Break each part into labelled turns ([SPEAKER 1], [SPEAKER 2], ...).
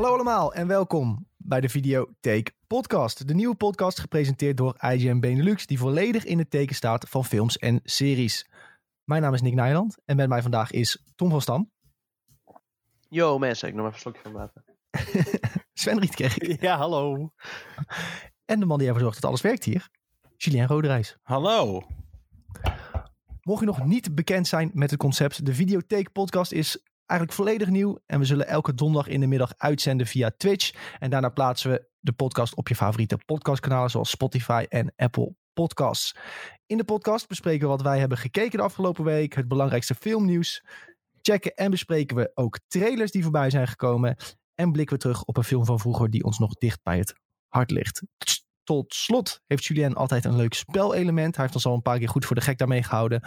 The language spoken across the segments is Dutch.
[SPEAKER 1] Hallo allemaal en welkom bij de Videotheek Podcast. De nieuwe podcast gepresenteerd door IGN Benelux, die volledig in het teken staat van films en series. Mijn naam is Nick Nijland en met mij vandaag is Tom van Stam.
[SPEAKER 2] Yo mensen, ik nog even een slokje van water.
[SPEAKER 1] Sven Rietkerk.
[SPEAKER 3] Ja, hallo.
[SPEAKER 1] En de man die ervoor zorgt dat alles werkt hier, Julien Roderijs.
[SPEAKER 3] Hallo.
[SPEAKER 1] Mocht je nog niet bekend zijn met het concept, de Videotheek Podcast is eigenlijk volledig nieuw. En we zullen elke donderdag in de middag uitzenden via Twitch. En daarna plaatsen we de podcast op je favoriete podcastkanalen zoals Spotify en Apple Podcasts. In de podcast bespreken we wat wij hebben gekeken de afgelopen week, het belangrijkste filmnieuws. Checken en bespreken we ook trailers die voorbij zijn gekomen. En blikken we terug op een film van vroeger die ons nog dicht bij het hart ligt. Tot slot heeft Julien altijd een leuk spelelement. Hij heeft ons al een paar keer goed voor de gek daarmee gehouden.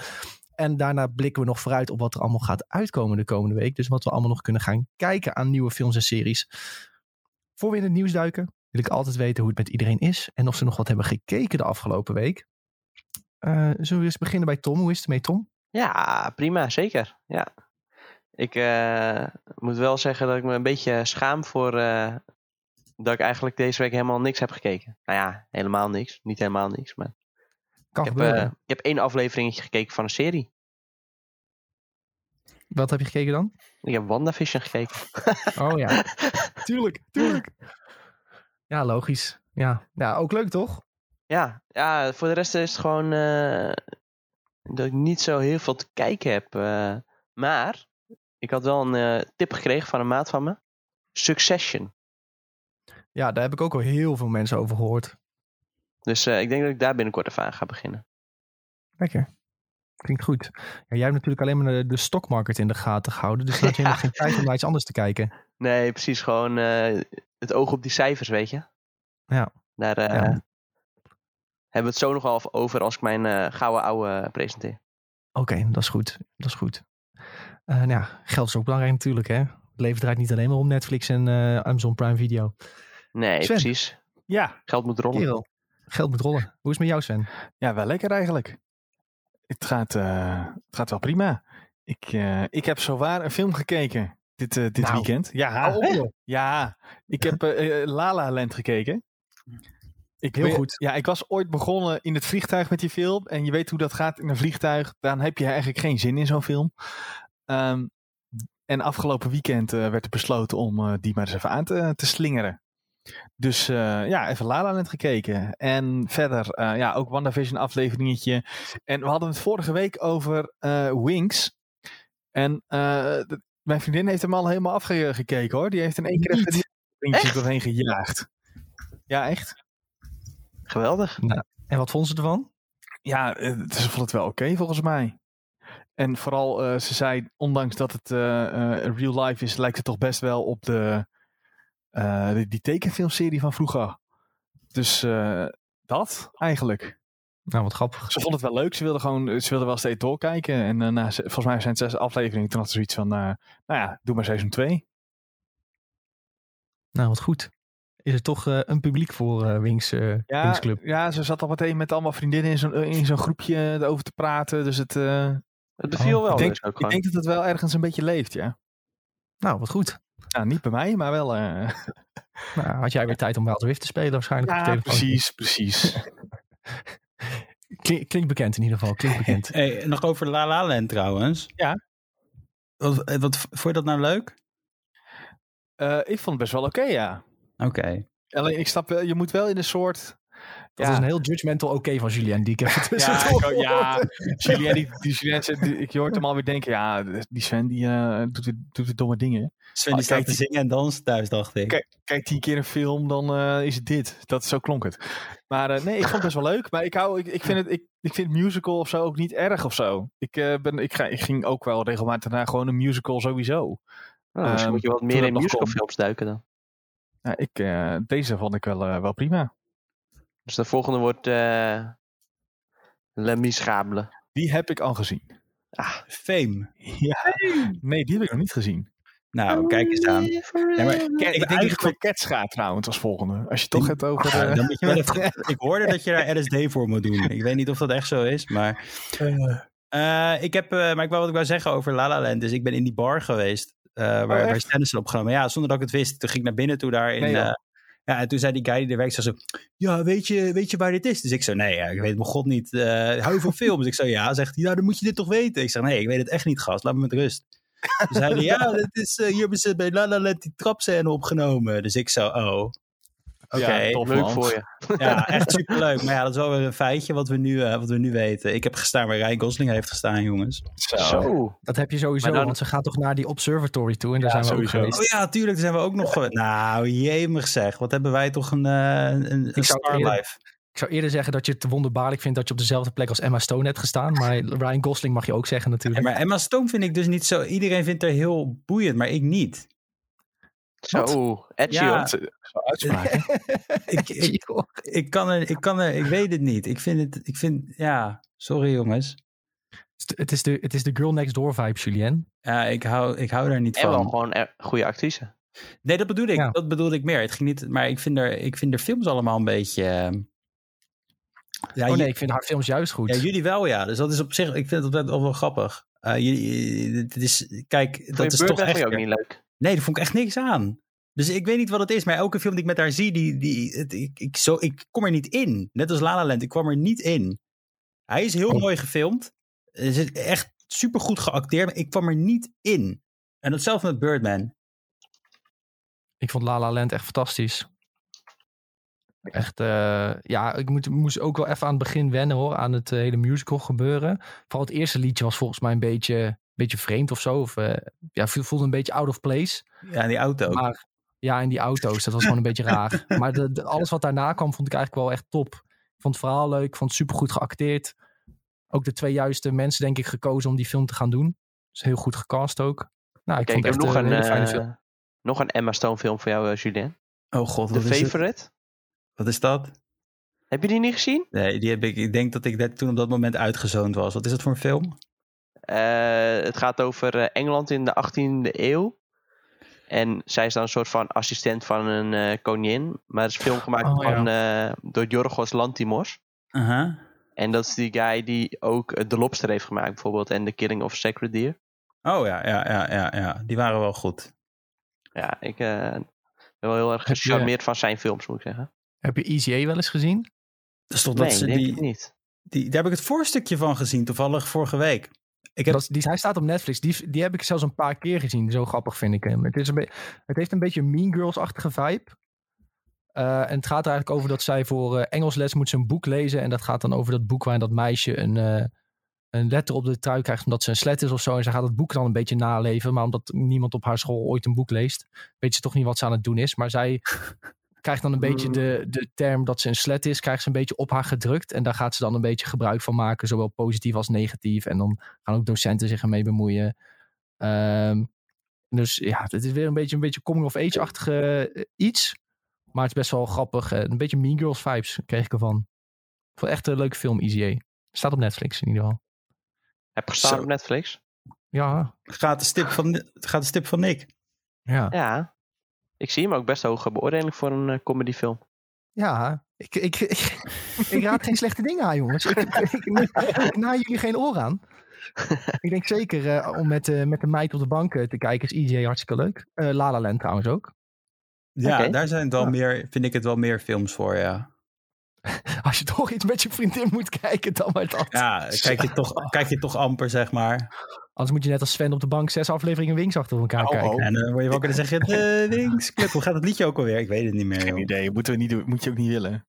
[SPEAKER 1] En daarna blikken we nog vooruit op wat er allemaal gaat uitkomen de komende week. Dus wat we allemaal nog kunnen gaan kijken aan nieuwe films en series. Voor we in het nieuws duiken, wil ik altijd weten hoe het met iedereen is. En of ze nog wat hebben gekeken de afgelopen week. Uh, zullen we eens beginnen bij Tom? Hoe is het mee, Tom?
[SPEAKER 2] Ja, prima, zeker. Ja. Ik uh, moet wel zeggen dat ik me een beetje schaam voor uh, dat ik eigenlijk deze week helemaal niks heb gekeken. Nou ja, helemaal niks. Niet helemaal niks, maar
[SPEAKER 1] kan
[SPEAKER 2] ik, heb, uh, ik heb één afleveringetje gekeken van een serie.
[SPEAKER 1] Wat heb je gekeken dan?
[SPEAKER 2] Ik heb WandaVision gekeken.
[SPEAKER 1] Oh ja, tuurlijk, tuurlijk. Ja, logisch. Ja. ja, ook leuk toch?
[SPEAKER 2] Ja, ja, voor de rest is het gewoon uh, dat ik niet zo heel veel te kijken heb. Uh, maar ik had wel een tip gekregen van een maat van me. Succession.
[SPEAKER 1] Ja, daar heb ik ook al heel veel mensen over gehoord.
[SPEAKER 2] Dus uh, ik denk dat ik daar binnenkort even aan ga beginnen.
[SPEAKER 1] Lekker. Klinkt goed. Ja, jij hebt natuurlijk alleen maar de, de stockmarket in de gaten gehouden. Dus had je ja. nog geen tijd om naar iets anders te kijken.
[SPEAKER 2] Nee, precies. Gewoon uh, het oog op die cijfers, weet je.
[SPEAKER 1] Ja.
[SPEAKER 2] Daar uh, ja. hebben we het zo nog wel over als ik mijn gouden ouwe presenteer.
[SPEAKER 1] Oké, okay, dat is goed. Dat is goed. nou ja, geld is ook belangrijk natuurlijk, hè. Het leven draait niet alleen maar om Netflix en Amazon Prime Video.
[SPEAKER 2] Nee, Sven. precies.
[SPEAKER 3] Ja.
[SPEAKER 2] Geld moet rollen.
[SPEAKER 1] Kerel. Geld moet rollen. Hoe is het met jou, Sven?
[SPEAKER 3] Ja, wel lekker eigenlijk. Het gaat, uh, het gaat wel prima. Ik, uh, ik heb zowaar een film gekeken dit, uh, dit nou, weekend. Ja,
[SPEAKER 1] oh,
[SPEAKER 3] ja, ik heb La La Land gekeken.
[SPEAKER 1] Ik Heel goed.
[SPEAKER 3] Ja, ik was ooit begonnen in het vliegtuig met die film. En je weet hoe dat gaat in een vliegtuig. Dan heb je eigenlijk geen zin in zo'n film. Um, en afgelopen weekend werd er besloten om die maar eens even aan te, te slingeren. Dus uh, ja, even La La Land gekeken. En verder, uh, ja, ook WandaVision afleveringetje. En we hadden het vorige week over uh, Wings. En de, mijn vriendin heeft hem al helemaal afgekeken hoor. Die heeft in één keer even die doorheen gejaagd. Ja, echt.
[SPEAKER 2] Geweldig.
[SPEAKER 1] Nou, en wat vond ze ervan?
[SPEAKER 3] Ja, ze vond het wel oké okay, volgens mij. En vooral, ze zei, ondanks dat het real life is, lijkt het toch best wel op de die, die, tekenfilmserie van vroeger. Dus uh, dat eigenlijk.
[SPEAKER 1] Nou, wat grappig.
[SPEAKER 3] Ze vond het wel leuk. Ze wilde gewoon, ze wilde wel steeds doorkijken. En uh, nou, volgens mij zijn het zes afleveringen. Toen had ze zoiets van, nou ja, doe maar seizoen 2.
[SPEAKER 1] Nou, wat goed. Is er toch een publiek voor Wings,
[SPEAKER 3] ja,
[SPEAKER 1] Wings Club?
[SPEAKER 3] Ja, ze zat al meteen met allemaal vriendinnen in zo'n in zo'n groepje erover te praten. Dus het...
[SPEAKER 2] het beviel oh, wel.
[SPEAKER 3] Ik denk,
[SPEAKER 2] dus ook
[SPEAKER 3] ik denk dat het wel ergens een beetje leeft, ja.
[SPEAKER 1] Nou, wat goed.
[SPEAKER 3] Nou, niet bij mij, maar wel. Uh...
[SPEAKER 1] Nou, had jij weer tijd om Wild Rift te spelen waarschijnlijk?
[SPEAKER 3] Ja,
[SPEAKER 1] op je telefoon.
[SPEAKER 3] precies, precies.
[SPEAKER 1] Klink, klinkt bekend in ieder geval, klinkt bekend.
[SPEAKER 4] Hey, nog over La La Land trouwens.
[SPEAKER 3] Ja.
[SPEAKER 4] Wat, wat vond je dat nou leuk?
[SPEAKER 3] Uh, ik vond het best wel oké, okay, ja.
[SPEAKER 4] Oké. Okay.
[SPEAKER 3] Alleen, ik snap, je moet wel in een soort
[SPEAKER 1] dat ja. is een heel judgmental oké okay van Julien, die ik even tussen
[SPEAKER 3] Ja, ik, ja Julien, die, die Julien, die, ik hoor hem alweer denken, ja, die Sven, die uh, doet, weer, doet weer domme dingen.
[SPEAKER 4] Sven, die staat te zingen en dansen thuis, dacht ik.
[SPEAKER 3] Kijk, kijk die keer een film, dan uh, is het dit. Dat, zo klonk het. Maar uh, nee, ik vond het best wel leuk. Maar ik, hou, ik, ik, vind het, ik, ik vind musical of zo ook niet erg of zo. Ik, ben, ik, ga, ik ging ook wel regelmatig naar gewoon een musical sowieso.
[SPEAKER 2] Oh, misschien um, moet je wat meer in musicalfilms duiken dan.
[SPEAKER 3] Ja, ik, deze vond ik wel, wel prima.
[SPEAKER 2] Dus de volgende wordt uh, Le Miserable.
[SPEAKER 3] Die heb ik al gezien.
[SPEAKER 4] Ah, Fame.
[SPEAKER 3] Ja. Nee, die heb ik nog niet gezien.
[SPEAKER 4] Nou, kijk eens aan. Ja,
[SPEAKER 3] maar, ik denk dat ik voor Cats ga trouwens als volgende. Als je toch het over...
[SPEAKER 4] Ah, uh... dan moet je wel even, ik hoorde dat je daar LSD voor moet doen. Ik weet niet of dat echt zo is, maar... Uh, ik heb, maar ik wou wat ik wou zeggen over La La Land. Dus ik ben in die bar geweest eh, waar,
[SPEAKER 3] Oh,
[SPEAKER 4] waar? Stennis opgenomen. Ja, zonder dat ik het wist. Toen ging ik naar binnen toe daar. In,
[SPEAKER 3] Nee,
[SPEAKER 4] eh, ja, en toen zei die guy die er werkt, zo, ja, weet je, weet je waar dit is? Dus ik zo, nee, ja, ik weet mijn god niet. Eh hou je van films? Ik zo, ja. Zegt hij, nou, dan moet je dit toch weten? Ik zeg, nee, ik weet het echt niet, gast. Laat me met rust. Dus hij zei, ja, dit is, eh, hier hebben ze bij La La Land die trapscène opgenomen. Dus ik zo, oh, oké.
[SPEAKER 3] Ja,
[SPEAKER 2] Leuk voor je.
[SPEAKER 4] Ja, echt superleuk. Maar ja, dat is wel weer een feitje wat we nu, eh, wat we nu weten. Ik heb gestaan waar Ryan Gosling heeft gestaan, jongens.
[SPEAKER 2] Zo.
[SPEAKER 1] Dat heb je sowieso,
[SPEAKER 2] Maar dan-
[SPEAKER 1] want ze gaan toch naar die observatory toe en daar
[SPEAKER 3] Ja,
[SPEAKER 1] zijn we
[SPEAKER 3] sowieso.
[SPEAKER 1] ook geweest.
[SPEAKER 4] Oh ja, tuurlijk, daar zijn we ook nog geweest. Nou, jemig zeg. Wat hebben wij toch een, eh een, star life.
[SPEAKER 1] Ik zou eerder zeggen dat je het wonderbaarlijk vindt dat je op dezelfde plek als Emma Stone hebt gestaan. Maar Ryan Gosling mag je ook zeggen
[SPEAKER 4] Ja,
[SPEAKER 1] natuurlijk.
[SPEAKER 4] maar Emma Stone vind ik dus niet zo... Iedereen vindt haar heel boeiend, maar ik niet.
[SPEAKER 2] Zo. Edgy
[SPEAKER 4] Ja.
[SPEAKER 3] Zo uitspraken.
[SPEAKER 4] Ik, ik, ik, kan er, ik kan er... Ik weet het niet. Ik vind het... Ik vind... Ja, sorry jongens.
[SPEAKER 1] Het is de, het is de girl next door vibe, Julien.
[SPEAKER 4] Ja, ik hou, ik hou daar niet
[SPEAKER 2] En wel
[SPEAKER 4] van.
[SPEAKER 2] gewoon een goede actrice.
[SPEAKER 4] Nee, dat bedoel ik.
[SPEAKER 1] Ja.
[SPEAKER 4] Dat bedoelde ik meer. Het ging niet... Maar ik vind er, ik vind er films allemaal een beetje... eh, Ja,
[SPEAKER 1] oh nee, ik vind haar films juist goed.
[SPEAKER 4] Ja, jullie wel, ja. Dus dat is op zich, ik vind het wel, wel grappig. Eh, jullie, het is, kijk,
[SPEAKER 2] Vond
[SPEAKER 4] dat
[SPEAKER 2] je
[SPEAKER 4] is toch echt.
[SPEAKER 2] ook niet leuk.
[SPEAKER 4] Nee, daar vond ik echt niks aan. Dus ik weet niet wat het is, maar elke film die ik met haar zie, die, die, het- ik, ik, zo, ik kom er niet in. Net als La La Land, ik kwam er niet in. Hij is heel
[SPEAKER 1] Oh.
[SPEAKER 4] mooi gefilmd. Het is echt supergoed geacteerd, maar ik kwam er niet in. En hetzelfde met Birdman.
[SPEAKER 1] Ik vond La La Land echt fantastisch. Echt, eh, ja, ik moet, moest ook wel even aan het begin wennen hoor, aan het eh, hele musical gebeuren. Vooral het eerste liedje was volgens mij een beetje, beetje vreemd of zo. Of, eh, ja, voelde een beetje out of place.
[SPEAKER 4] Ja, in die auto. ook.
[SPEAKER 1] Maar ja, in die auto's, dat was gewoon een beetje raar. Maar de, de- alles wat daarna kwam, vond ik eigenlijk wel echt top. Ik vond het verhaal leuk, ik vond het supergoed geacteerd. Ook de twee juiste mensen, denk ik, gekozen om die film te gaan doen. Dus heel goed gecast ook. Nou, ik
[SPEAKER 2] Kijk,
[SPEAKER 1] vond
[SPEAKER 2] ik
[SPEAKER 1] het
[SPEAKER 2] heb
[SPEAKER 1] echt
[SPEAKER 2] nog een,
[SPEAKER 1] een hele fijne
[SPEAKER 2] eh, nog een Emma Stone film voor jou, eh, Julien.
[SPEAKER 4] oh god,
[SPEAKER 2] The
[SPEAKER 4] wat is, het?
[SPEAKER 2] Favorite.
[SPEAKER 4] wat is dat?
[SPEAKER 2] Heb je die niet gezien?
[SPEAKER 4] Nee, die heb ik, ik denk dat ik dat toen op dat moment uitgezoond was. Wat is dat voor een film?
[SPEAKER 2] Eh, het gaat over eh, Engeland in de 18e eeuw. En zij is dan een soort van assistent van een eh, koningin. Maar het is een film gemaakt
[SPEAKER 1] Oh, ja.
[SPEAKER 2] van, eh, door Jorgos Lantimos.
[SPEAKER 4] Aha.
[SPEAKER 2] En dat is die guy die ook The Lobster heeft gemaakt bijvoorbeeld. En The Killing of a Sacred Deer.
[SPEAKER 4] Oh ja, ja, ja, ja, ja. Die waren wel goed.
[SPEAKER 2] Ja, ik eh, ben wel heel erg
[SPEAKER 1] je-
[SPEAKER 2] gecharmeerd van zijn films moet ik zeggen.
[SPEAKER 1] Heb je Easy A wel eens gezien?
[SPEAKER 4] Dat is toch
[SPEAKER 2] Nee,
[SPEAKER 4] dat ze
[SPEAKER 2] denk
[SPEAKER 4] die,
[SPEAKER 2] ik niet.
[SPEAKER 4] die, daar heb ik het voorstukje van gezien, toevallig vorige week. Ik heb,
[SPEAKER 1] Dat, die, hij staat op Netflix. Die, die heb ik zelfs een paar keer gezien. Zo grappig vind ik hem. Het, is een be- het heeft een beetje een Mean Girls-achtige vibe. Eh, en het gaat er eigenlijk over dat zij voor eh, Engelsles moet ze een boek lezen. En dat gaat dan over dat boek waarin dat meisje een, eh, een letter op de trui krijgt omdat ze een slet is of zo. En ze gaat het boek dan een beetje naleven. Maar omdat niemand op haar school ooit een boek leest, weet ze toch niet wat ze aan het doen is. Maar zij krijgt dan een beetje de, de term dat ze een slet is, krijgt ze een beetje op haar gedrukt. En daar gaat ze dan een beetje gebruik van maken, zowel positief als negatief. En dan gaan ook docenten zich ermee bemoeien. Ehm, dus ja, het is weer een beetje een beetje coming-of-age-achtige eh, iets. Maar het is best wel grappig. eh, een beetje Mean Girls vibes kreeg ik ervan. Ik vond het echt een leuke film, Easy A. Staat op Netflix in ieder geval.
[SPEAKER 2] Heb gestaan op Netflix?
[SPEAKER 1] Ja,
[SPEAKER 4] gaat, de stip van, gaat de stip van Nick.
[SPEAKER 1] ja.
[SPEAKER 2] Ja. Ik zie hem ook best hoog beoordeling voor een eh, comedyfilm.
[SPEAKER 1] Ja, ik, ik, ik, ik raad geen slechte dingen aan, jongens. Ik, ik, ik na jullie geen oor aan. Ik denk zeker eh, om met, eh, met de meid op de bank te kijken is EJ hartstikke leuk. Eh La La Land trouwens ook.
[SPEAKER 4] Ja, daar zijn het wel
[SPEAKER 1] Ja.
[SPEAKER 4] meer, vind ik het wel meer films voor, ja.
[SPEAKER 1] Als je toch iets met je vriendin moet kijken, dan maar dat.
[SPEAKER 4] Ja, kijk je toch, kijk je toch amper, zeg maar.
[SPEAKER 1] Anders moet je net als Sven op de bank zes afleveringen Wings achter elkaar
[SPEAKER 3] Oh,
[SPEAKER 1] kijken.
[SPEAKER 3] oh.
[SPEAKER 4] En dan word je wakker en dan zeg je, de Wings Club. Hoe gaat het liedje ook alweer? Ik weet het niet meer,
[SPEAKER 3] Geen
[SPEAKER 4] joh.
[SPEAKER 3] idee, moeten we niet doen, moet je ook niet willen.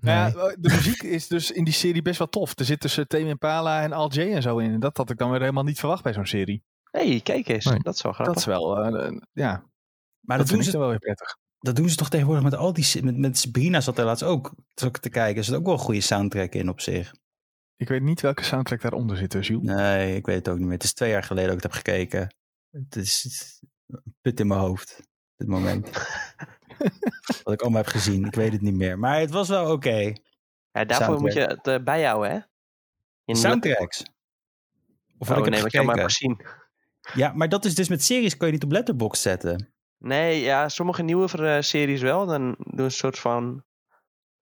[SPEAKER 1] Nee.
[SPEAKER 3] Nou ja, de muziek is dus in die serie best wel tof. Er zit tussen Tame Impala en Al J en zo in. En dat had ik dan weer helemaal niet verwacht bij zo'n serie.
[SPEAKER 2] hey, kijk eens.
[SPEAKER 1] Nee.
[SPEAKER 2] Dat is wel
[SPEAKER 3] Dat
[SPEAKER 2] grappig.
[SPEAKER 3] is wel, eh, eh, ja,
[SPEAKER 4] Maar
[SPEAKER 3] dat,
[SPEAKER 4] dat doen, ze,
[SPEAKER 3] wel weer prettig.
[SPEAKER 4] dat doen ze toch tegenwoordig met al die... Met, met Sabrina zat er laatst ook, ook te kijken. Er zit ook wel een goede soundtrack in op zich.
[SPEAKER 3] Ik weet niet welke soundtrack daaronder zit, dus, Jules.
[SPEAKER 4] Nee, ik weet het ook niet meer. Het is twee jaar geleden dat ik het heb gekeken. Het is put in mijn hoofd. op Dit moment. Wat ik allemaal heb gezien. Ik weet het niet meer. Maar het was wel oké.
[SPEAKER 2] Ja, daarvoor moet je het eh, bijhouden, hè? In
[SPEAKER 4] Soundtracks. Of wat
[SPEAKER 2] Oh
[SPEAKER 4] ik
[SPEAKER 2] nee,
[SPEAKER 4] heb
[SPEAKER 2] wat hebt gezien.
[SPEAKER 4] Ja, maar dat is dus met series kan je niet op Letterboxd zetten.
[SPEAKER 2] Nee, ja, sommige nieuwe eh, series wel. Dan doen ze een soort van...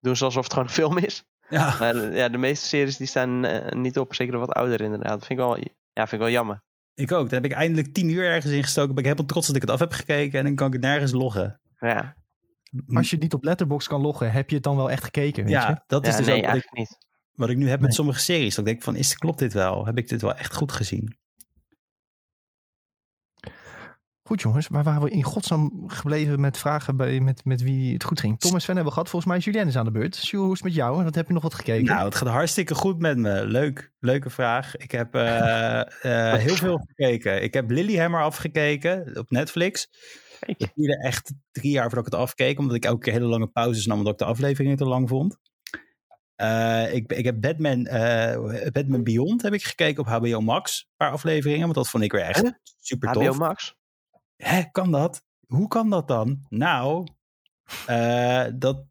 [SPEAKER 2] Doen ze alsof het gewoon een film is.
[SPEAKER 4] Ja.
[SPEAKER 2] Maar eh, ja, de meeste series die staan eh, niet op. Zeker de wat ouder inderdaad. Dat vind ik wel, ja, vind ik wel jammer.
[SPEAKER 4] Ik ook. Dan heb ik eindelijk tien uur ergens ingestoken. Ben ik helemaal trots dat ik het af heb gekeken. En dan kan ik het nergens loggen.
[SPEAKER 2] Ja,
[SPEAKER 1] Als je niet op Letterboxd kan loggen, heb je het dan wel echt gekeken, weet je?
[SPEAKER 4] Ja, dat is
[SPEAKER 2] ja
[SPEAKER 4] dus
[SPEAKER 2] nee,
[SPEAKER 4] ook wat ik,
[SPEAKER 2] eigenlijk niet.
[SPEAKER 4] wat ik nu heb met sommige series. Dat ik denk van, is, klopt dit wel? Heb ik dit wel echt goed gezien?
[SPEAKER 1] Goed jongens, waar waren we in godsnaam gebleven met vragen bij, met, met wie het goed ging? Tom en Sven hebben we gehad, volgens mij is Julien is aan de beurt. Hoe is het met jou? Wat heb je nog wat gekeken?
[SPEAKER 4] Nou, het gaat hartstikke goed met me. Leuk, leuke vraag. Ik heb eh, eh, heel veel gekeken. Ik heb Lilyhammer afgekeken op Netflix. Het duurde echt drie jaar voordat ik het afkeek, omdat ik elke keer hele lange pauzes nam, omdat ik de afleveringen te lang vond. Eh, ik, ik heb Batman, eh, Batman Beyond heb ik gekeken op HBO Max, een paar afleveringen, want dat vond ik weer echt
[SPEAKER 2] Huh?
[SPEAKER 4] super
[SPEAKER 2] HBO
[SPEAKER 4] tof.
[SPEAKER 2] Max?
[SPEAKER 4] Hè, kan dat? Hoe kan dat dan? Nou, eh, dat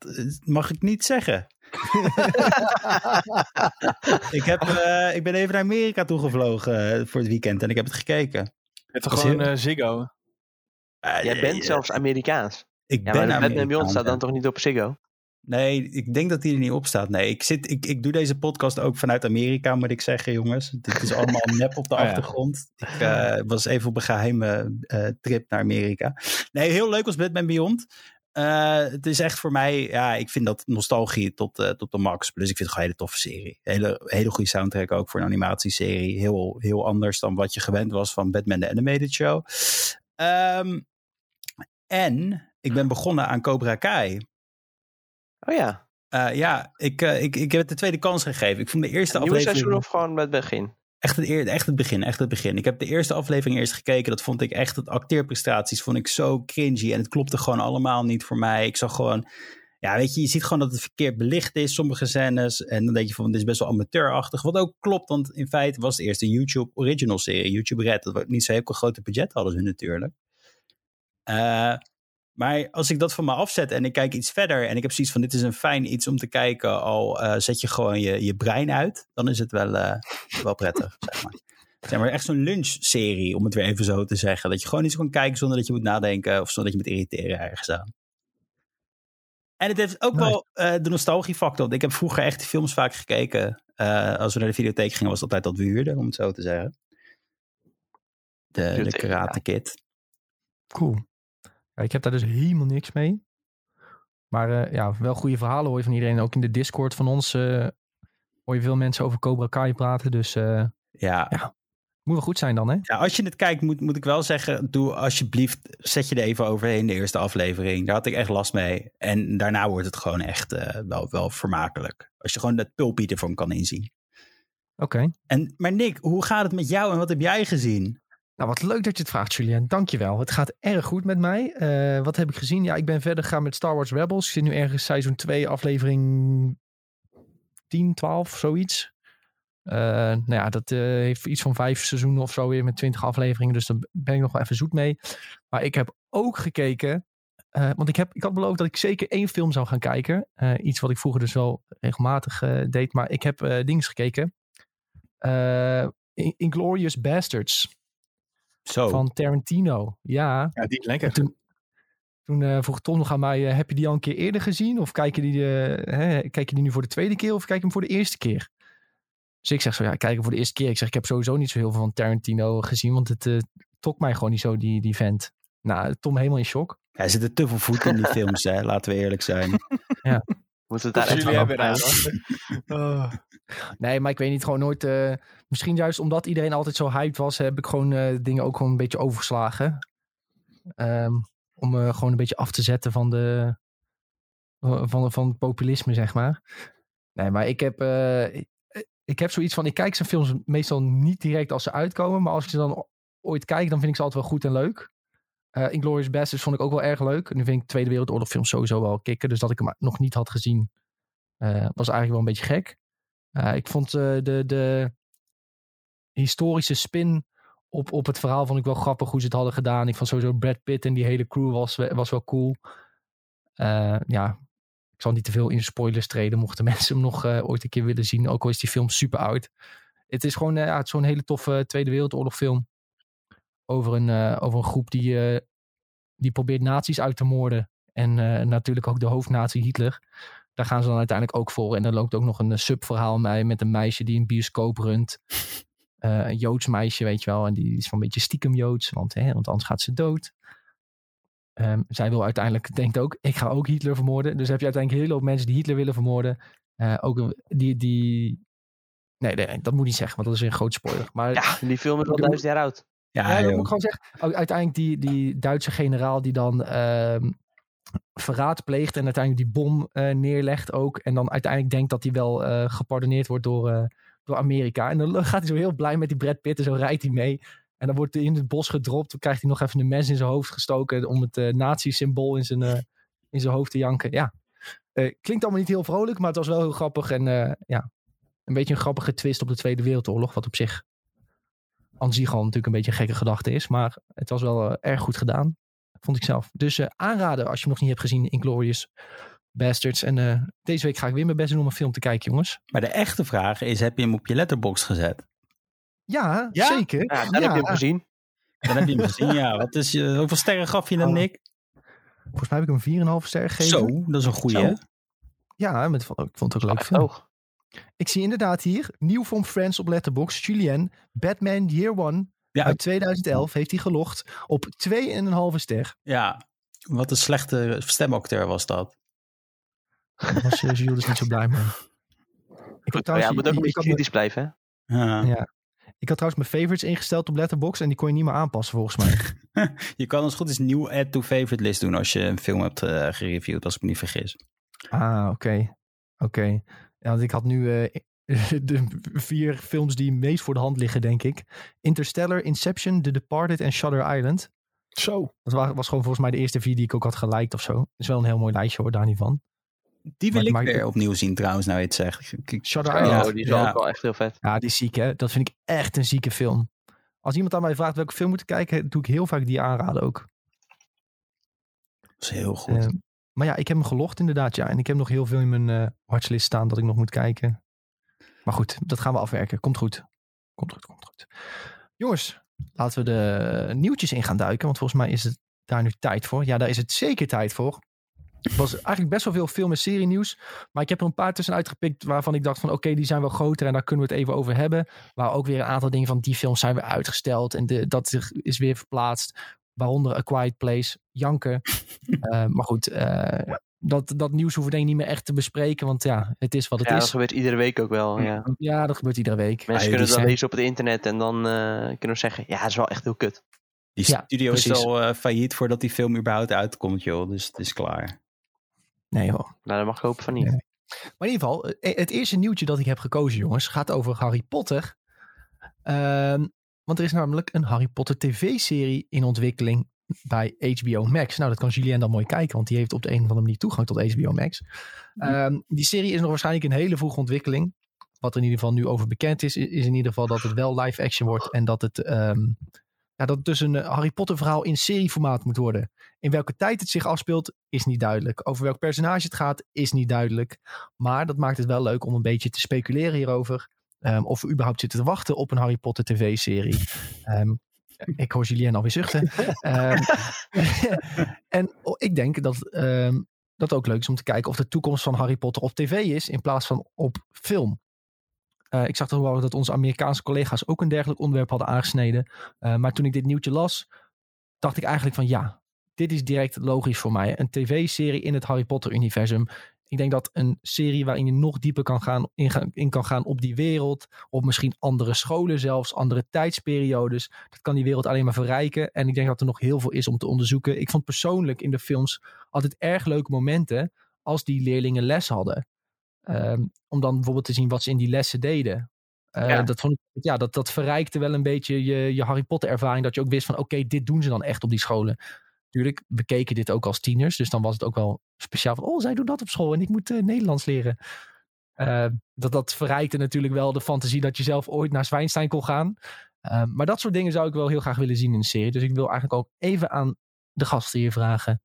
[SPEAKER 4] mag ik niet zeggen. ik, heb, eh, ik ben even naar Amerika toegevlogen eh, voor het weekend en ik heb het gekeken.
[SPEAKER 3] Je hebt toch
[SPEAKER 4] Dat is
[SPEAKER 3] gewoon
[SPEAKER 4] heel-
[SPEAKER 3] eh, Ziggo?
[SPEAKER 2] Jij bent zelfs Amerikaans.
[SPEAKER 4] Ik
[SPEAKER 2] Ja,
[SPEAKER 4] ben
[SPEAKER 2] maar Batman
[SPEAKER 4] Amerikaan,
[SPEAKER 2] Beyond staat dan toch niet op Ziggo?
[SPEAKER 4] Nee, ik denk dat die er niet op staat. Nee, ik, zit, ik, ik doe deze podcast ook vanuit Amerika, moet ik zeggen, jongens. Dit is allemaal nep op de
[SPEAKER 3] Oh ja.
[SPEAKER 4] achtergrond. Ik eh, was even op een geheime eh, trip naar Amerika. Nee, heel leuk als Batman Beyond. Eh, het is echt voor mij, ja, ik vind dat nostalgie tot, tot de max. Dus ik vind het gewoon een hele toffe serie. Hele, hele goede soundtrack ook voor een animatieserie. Heel, heel anders dan wat je gewend was van Batman de Animated Show. Ehm, en ik ben begonnen aan Cobra Kai.
[SPEAKER 2] Oh ja.
[SPEAKER 4] Eh, ja, ik, eh, ik, ik heb het de tweede kans gegeven. Ik vond de eerste
[SPEAKER 2] Een nieuwe
[SPEAKER 4] aflevering...
[SPEAKER 2] seizoen of gewoon met begin?
[SPEAKER 4] Echt het, eer, echt het begin, echt het begin. Ik heb de eerste aflevering eerst gekeken. Dat vond ik echt, het acteerprestaties vond ik zo cringy. En het klopte gewoon allemaal niet voor mij. Ik zag gewoon, ja weet je, je ziet gewoon dat het verkeerd belicht is, sommige scènes. En dan denk je van, dit is best wel amateurachtig. Wat ook klopt, want in feite was het eerst een YouTube original serie. YouTube Red, dat was niet zo'n heel grote budget hadden ze natuurlijk. Eh, maar als ik dat van me afzet en ik kijk iets verder en ik heb zoiets van dit is een fijn iets om te kijken, al eh, zet je gewoon je, je brein uit, dan is het wel, eh, wel prettig, zeg maar. Zeg maar echt zo'n lunchserie, om het weer even zo te zeggen. Dat je gewoon iets kan kijken zonder dat je moet nadenken of zonder dat je moet irriteren ergens aan. En het heeft ook
[SPEAKER 1] Nice.
[SPEAKER 4] wel eh, de nostalgiefactor. Want Ik heb vroeger echt films vaak gekeken. Als we naar de videotheek gingen, was het altijd dat we huurden, om het zo te zeggen. De, de
[SPEAKER 2] Videotheek,
[SPEAKER 4] Karate Kid.
[SPEAKER 1] Cool. Ja, ik heb daar dus helemaal niks mee. Maar eh, ja, wel goede verhalen hoor je van iedereen. Ook in de Discord van ons eh, hoor je veel mensen over Cobra Kai praten. Dus eh
[SPEAKER 4] Ja,
[SPEAKER 1] moet wel goed zijn dan, hè?
[SPEAKER 4] Ja, als je het kijkt, moet, moet ik wel zeggen, doe alsjeblieft, zet je er even overheen de eerste aflevering. Daar had ik echt last mee. En daarna wordt het gewoon echt eh, wel, wel vermakelijk. Als je gewoon dat pulpie ervan kan inzien.
[SPEAKER 1] Oké.
[SPEAKER 4] En, maar Nick, hoe gaat het met jou en wat heb jij gezien?
[SPEAKER 1] Nou, wat leuk dat je het vraagt, Julien. Dankjewel. Het gaat erg goed met mij. Eh, wat heb ik gezien? Ja, ik ben verder gegaan met Star Wars Rebels. Ik zit nu ergens seizoen 2, aflevering 10, 12, zoiets. Eh, nou ja, dat eh, heeft iets van vijf seizoenen of zo weer met 20 afleveringen. Dus daar ben ik nog wel even zoet mee. Maar ik heb ook gekeken. want ik, heb, ik had beloofd dat ik zeker één film zou gaan kijken. Iets wat ik vroeger dus wel regelmatig deed. Maar ik heb dingen gekeken. In- Inglorious Bastards
[SPEAKER 4] Zo,
[SPEAKER 1] van Tarantino. Ja,
[SPEAKER 3] Ja, die is
[SPEAKER 1] en
[SPEAKER 3] lekker.
[SPEAKER 1] toen, toen eh, vroeg Tom nog aan mij, eh, heb je die al een keer eerder gezien? Of kijk je, die, eh, hè, kijk je die nu voor de tweede keer of kijk je hem voor de eerste keer? Dus ik zeg zo, ja, ik kijk hem voor de eerste keer. Ik zeg, ik heb sowieso niet zo heel veel van Tarantino gezien, want het uh, trok mij gewoon niet zo, die, die vent. Nou, Tom helemaal in shock.
[SPEAKER 4] er zitten te veel voeten in die films, hè? laten we eerlijk zijn.
[SPEAKER 2] Moeten we het daar even
[SPEAKER 3] hebben? Oh.
[SPEAKER 1] Nee, maar ik weet niet, gewoon nooit... eh, misschien juist omdat iedereen altijd zo hyped was, heb ik gewoon eh, dingen ook gewoon een beetje overgeslagen. Ehm, om eh, gewoon een beetje af te zetten van de... Van, van het populisme, zeg maar. Nee, maar ik heb... eh, ik- ik heb zoiets van, ik kijk zijn films meestal niet direct als ze uitkomen. Maar als ik ze dan ooit kijk, dan vind ik ze altijd wel goed en leuk. Eh Inglourious Basterds vond ik ook wel erg leuk. Nu vind ik Tweede Wereldoorlog films sowieso wel kicken. Dus dat ik hem nog niet had gezien, eh, was eigenlijk wel een beetje gek. Eh, ik vond de, de historische spin op, op het verhaal vond ik wel grappig hoe ze het hadden gedaan. Ik vond sowieso Brad Pitt en die hele crew was, was wel cool. Ja, ik zal niet te veel in spoilers treden, mochten mensen hem nog ooit een keer willen zien. Ook al is die film super oud. Het is gewoon zo'n hele toffe Tweede Wereldoorlog film. Over een, eh, over een groep die, eh, die probeert nazi's uit te moorden. En eh, natuurlijk ook de hoofdnazi Hitler. Daar gaan ze dan uiteindelijk ook voor. En er loopt ook nog een subverhaal bij met een meisje die een bioscoop runt. Een Joods meisje, weet je wel. En die is van een beetje stiekem Joods, want, hè, want anders gaat ze dood. Ehm, zij wil uiteindelijk, denkt ook, ik ga ook Hitler vermoorden. Dus heb je uiteindelijk een hele hoop mensen die Hitler willen vermoorden. Ook een- die, die... Nee, nee, dat moet ik niet zeggen, want dat is een groot spoiler. Maar
[SPEAKER 2] Ja, die film is al duizend jaar oud.
[SPEAKER 4] Ja,
[SPEAKER 1] ja, dat
[SPEAKER 4] joh.
[SPEAKER 1] moet ik gewoon zeggen. Uiteindelijk die, die Duitse generaal die dan ehm, verraad pleegt en uiteindelijk die bom eh, neerlegt ook. En dan uiteindelijk denkt dat hij wel eh gepardonneerd wordt door, eh, door Amerika. En dan gaat hij zo heel blij met die Brad Pitt en zo rijdt hij mee. En dan wordt hij in het bos gedropt. Dan krijgt hij nog even een mes in zijn hoofd gestoken om het nazi-symbool in zijn, in zijn hoofd te janken. Ja, klinkt allemaal niet heel vrolijk, maar het was wel heel grappig. En ja, een beetje een grappige twist op de Tweede Wereldoorlog. Wat op zich aan zich al natuurlijk een beetje een gekke gedachte is. Maar het was wel eh, erg goed gedaan. Vond ik zelf. Dus eh, aanraden als je hem nog niet hebt gezien. Inglorious Bastards. En eh, deze week ga ik weer mijn best doen om een film te kijken, jongens.
[SPEAKER 4] Maar de echte vraag is, heb je hem op je letterbox gezet?
[SPEAKER 1] Ja,
[SPEAKER 3] Ja?
[SPEAKER 1] zeker.
[SPEAKER 2] Ja, dan heb je hem gezien.
[SPEAKER 4] Dan heb je hem gezien, ja. Wat is, je- hoeveel sterren gaf je dan,
[SPEAKER 1] Oh,
[SPEAKER 4] Nick?
[SPEAKER 1] Volgens mij heb ik hem 4,5 ster gegeven.
[SPEAKER 4] Zo, dat is een hè?
[SPEAKER 1] Ja, met, ik vond het ook leuk film. Ik zie inderdaad hier, nieuw van Friends op Letterboxd. Julien, Batman Year One
[SPEAKER 4] Ja,
[SPEAKER 1] uit 2011 heeft hij gelogd op 2,5 ster.
[SPEAKER 4] ja. Wat een slechte stemacteur was dat.
[SPEAKER 1] Daar was uh, Jules dus niet zo blij mee. Ik had
[SPEAKER 2] Maar ja,
[SPEAKER 1] trouwens-
[SPEAKER 2] je moet ook een
[SPEAKER 1] ik
[SPEAKER 2] beetje kritisch blijven, hè?
[SPEAKER 4] Ja.
[SPEAKER 1] Ja. Ik had trouwens mijn favorites ingesteld op Letterboxd en die kon je niet meer aanpassen volgens mij.
[SPEAKER 4] Je kan als goed is nieuw add to favorite list doen als je een film hebt eh, gereviewd, als ik me niet vergis.
[SPEAKER 1] Ah, oké. Oké. Ja, want ik had nu eh, de vier films die meest voor de hand liggen, denk ik. Interstellar, Inception, The Departed en Shutter Island.
[SPEAKER 3] Zo.
[SPEAKER 1] Dat wa- was gewoon volgens mij de eerste vier die ik ook had geliked of zo. Dat is wel een heel mooi lijstje hoor, daar niet van.
[SPEAKER 4] Die wil
[SPEAKER 1] Maar-
[SPEAKER 4] ik
[SPEAKER 1] maar-
[SPEAKER 4] weer opnieuw zien trouwens, nou je het zegt.
[SPEAKER 1] Shutter
[SPEAKER 2] Oh,
[SPEAKER 1] Island.
[SPEAKER 2] die is
[SPEAKER 4] ja.
[SPEAKER 2] ook wel echt heel vet.
[SPEAKER 1] Ja, die is ziek hè. Dat vind ik echt een zieke film. Als iemand aan mij vraagt welke film moet ik kijken, doe ik heel vaak die aanraden ook.
[SPEAKER 4] Dat is heel goed.
[SPEAKER 1] Eh, maar ja, ik heb hem gelogd inderdaad, ja. En ik heb nog heel veel in mijn eh watchlist staan dat ik nog moet kijken. Maar goed, dat gaan we afwerken. Komt goed. Komt goed, komt goed. Jongens, laten we de nieuwtjes in gaan duiken. Want volgens mij is het daar nu tijd voor. Ja, daar is het zeker tijd voor. Er was eigenlijk best wel veel film- en serie nieuws. Maar ik heb er een paar tussenuit gepikt waarvan ik dacht van... oké, die zijn wel groter en daar kunnen we het even over hebben. Maar ook weer een aantal dingen van die films zijn weer uitgesteld. En de, dat is weer verplaatst. Waaronder A Quiet Place, Janken. Eh, maar goed, eh, dat, dat nieuws hoeven we denk ik niet meer echt te bespreken. Want ja, het is wat het
[SPEAKER 2] Ja, dat
[SPEAKER 1] is.
[SPEAKER 2] gebeurt iedere week ook wel. Ja.
[SPEAKER 1] Ja, dat gebeurt iedere week.
[SPEAKER 2] Mensen
[SPEAKER 4] die
[SPEAKER 2] kunnen het dan lezen op het internet en dan eh, kunnen we zeggen, ja, dat is wel echt heel kut.
[SPEAKER 4] Die
[SPEAKER 1] ja,
[SPEAKER 4] studio is al eh, failliet voordat die film überhaupt uitkomt, joh. Dus het is klaar.
[SPEAKER 1] Nee hoor.
[SPEAKER 2] Nou, daar mag ik hopen van niet.
[SPEAKER 1] Nee. Maar in ieder geval, het eerste nieuwtje dat ik heb gekozen, jongens, gaat over Harry Potter. Ehm, want er is namelijk een Harry Potter tv-serie in ontwikkeling bij HBO Max. Nou, dat kan Julien dan mooi kijken, want die heeft op de een of andere manier toegang tot HBO Max. Ehm, die serie is nog waarschijnlijk in hele vroege ontwikkeling. Wat er in ieder geval nu over bekend is, is in ieder geval dat het wel live action wordt en dat het, ehm, ja, dat het dus een eh, Harry Potter verhaal in serieformaat moet worden. In welke tijd het zich afspeelt, is niet duidelijk. Over welk personage het gaat, is niet duidelijk. Maar dat maakt het wel leuk om een beetje te speculeren hierover. Ehm, of we überhaupt zitten te wachten op een Harry Potter tv-serie. Ehm, ik hoor Julien alweer zuchten. Ehm, en ik denk dat dat ook leuk is om te kijken of de toekomst van Harry Potter op tv is in plaats van op film. Eh, ik zag toch dat onze Amerikaanse collega's ook een dergelijk onderwerp hadden aangesneden. Eh, maar toen ik dit nieuwtje las, dacht ik eigenlijk van ja, dit is direct logisch voor mij. Een tv-serie in het Harry Potter-universum. Ik denk dat een serie waarin je nog dieper kan gaan, in, gaan- in kan gaan op die wereld. Op misschien andere scholen zelfs, andere tijdsperiodes. Dat kan die wereld alleen maar verrijken. En ik denk dat er nog heel veel is om te onderzoeken. Ik vond persoonlijk in de films altijd erg leuke momenten als die leerlingen les hadden. Ehm, om dan bijvoorbeeld te zien wat ze in die lessen deden. Eh,
[SPEAKER 2] Ja.
[SPEAKER 1] dat, vond ik, ja, dat, dat verrijkte wel een beetje je, je Harry Potter ervaring. Dat je ook wist van oké, dit doen ze dan echt op die scholen. Natuurlijk, we keken dit ook als tieners. Dus dan was het ook wel speciaal van, oh, zij doen dat op school en ik moet eh, Nederlands leren. Eh, dat, dat verrijkte natuurlijk wel de fantasie dat je zelf ooit naar Zwijnstein kon gaan. Eh, maar dat soort dingen zou ik wel heel graag willen zien in de serie. Dus ik wil eigenlijk ook even aan de gasten hier vragen.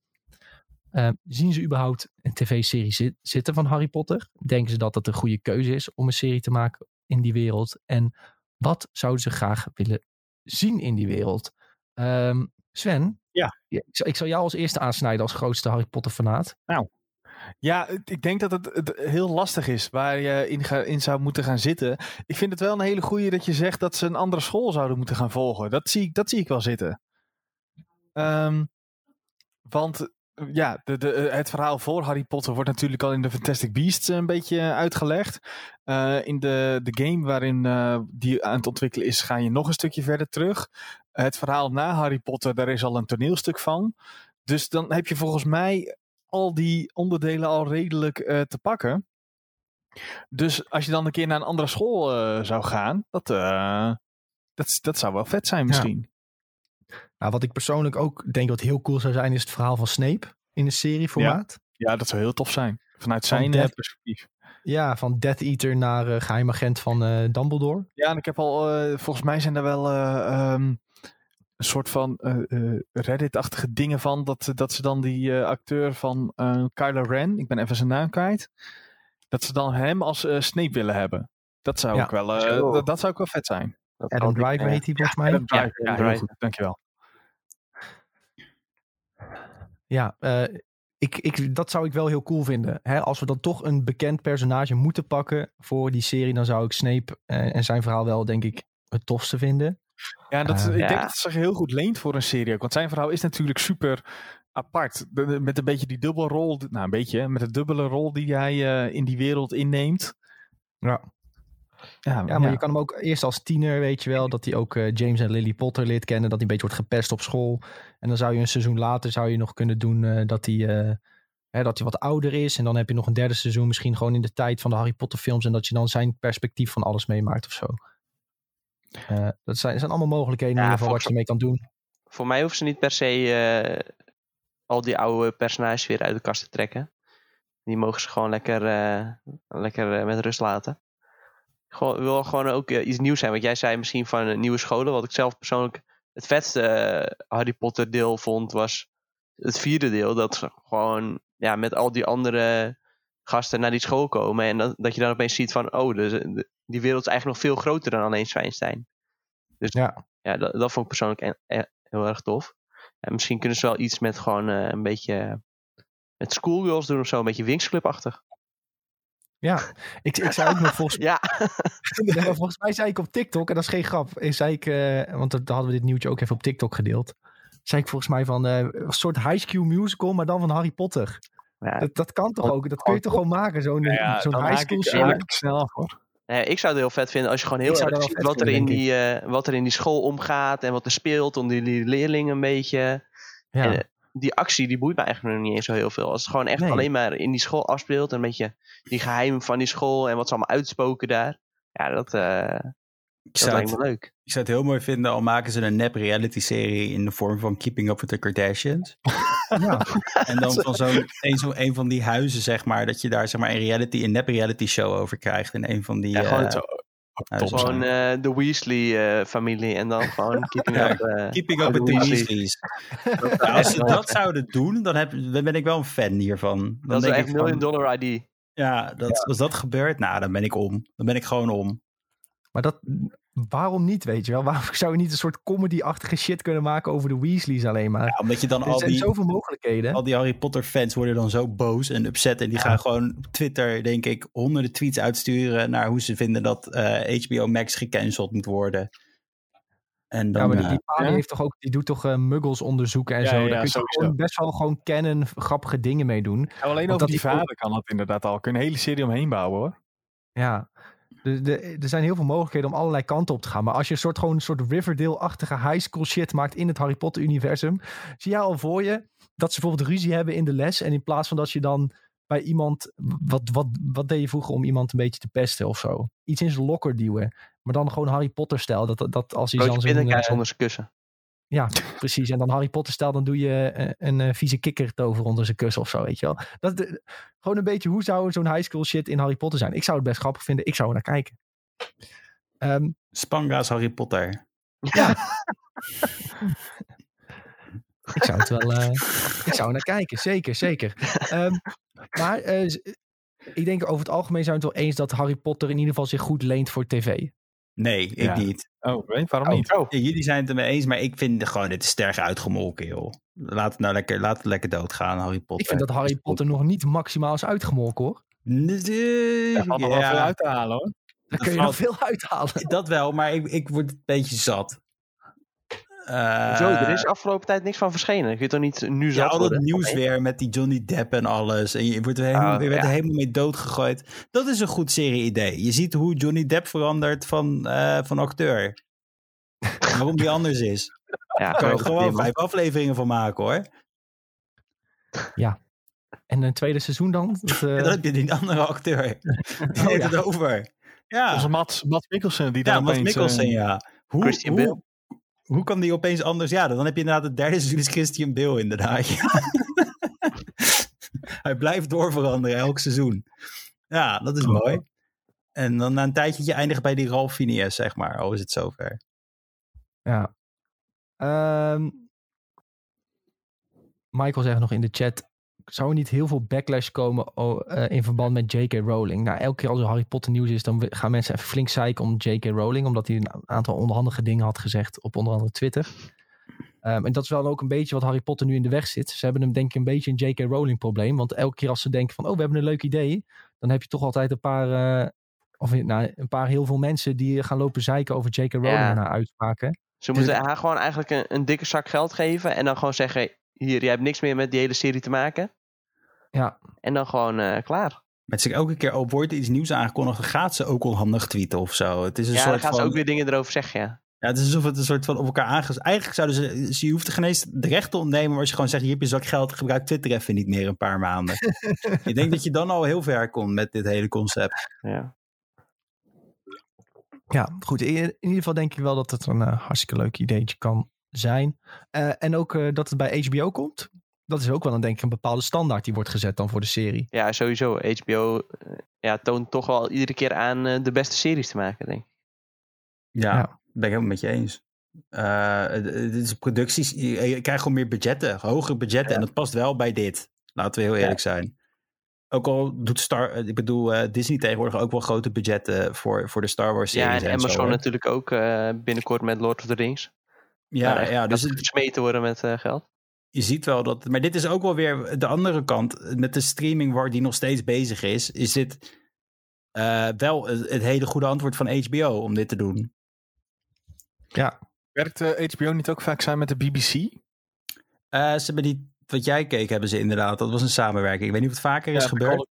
[SPEAKER 1] Eh, zien ze überhaupt een tv-serie zi- zitten van Harry Potter? Denken ze dat dat een goede keuze is om een serie te maken in die wereld? En wat zouden ze graag willen zien in die wereld? Ehm, Sven?
[SPEAKER 3] Ja.
[SPEAKER 1] Ik, zal- ik zal jou als eerste aansnijden als grootste Harry Potter fanaat.
[SPEAKER 3] Ja, het- ik denk dat het, het heel lastig is waar je in, ga- in zou moeten gaan zitten. Ik vind het wel een hele goeie dat je zegt dat ze een andere school zouden moeten gaan volgen. Dat zie ik, dat zie ik wel zitten. Ehm, want ja, de, de, het verhaal voor Harry Potter wordt natuurlijk al in de Fantastic Beasts een beetje uitgelegd. Eh, in de, de game waarin eh, die aan het ontwikkelen is, ga je nog een stukje verder terug. Het verhaal na Harry Potter, daar is al een toneelstuk van. Dus dan heb je volgens mij al die onderdelen al redelijk eh, te pakken. Dus als je dan een keer naar een andere school eh, zou gaan, dat, eh, dat, dat zou wel vet zijn misschien.
[SPEAKER 1] Nou, wat ik persoonlijk ook denk wat heel cool zou zijn, is het verhaal van Snape in een serieformaat.
[SPEAKER 3] Ja, dat zou heel tof zijn. Vanuit
[SPEAKER 1] Van
[SPEAKER 3] zijn
[SPEAKER 1] Death-
[SPEAKER 3] perspectief.
[SPEAKER 1] Ja, van Death Eater naar eh, geheim agent van Dumbledore.
[SPEAKER 3] Ja, en ik heb al, volgens mij zijn er wel eh, ehm, een soort van eh, eh, Reddit-achtige dingen van. Dat, dat ze dan die eh, acteur van eh Kylo Ren, ik ben even zijn naam kwijt. Dat ze dan hem als eh, Snape willen hebben. Dat zou
[SPEAKER 1] Ja.
[SPEAKER 3] ook wel, eh, dat, dat zou ook wel vet zijn.
[SPEAKER 2] Dat
[SPEAKER 1] Adam
[SPEAKER 2] ik,
[SPEAKER 1] Driver
[SPEAKER 2] eh,
[SPEAKER 1] heet hij volgens mij.
[SPEAKER 3] Adam Driver,
[SPEAKER 2] Ja,
[SPEAKER 3] ja, heel goed, dankjewel.
[SPEAKER 1] Ja, eh, ik, ik, dat zou ik wel heel cool vinden. Hè, als we dan toch een bekend personage moeten pakken voor die serie, dan zou ik Snape eh, en zijn verhaal wel, denk ik, het tofste vinden.
[SPEAKER 3] Ja, dat,
[SPEAKER 1] Eh,
[SPEAKER 3] ik
[SPEAKER 2] ja.
[SPEAKER 3] denk dat het zich heel goed leent voor een serie. ook, Want zijn verhaal is natuurlijk super apart. Met een beetje die dubbelrol. Nou, een beetje. Met de dubbele rol die hij eh, in die wereld inneemt.
[SPEAKER 1] Ja.
[SPEAKER 3] Ja,
[SPEAKER 1] Ja, maar je kan hem ook eerst als tiener, weet je wel, dat hij ook eh, James en Lily Potter leert kennen, dat hij een beetje wordt gepest op school. En dan zou je een seizoen later zou je nog kunnen doen eh, dat hij eh, hè, dat hij wat ouder is. En dan heb je nog een derde seizoen, misschien gewoon in de tijd van de Harry Potter films. En dat je dan zijn perspectief van alles meemaakt of zo. Eh, dat zijn, zijn allemaal mogelijkheden
[SPEAKER 2] Ja,
[SPEAKER 1] geval wat je ermee kan doen.
[SPEAKER 2] Voor mij hoeven ze niet per se eh, al die oude personages weer uit de kast te trekken. Die mogen ze gewoon lekker, eh, lekker met rust laten. Gewoon, wil gewoon ook iets nieuws zijn. Want jij zei misschien van nieuwe scholen. Wat ik zelf persoonlijk het vetste Harry Potter deel vond, was het vierde deel. Dat ze gewoon ja, met al die andere gasten naar die school komen. En dat, dat je dan opeens ziet van, oh, dus, eh, de- die wereld is eigenlijk nog veel groter dan alleen Zwijnstein. Dus
[SPEAKER 1] Ja.
[SPEAKER 2] ja, dat, dat vond ik persoonlijk e- e- heel erg tof. En misschien kunnen ze wel iets met gewoon eh, een beetje met schoolgirls doen of zo, een beetje Winx-clubachtig.
[SPEAKER 1] Ja, ik, ik zei ook nog volgens
[SPEAKER 2] Ja,
[SPEAKER 1] volgens mij zei ik op TikTok, en dat is geen grap, eh, zei ik, eh, want daar hadden we dit nieuwtje ook even op TikTok gedeeld. Zei ik volgens mij van eh, een soort high school musical, maar dan van Harry Potter.
[SPEAKER 2] Ja
[SPEAKER 1] Dat, dat kan toch ook? Dat kun je toch gewoon maken? Zo'n high school
[SPEAKER 3] ik,
[SPEAKER 1] serie.
[SPEAKER 3] ik snel
[SPEAKER 2] ik zou het heel vet vinden als je gewoon heel erg ziet wat er, in die, eh, wat er in die school omgaat en wat er speelt onder die leerlingen een beetje.
[SPEAKER 1] Ja.
[SPEAKER 2] En, eh, die actie die boeit me eigenlijk nog niet eens zo heel veel. Als het gewoon echt
[SPEAKER 1] Nee.
[SPEAKER 2] alleen maar in die school afspeelt en een beetje die geheimen van die school en wat ze allemaal uitspoken daar. Ja, dat, eh,
[SPEAKER 4] Ik
[SPEAKER 2] dat
[SPEAKER 4] zou,
[SPEAKER 2] lijkt
[SPEAKER 4] het,
[SPEAKER 2] me leuk.
[SPEAKER 4] ik zou het heel mooi vinden al maken ze een nep reality serie in de vorm van Keeping Up with the Kardashians.
[SPEAKER 1] Ja.
[SPEAKER 4] En dan van zo'n een, zo, een van die huizen, zeg maar, dat je daar zeg maar een reality, een nep reality show over krijgt. In een van die.
[SPEAKER 3] Ja,
[SPEAKER 4] eh,
[SPEAKER 3] gewoon
[SPEAKER 4] nou,
[SPEAKER 2] Gewoon
[SPEAKER 3] zijn.
[SPEAKER 2] eh, de Weasley-familie en dan gewoon keeping
[SPEAKER 4] Ja,
[SPEAKER 2] up. eh,
[SPEAKER 4] Keeping Up with the
[SPEAKER 2] Weasleys.
[SPEAKER 4] Weasleys. Ja, als ze dat zouden doen, dan, heb, dan ben ik wel een fan hiervan. Dan
[SPEAKER 2] Dat is echt million dollar ID.
[SPEAKER 4] Ja, dat, als dat gebeurt, nou, dan ben ik om. Dan ben ik gewoon om.
[SPEAKER 1] Maar dat, waarom niet, weet je wel? Waarom zou je niet een soort comedy-achtige shit kunnen maken over de Weasleys alleen maar?
[SPEAKER 4] Ja, omdat je dan
[SPEAKER 1] er
[SPEAKER 4] al
[SPEAKER 1] zijn
[SPEAKER 4] die,
[SPEAKER 1] zoveel mogelijkheden.
[SPEAKER 4] al die Harry Potter fans worden dan zo boos en upset. En die
[SPEAKER 1] Ja.
[SPEAKER 4] gaan gewoon op Twitter, denk ik, honderden tweets uitsturen naar hoe ze vinden dat eh, HBO Max gecanceld moet worden. En dan,
[SPEAKER 1] ja, maar die,
[SPEAKER 4] eh,
[SPEAKER 1] die
[SPEAKER 3] ja?
[SPEAKER 1] heeft toch ook, die doet toch eh, muggles onderzoeken en
[SPEAKER 3] Ja,
[SPEAKER 1] zo.
[SPEAKER 3] ja,
[SPEAKER 1] Daar kun je toch
[SPEAKER 3] sowieso.
[SPEAKER 1] gewoon best wel gewoon kennen, grappige dingen mee doen.
[SPEAKER 3] Alleen over
[SPEAKER 1] dat
[SPEAKER 3] die
[SPEAKER 1] die-
[SPEAKER 3] vader kan dat inderdaad al. Kun je een hele serie omheen bouwen hoor.
[SPEAKER 1] Ja, de, de, er zijn heel veel mogelijkheden om allerlei kanten op te gaan. Maar als je een soort, gewoon een soort Riverdale-achtige high school shit maakt in het Harry Potter-universum, zie jij al voor je dat ze bijvoorbeeld ruzie hebben in de les. En in plaats van dat je dan bij iemand, wat, wat, wat deed je vroeger om iemand een beetje te pesten of zo? Iets in zijn lokker duwen. Maar dan gewoon Harry Potter-stijl. Dat, dat, dat als hij dan eh,
[SPEAKER 2] onder zijn kussen.
[SPEAKER 1] Ja, precies. En dan Harry Potter-stijl, dan doe je eh, een, eh, vieze kikker tover onder zijn kussen of zo, weet je wel. Dat, de- gewoon een beetje, hoe zou zo'n high school shit in Harry Potter zijn? Ik zou het best grappig vinden. Ik zou er naar kijken. Ehm,
[SPEAKER 4] Spanga's Harry Potter.
[SPEAKER 1] ik zou het wel, eh, ik zou er naar kijken. Zeker, zeker. Ehm, maar eh, ik denk over het algemeen zijn we het wel eens dat Harry Potter in ieder geval zich goed leent voor tv.
[SPEAKER 4] Nee, ik
[SPEAKER 3] Ja.
[SPEAKER 4] niet.
[SPEAKER 3] Oh, waarom
[SPEAKER 1] Oh.
[SPEAKER 3] niet?
[SPEAKER 4] Ja, jullie zijn het ermee eens, maar ik vind gewoon, dit is sterk uitgemolken, joh. Laat het nou lekker, laat het lekker doodgaan, Harry Potter.
[SPEAKER 1] Ik vind dat Harry Potter nog niet maximaal is uitgemolken hoor.
[SPEAKER 4] Nee,
[SPEAKER 3] Daar valt nog wel veel uit te halen hoor.
[SPEAKER 1] Daar kun je
[SPEAKER 4] valt-
[SPEAKER 1] nog veel uithalen.
[SPEAKER 4] Dat wel, maar ik, ik word een beetje zat. Eh,
[SPEAKER 2] Zo, er is afgelopen tijd niks van verschenen. Kun je toch niet nu
[SPEAKER 4] Ja,
[SPEAKER 2] zat
[SPEAKER 4] al dat nieuws weer met die Johnny Depp en alles. En je wordt er helemaal,
[SPEAKER 2] Oh,
[SPEAKER 4] je werd er
[SPEAKER 2] ja.
[SPEAKER 4] helemaal mee doodgegooid. Dat is een goed serie-idee. Je ziet hoe Johnny Depp verandert van, eh, van acteur. Waarom die anders is.
[SPEAKER 2] Ja,
[SPEAKER 4] Daar kan je gewoon vijf afleveringen van maken hoor.
[SPEAKER 1] En een tweede seizoen dan? Dat, eh,
[SPEAKER 4] En dan heb je die andere acteur. Die
[SPEAKER 1] Oh,
[SPEAKER 4] neemt
[SPEAKER 1] ja.
[SPEAKER 4] het over. Ja,
[SPEAKER 3] Onze Mats, Mats Mikkelsen die dan
[SPEAKER 4] ja Mads
[SPEAKER 3] opeens...
[SPEAKER 4] Mikkelsen, ja. Hoe,
[SPEAKER 2] Christian
[SPEAKER 4] hoe,
[SPEAKER 2] Bale.
[SPEAKER 4] Hoe kan die opeens anders? Ja, dan heb je inderdaad het derde seizoen is Christian Bale inderdaad. Hij blijft doorveranderen elk seizoen. Ja, dat is
[SPEAKER 1] Oh.
[SPEAKER 4] mooi. En dan na een tijdje je eindigt bij die Ralph zeg maar. Oh, is het zover.
[SPEAKER 1] Ja. Ehm, Michael zegt nog in de chat. Zou er niet heel veel backlash komen oh, eh, in verband met J.K. Rowling? Nou, elke keer als er Harry Potter nieuws is, dan gaan mensen even flink zeiken om J.K. Rowling. Omdat hij een aantal onhandige dingen had gezegd op onder andere Twitter. Ehm, en dat is wel ook een beetje wat Harry Potter nu in de weg zit. Ze hebben hem denk ik een beetje een J.K. Rowling probleem. Want elke keer als ze denken van, oh, we hebben een leuk idee. Dan heb je toch altijd een paar, eh, of nou, een paar heel veel mensen die gaan lopen zeiken over J.K. Rowling
[SPEAKER 2] Ja.
[SPEAKER 1] en haar uitspraken.
[SPEAKER 2] Ze moeten haar gewoon eigenlijk een, een dikke zak geld geven. En dan gewoon zeggen: Hier, jij hebt niks meer met die hele serie te maken.
[SPEAKER 1] Ja,
[SPEAKER 2] En dan gewoon eh, klaar.
[SPEAKER 4] Met zich elke keer op wordt er iets nieuws aangekondigd, dan gaat ze ook onhandig tweeten of zo. Het is een
[SPEAKER 2] ja, dan
[SPEAKER 4] soort
[SPEAKER 2] gaan
[SPEAKER 4] van.
[SPEAKER 2] ze ook weer dingen erover zeggen. Ja.
[SPEAKER 4] Ja, het is alsof het een soort van op elkaar aanges... Eigenlijk zouden ze... ze- Je hoeft er geen eens de recht te ontnemen... maar als je gewoon zegt... je hebt je zak geld, gebruik Twitter even niet meer een paar maanden. ik denk dat je dan al heel ver komt met dit hele concept.
[SPEAKER 2] Ja.
[SPEAKER 1] Ja, goed. In, in ieder geval denk ik wel dat het een eh, hartstikke leuk ideetje kan zijn. Eh, en ook eh, dat het bij HBO komt. Dat is ook wel een, denk ik, een bepaalde standaard die wordt gezet dan voor de serie.
[SPEAKER 2] ja, sowieso. HBO eh, ja, toont toch wel iedere keer aan de beste series te maken, denk ik.
[SPEAKER 4] Ja,
[SPEAKER 1] Ja.
[SPEAKER 4] ben ik helemaal met je eens. Eh, het is producties... Je, je krijgt gewoon meer budgetten. Hogere budgetten. En dat past wel bij dit. Laten we heel eerlijk zijn. Ook al doet Star... Ik bedoel, eh, Disney tegenwoordig ook wel grote budgetten... voor, voor de Star Wars series
[SPEAKER 2] Ja, en
[SPEAKER 4] en zo,
[SPEAKER 2] Amazon natuurlijk ook eh, binnenkort met Lord of the Rings.
[SPEAKER 4] Ja, ja, dus het-
[SPEAKER 2] gesmeten worden met eh, geld.
[SPEAKER 4] je ziet wel dat. Maar dit is ook wel weer de andere kant. Met de streaming waar die nog steeds bezig is, is dit eh, wel het, het hele goede antwoord van HBO om dit te doen.
[SPEAKER 1] Ja,
[SPEAKER 3] Werkt eh, HBO niet ook vaak samen met de BBC?
[SPEAKER 4] Eh, ze hebben die, wat jij keek, hebben ze inderdaad. Dat was een samenwerking. Ik weet niet of het vaker is
[SPEAKER 3] Ja,
[SPEAKER 4] gebeurd.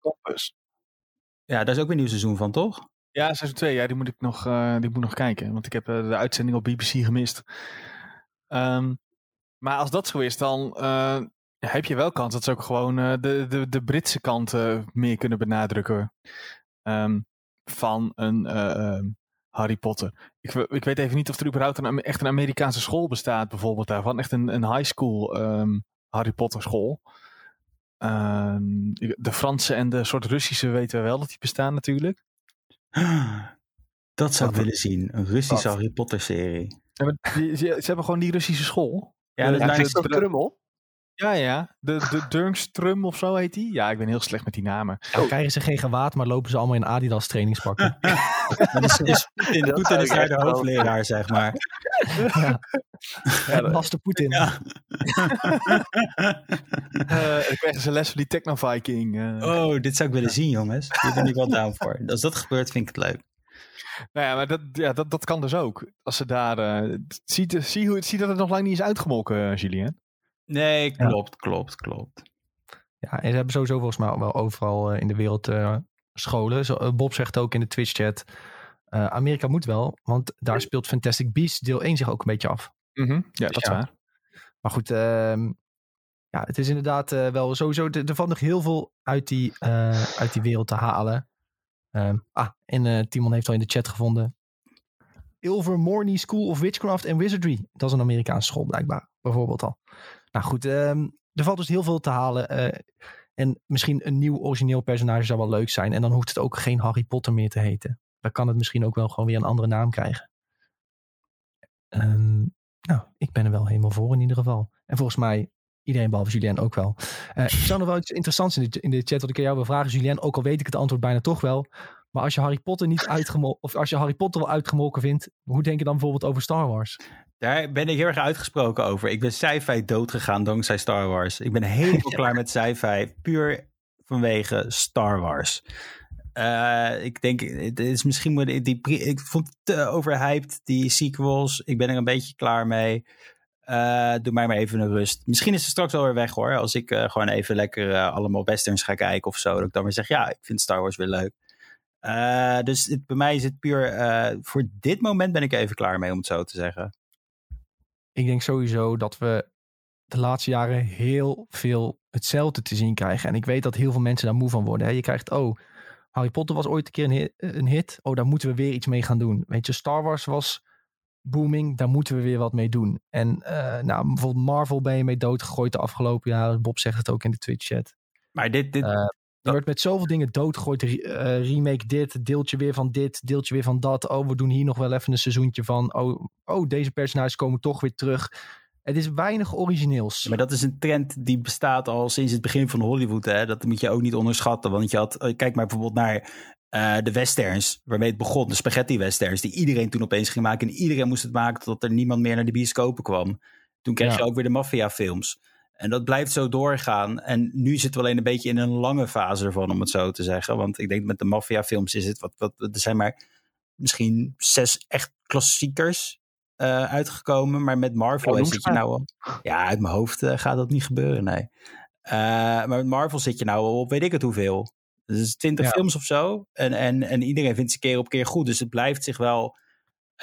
[SPEAKER 4] Ja, daar is ook weer een nieuw seizoen van, toch?
[SPEAKER 3] Ja, seizoen 2. Ja, die moet ik nog, eh, die moet nog kijken. Want ik heb eh, de uitzending op BBC gemist. Ehm, maar als dat zo is, dan eh, heb je wel kans dat ze ook gewoon eh, de, de, de Britse kant eh, meer kunnen benadrukken. ehm, van een eh, ehm, Harry Potter. Ik, ik weet even niet of er überhaupt een, echt een Amerikaanse school bestaat, bijvoorbeeld daarvan. Echt een, een high school Harry Potter school. De Franse en de soort Russische weten we wel dat die bestaan natuurlijk.
[SPEAKER 4] Dat zou ik willen zien. Een Russische? Harry Potter serie.
[SPEAKER 3] Ze, ze hebben gewoon die Russische school.
[SPEAKER 4] Ja,
[SPEAKER 3] Ja,
[SPEAKER 4] dat
[SPEAKER 3] ik vind-
[SPEAKER 2] Krummel?
[SPEAKER 3] Ja, ja. De, de of zo heet die. Ja, ik ben heel slecht met die namen.
[SPEAKER 1] dan krijgen ze geen gewaad, maar lopen ze allemaal in Adidas trainingspakken.
[SPEAKER 4] Maar is, is Poetin,
[SPEAKER 2] Dat
[SPEAKER 4] is
[SPEAKER 2] ik
[SPEAKER 4] daar de
[SPEAKER 2] wel-
[SPEAKER 4] hoofdleraar, zeg maar.
[SPEAKER 1] ja. ja Master Poetin.
[SPEAKER 4] Ja.
[SPEAKER 3] Eh dan krijgen ze les van die Techno-Viking. eh.
[SPEAKER 4] Oh, dit zou ik willen zien, jongens. Hier ben ik wel down voor. Als dat gebeurt, vind ik het leuk.
[SPEAKER 3] Nou ja, maar dat, ja, dat, dat kan dus ook. Als ze daar... eh, zie, zie, hoe, zie dat het nog lang niet is uitgemolken, eh, Julien.
[SPEAKER 4] Nee, klopt, klopt, klopt.
[SPEAKER 1] Ja, en ze hebben sowieso volgens mij wel overal eh, in de wereld eh, scholen. Zo, Bob zegt ook in de Twitch-chat. eh, Amerika moet wel, want daar speelt Fantastic Beasts deel 1 zich ook een beetje af.
[SPEAKER 3] Mhm, Ja, dat is
[SPEAKER 1] Ja.
[SPEAKER 3] waar.
[SPEAKER 1] Maar goed, ehm, ja, het is inderdaad eh, wel sowieso. Er er valt nog heel veel uit die, eh, uit die wereld te halen. Ehm, ah, en eh, Timon heeft al in de chat gevonden. Ilvermorny School of Witchcraft and Wizardry. Dat is een Amerikaanse school blijkbaar, bijvoorbeeld al. Nou goed, ehm, er valt dus heel veel te halen. eh, en misschien een nieuw origineel personage zou wel leuk zijn. En dan hoeft het ook geen Harry Potter meer te heten. Dan kan het misschien ook wel gewoon weer een andere naam krijgen. Ehm, nou, ik ben er wel helemaal voor in ieder geval. En volgens mij iedereen behalve Julien ook wel. Eh ik zou nog wel iets interessants in de, in de chat wat ik aan jou wil vragen, Julien. Ook al weet ik het antwoord bijna toch wel. Maar als je Harry Potter niet uitgemolken, of als je Harry Potter wel uitgemolken vindt, hoe denk je dan bijvoorbeeld over Star Wars?
[SPEAKER 4] Daar ben ik heel erg uitgesproken over. Ik ben sci-fi doodgegaan dankzij Star Wars. Ik ben helemaal klaar met sci-fi. Puur vanwege Star Wars. Uh, ik denk, het is misschien die, die, ik vond het te overhyped, die sequels. Ik ben er een beetje klaar mee. Uh, doe mij maar even een rust. Misschien is het straks alweer weg hoor. Als ik uh, gewoon even lekker uh, allemaal westerns ga kijken of zo. Dat ik dan weer zeg, ja, ik vind Star Wars weer leuk. dus het, bij mij is het puur, voor dit moment ben ik even klaar mee om het zo te zeggen.
[SPEAKER 1] Ik denk sowieso dat we de laatste jaren heel veel hetzelfde te zien krijgen. En ik weet dat heel veel mensen daar moe van worden. Hè. Je krijgt, oh, Harry Potter was ooit een keer een een hit. Oh, daar moeten we weer iets mee gaan doen. Weet je, Star Wars was booming, daar moeten we weer wat mee doen. En uh, nou, bijvoorbeeld Marvel ben je mee doodgegooid de afgelopen jaren. Bob zegt het ook in de Twitch-chat.
[SPEAKER 4] Maar dit... dit
[SPEAKER 1] uh, er wordt met zoveel dingen doodgegooid. Uh, remake dit, deeltje weer van dit, deeltje weer van dat. Oh, we doen hier nog wel even een seizoentje van. Oh, oh deze personages komen toch weer terug. Het is weinig origineels.
[SPEAKER 4] Maar dat is een trend die bestaat al sinds het begin van Hollywood. Hè? Dat moet je ook niet onderschatten. Want je had, kijk maar bijvoorbeeld naar uh, de westerns, waarmee het begon, de spaghetti westerns, die iedereen toen opeens ging maken. En iedereen moest het maken totdat er niemand meer naar de bioscopen kwam. Toen kreeg ja. je ook weer de maffiafilms. En dat blijft zo doorgaan. En nu zitten we alleen een beetje in een lange fase ervan, om het zo te zeggen. Want ik denk met de maffiafilms is het wat, wat. Er zijn maar misschien zes echt klassiekers uh, uitgekomen. Maar met Marvel oh, zit je nou al. Ja, uit mijn hoofd uh, gaat dat niet gebeuren, nee. Maar met Marvel zit je nou al op weet ik het hoeveel. Dus 20 ja. films of zo. En, en, en iedereen vindt ze keer op keer goed. Dus het blijft zich wel.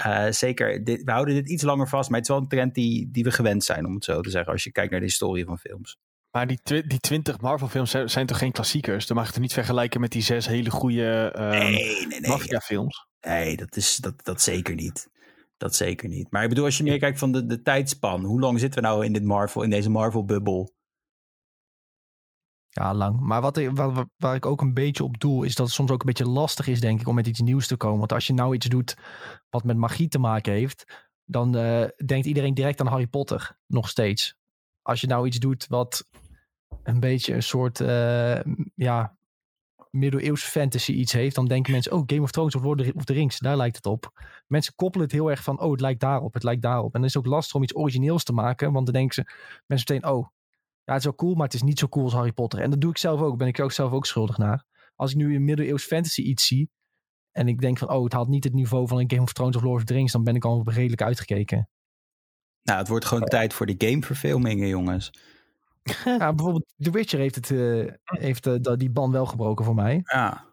[SPEAKER 4] Uh, zeker, dit, we houden dit iets langer vast. Maar het is wel een trend die, die we gewend zijn, om het zo te zeggen. Als je kijkt naar de historie van films.
[SPEAKER 3] Maar die, twi die 20 Marvel-films zijn, zijn, toch geen klassiekers? Dan mag je het niet vergelijken met die zes hele goede uh, nee, nee, nee. Mafia-films?
[SPEAKER 4] Nee, dat, is, dat, dat zeker niet. Dat zeker niet. Maar ik bedoel, als je meer kijkt van de, de tijdspan. Hoe lang zitten we nou in dit Marvel, in deze Marvel-bubbel?
[SPEAKER 1] Ja, lang. Maar wat waar, waar ik ook een beetje op doel, is dat het soms ook een beetje lastig is, denk ik, om met iets nieuws te komen. Want als je nou iets doet wat met magie te maken heeft, dan uh, denkt iedereen direct aan Harry Potter. Nog steeds. Als je nou iets doet wat een beetje een soort, uh, ja, middeleeuws fantasy iets heeft, dan denken mensen, oh, Game of Thrones of Lord of the Rings, daar lijkt het op. Mensen koppelen het heel erg van, oh, het lijkt daarop, het lijkt daarop. En dan is het ook lastig om iets origineels te maken, want dan denken ze, mensen meteen, oh, ja, het is wel cool, maar het is niet zo cool als Harry Potter. En dat doe ik zelf ook. Ben ik ook zelf ook schuldig naar. Als ik nu in middeleeuws fantasy iets zie. En ik denk van, oh, het haalt niet het niveau van een Game of Thrones of Lord of the Rings. Dan ben ik al redelijk uitgekeken.
[SPEAKER 4] Nou, het wordt gewoon tijd voor de gameverfilmingen, jongens.
[SPEAKER 1] ja, bijvoorbeeld The Witcher heeft, het, uh, heeft uh, die ban wel gebroken voor mij.
[SPEAKER 4] Ja.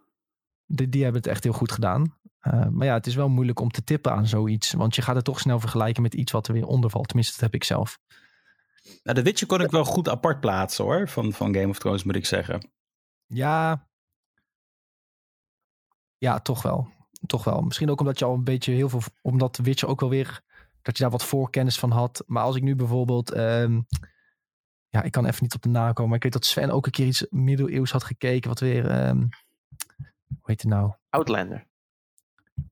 [SPEAKER 1] Die, die hebben het echt heel goed gedaan. Uh, maar ja, het is wel moeilijk om te tippen aan zoiets. Want je gaat het toch snel vergelijken met iets wat er weer onder valt. Tenminste, dat heb ik zelf.
[SPEAKER 4] Nou, de Witcher kon ik wel goed apart plaatsen hoor, van, van Game of Thrones moet ik zeggen.
[SPEAKER 1] Ja. Ja, toch wel. Toch wel. Misschien ook omdat je al een beetje heel veel, omdat de Witcher ook wel weer, dat je daar wat voorkennis van had. Maar als ik nu bijvoorbeeld, um, ja, ik kan even niet op de naam komen, maar ik weet dat Sven ook een keer iets middeleeuws had gekeken, wat weer, um, hoe heet het nou?
[SPEAKER 2] Outlander.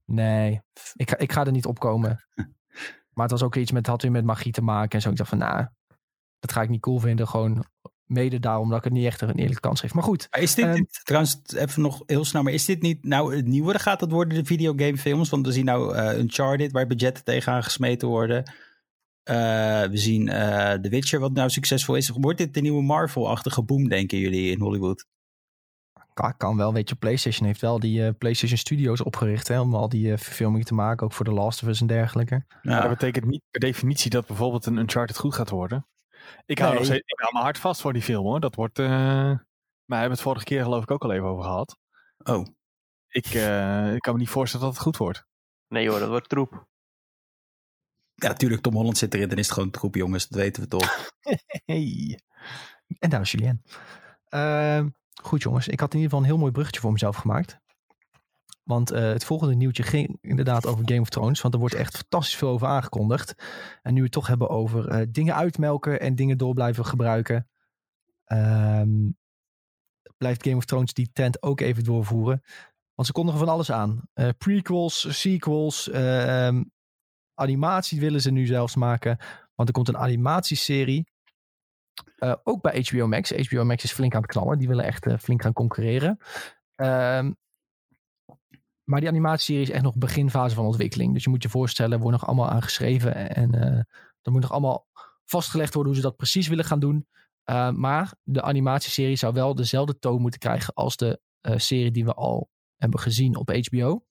[SPEAKER 1] Nee, ik ga, ik ga er niet op komen. maar het was ook iets met, had weer met magie te maken en zo. Ik dacht van, nou, dat ga ik niet cool vinden. Gewoon mede daarom dat ik het niet echt een eerlijke kans geef. Maar goed.
[SPEAKER 4] Maar is dit, um, trouwens even nog heel snel, maar is dit niet nou het nieuwe? Gaat het worden de videogamefilms? Want we zien nou uh, Uncharted waar budgetten tegenaan gesmeten worden. Uh, we zien uh, The Witcher wat nou succesvol is. Wordt dit de nieuwe Marvel-achtige boom, denken jullie, in Hollywood?
[SPEAKER 1] Kan, kan wel, weet je, PlayStation heeft wel die uh, PlayStation Studios opgericht hè, om al die uh, verfilmingen te maken, ook voor The Last of Us en dergelijke.
[SPEAKER 3] Ja. dat betekent niet per definitie dat bijvoorbeeld een Uncharted goed gaat worden. Ik hou, nee. nog steeds, ik hou me hard vast voor die film hoor. Dat wordt. Uh, maar we hebben het vorige keer geloof ik ook al even over gehad.
[SPEAKER 4] Oh.
[SPEAKER 3] Ik, uh, ik kan me niet voorstellen dat het goed wordt.
[SPEAKER 2] Nee hoor, dat wordt troep.
[SPEAKER 4] Ja, natuurlijk. Tom Holland zit erin. Dan is het gewoon troep, jongens. Dat weten we toch.
[SPEAKER 1] hey. En daar is Julien. Uh, goed, jongens. Ik had in ieder geval een heel mooi bruggetje voor mezelf gemaakt. Want uh, het volgende nieuwtje ging inderdaad over Game of Thrones. Want er wordt echt fantastisch veel over aangekondigd. En nu we het toch hebben over uh, dingen uitmelken en dingen door blijven gebruiken. Um, blijft Game of Thrones die tent ook even doorvoeren. Want ze kondigen van alles aan. Uh, prequels, sequels, um, animatie willen ze nu zelfs maken. Want er komt een animatieserie. ook bij HBO Max. HBO Max is flink aan het knallen. Die willen echt flink gaan concurreren. Um, maar die animatieserie is echt nog beginfase van ontwikkeling. Dus je moet je voorstellen, er wordt nog allemaal aan geschreven. En eh er moet nog allemaal vastgelegd worden hoe ze dat precies willen gaan doen. Uh, maar de animatieserie zou wel dezelfde toon moeten krijgen als de uh, serie die we al hebben gezien op HBO.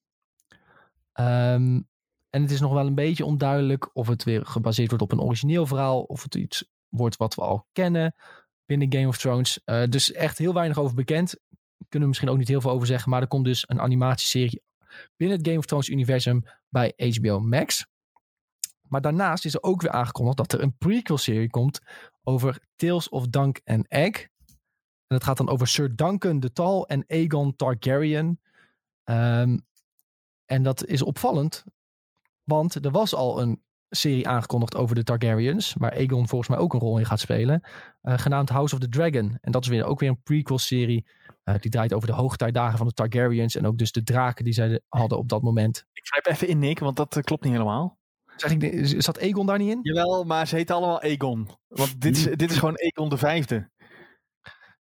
[SPEAKER 1] Um, en het is nog wel een beetje onduidelijk of het weer gebaseerd wordt op een origineel verhaal. Of het iets wordt wat we al kennen binnen Game of Thrones. Dus echt heel weinig over bekend. Kunnen we misschien ook niet heel veel over zeggen. Maar er komt dus een animatieserie binnen het Game of Thrones universum bij HBO Max. Maar daarnaast is er ook weer aangekondigd dat er een prequel-serie komt over Tales of Dunk and Egg. En het gaat dan over Sir Duncan de Tall en Aegon Targaryen. Um, en dat is opvallend, want er was al een serie aangekondigd over de Targaryens, waar Aegon volgens mij ook een rol in gaat spelen, uh, genaamd House of the Dragon. En dat is weer ook weer een prequel-serie. Uh, die draait over de hoogtijdagen van de Targaryens en ook dus de draken die zij hadden op dat moment.
[SPEAKER 3] Ik grijp even in, Nick, want dat uh, klopt niet helemaal.
[SPEAKER 1] Zeg ik, zat Aegon daar niet in?
[SPEAKER 3] Jawel, maar ze heten allemaal Aegon. Want dit is, dit is gewoon Aegon de vijfde.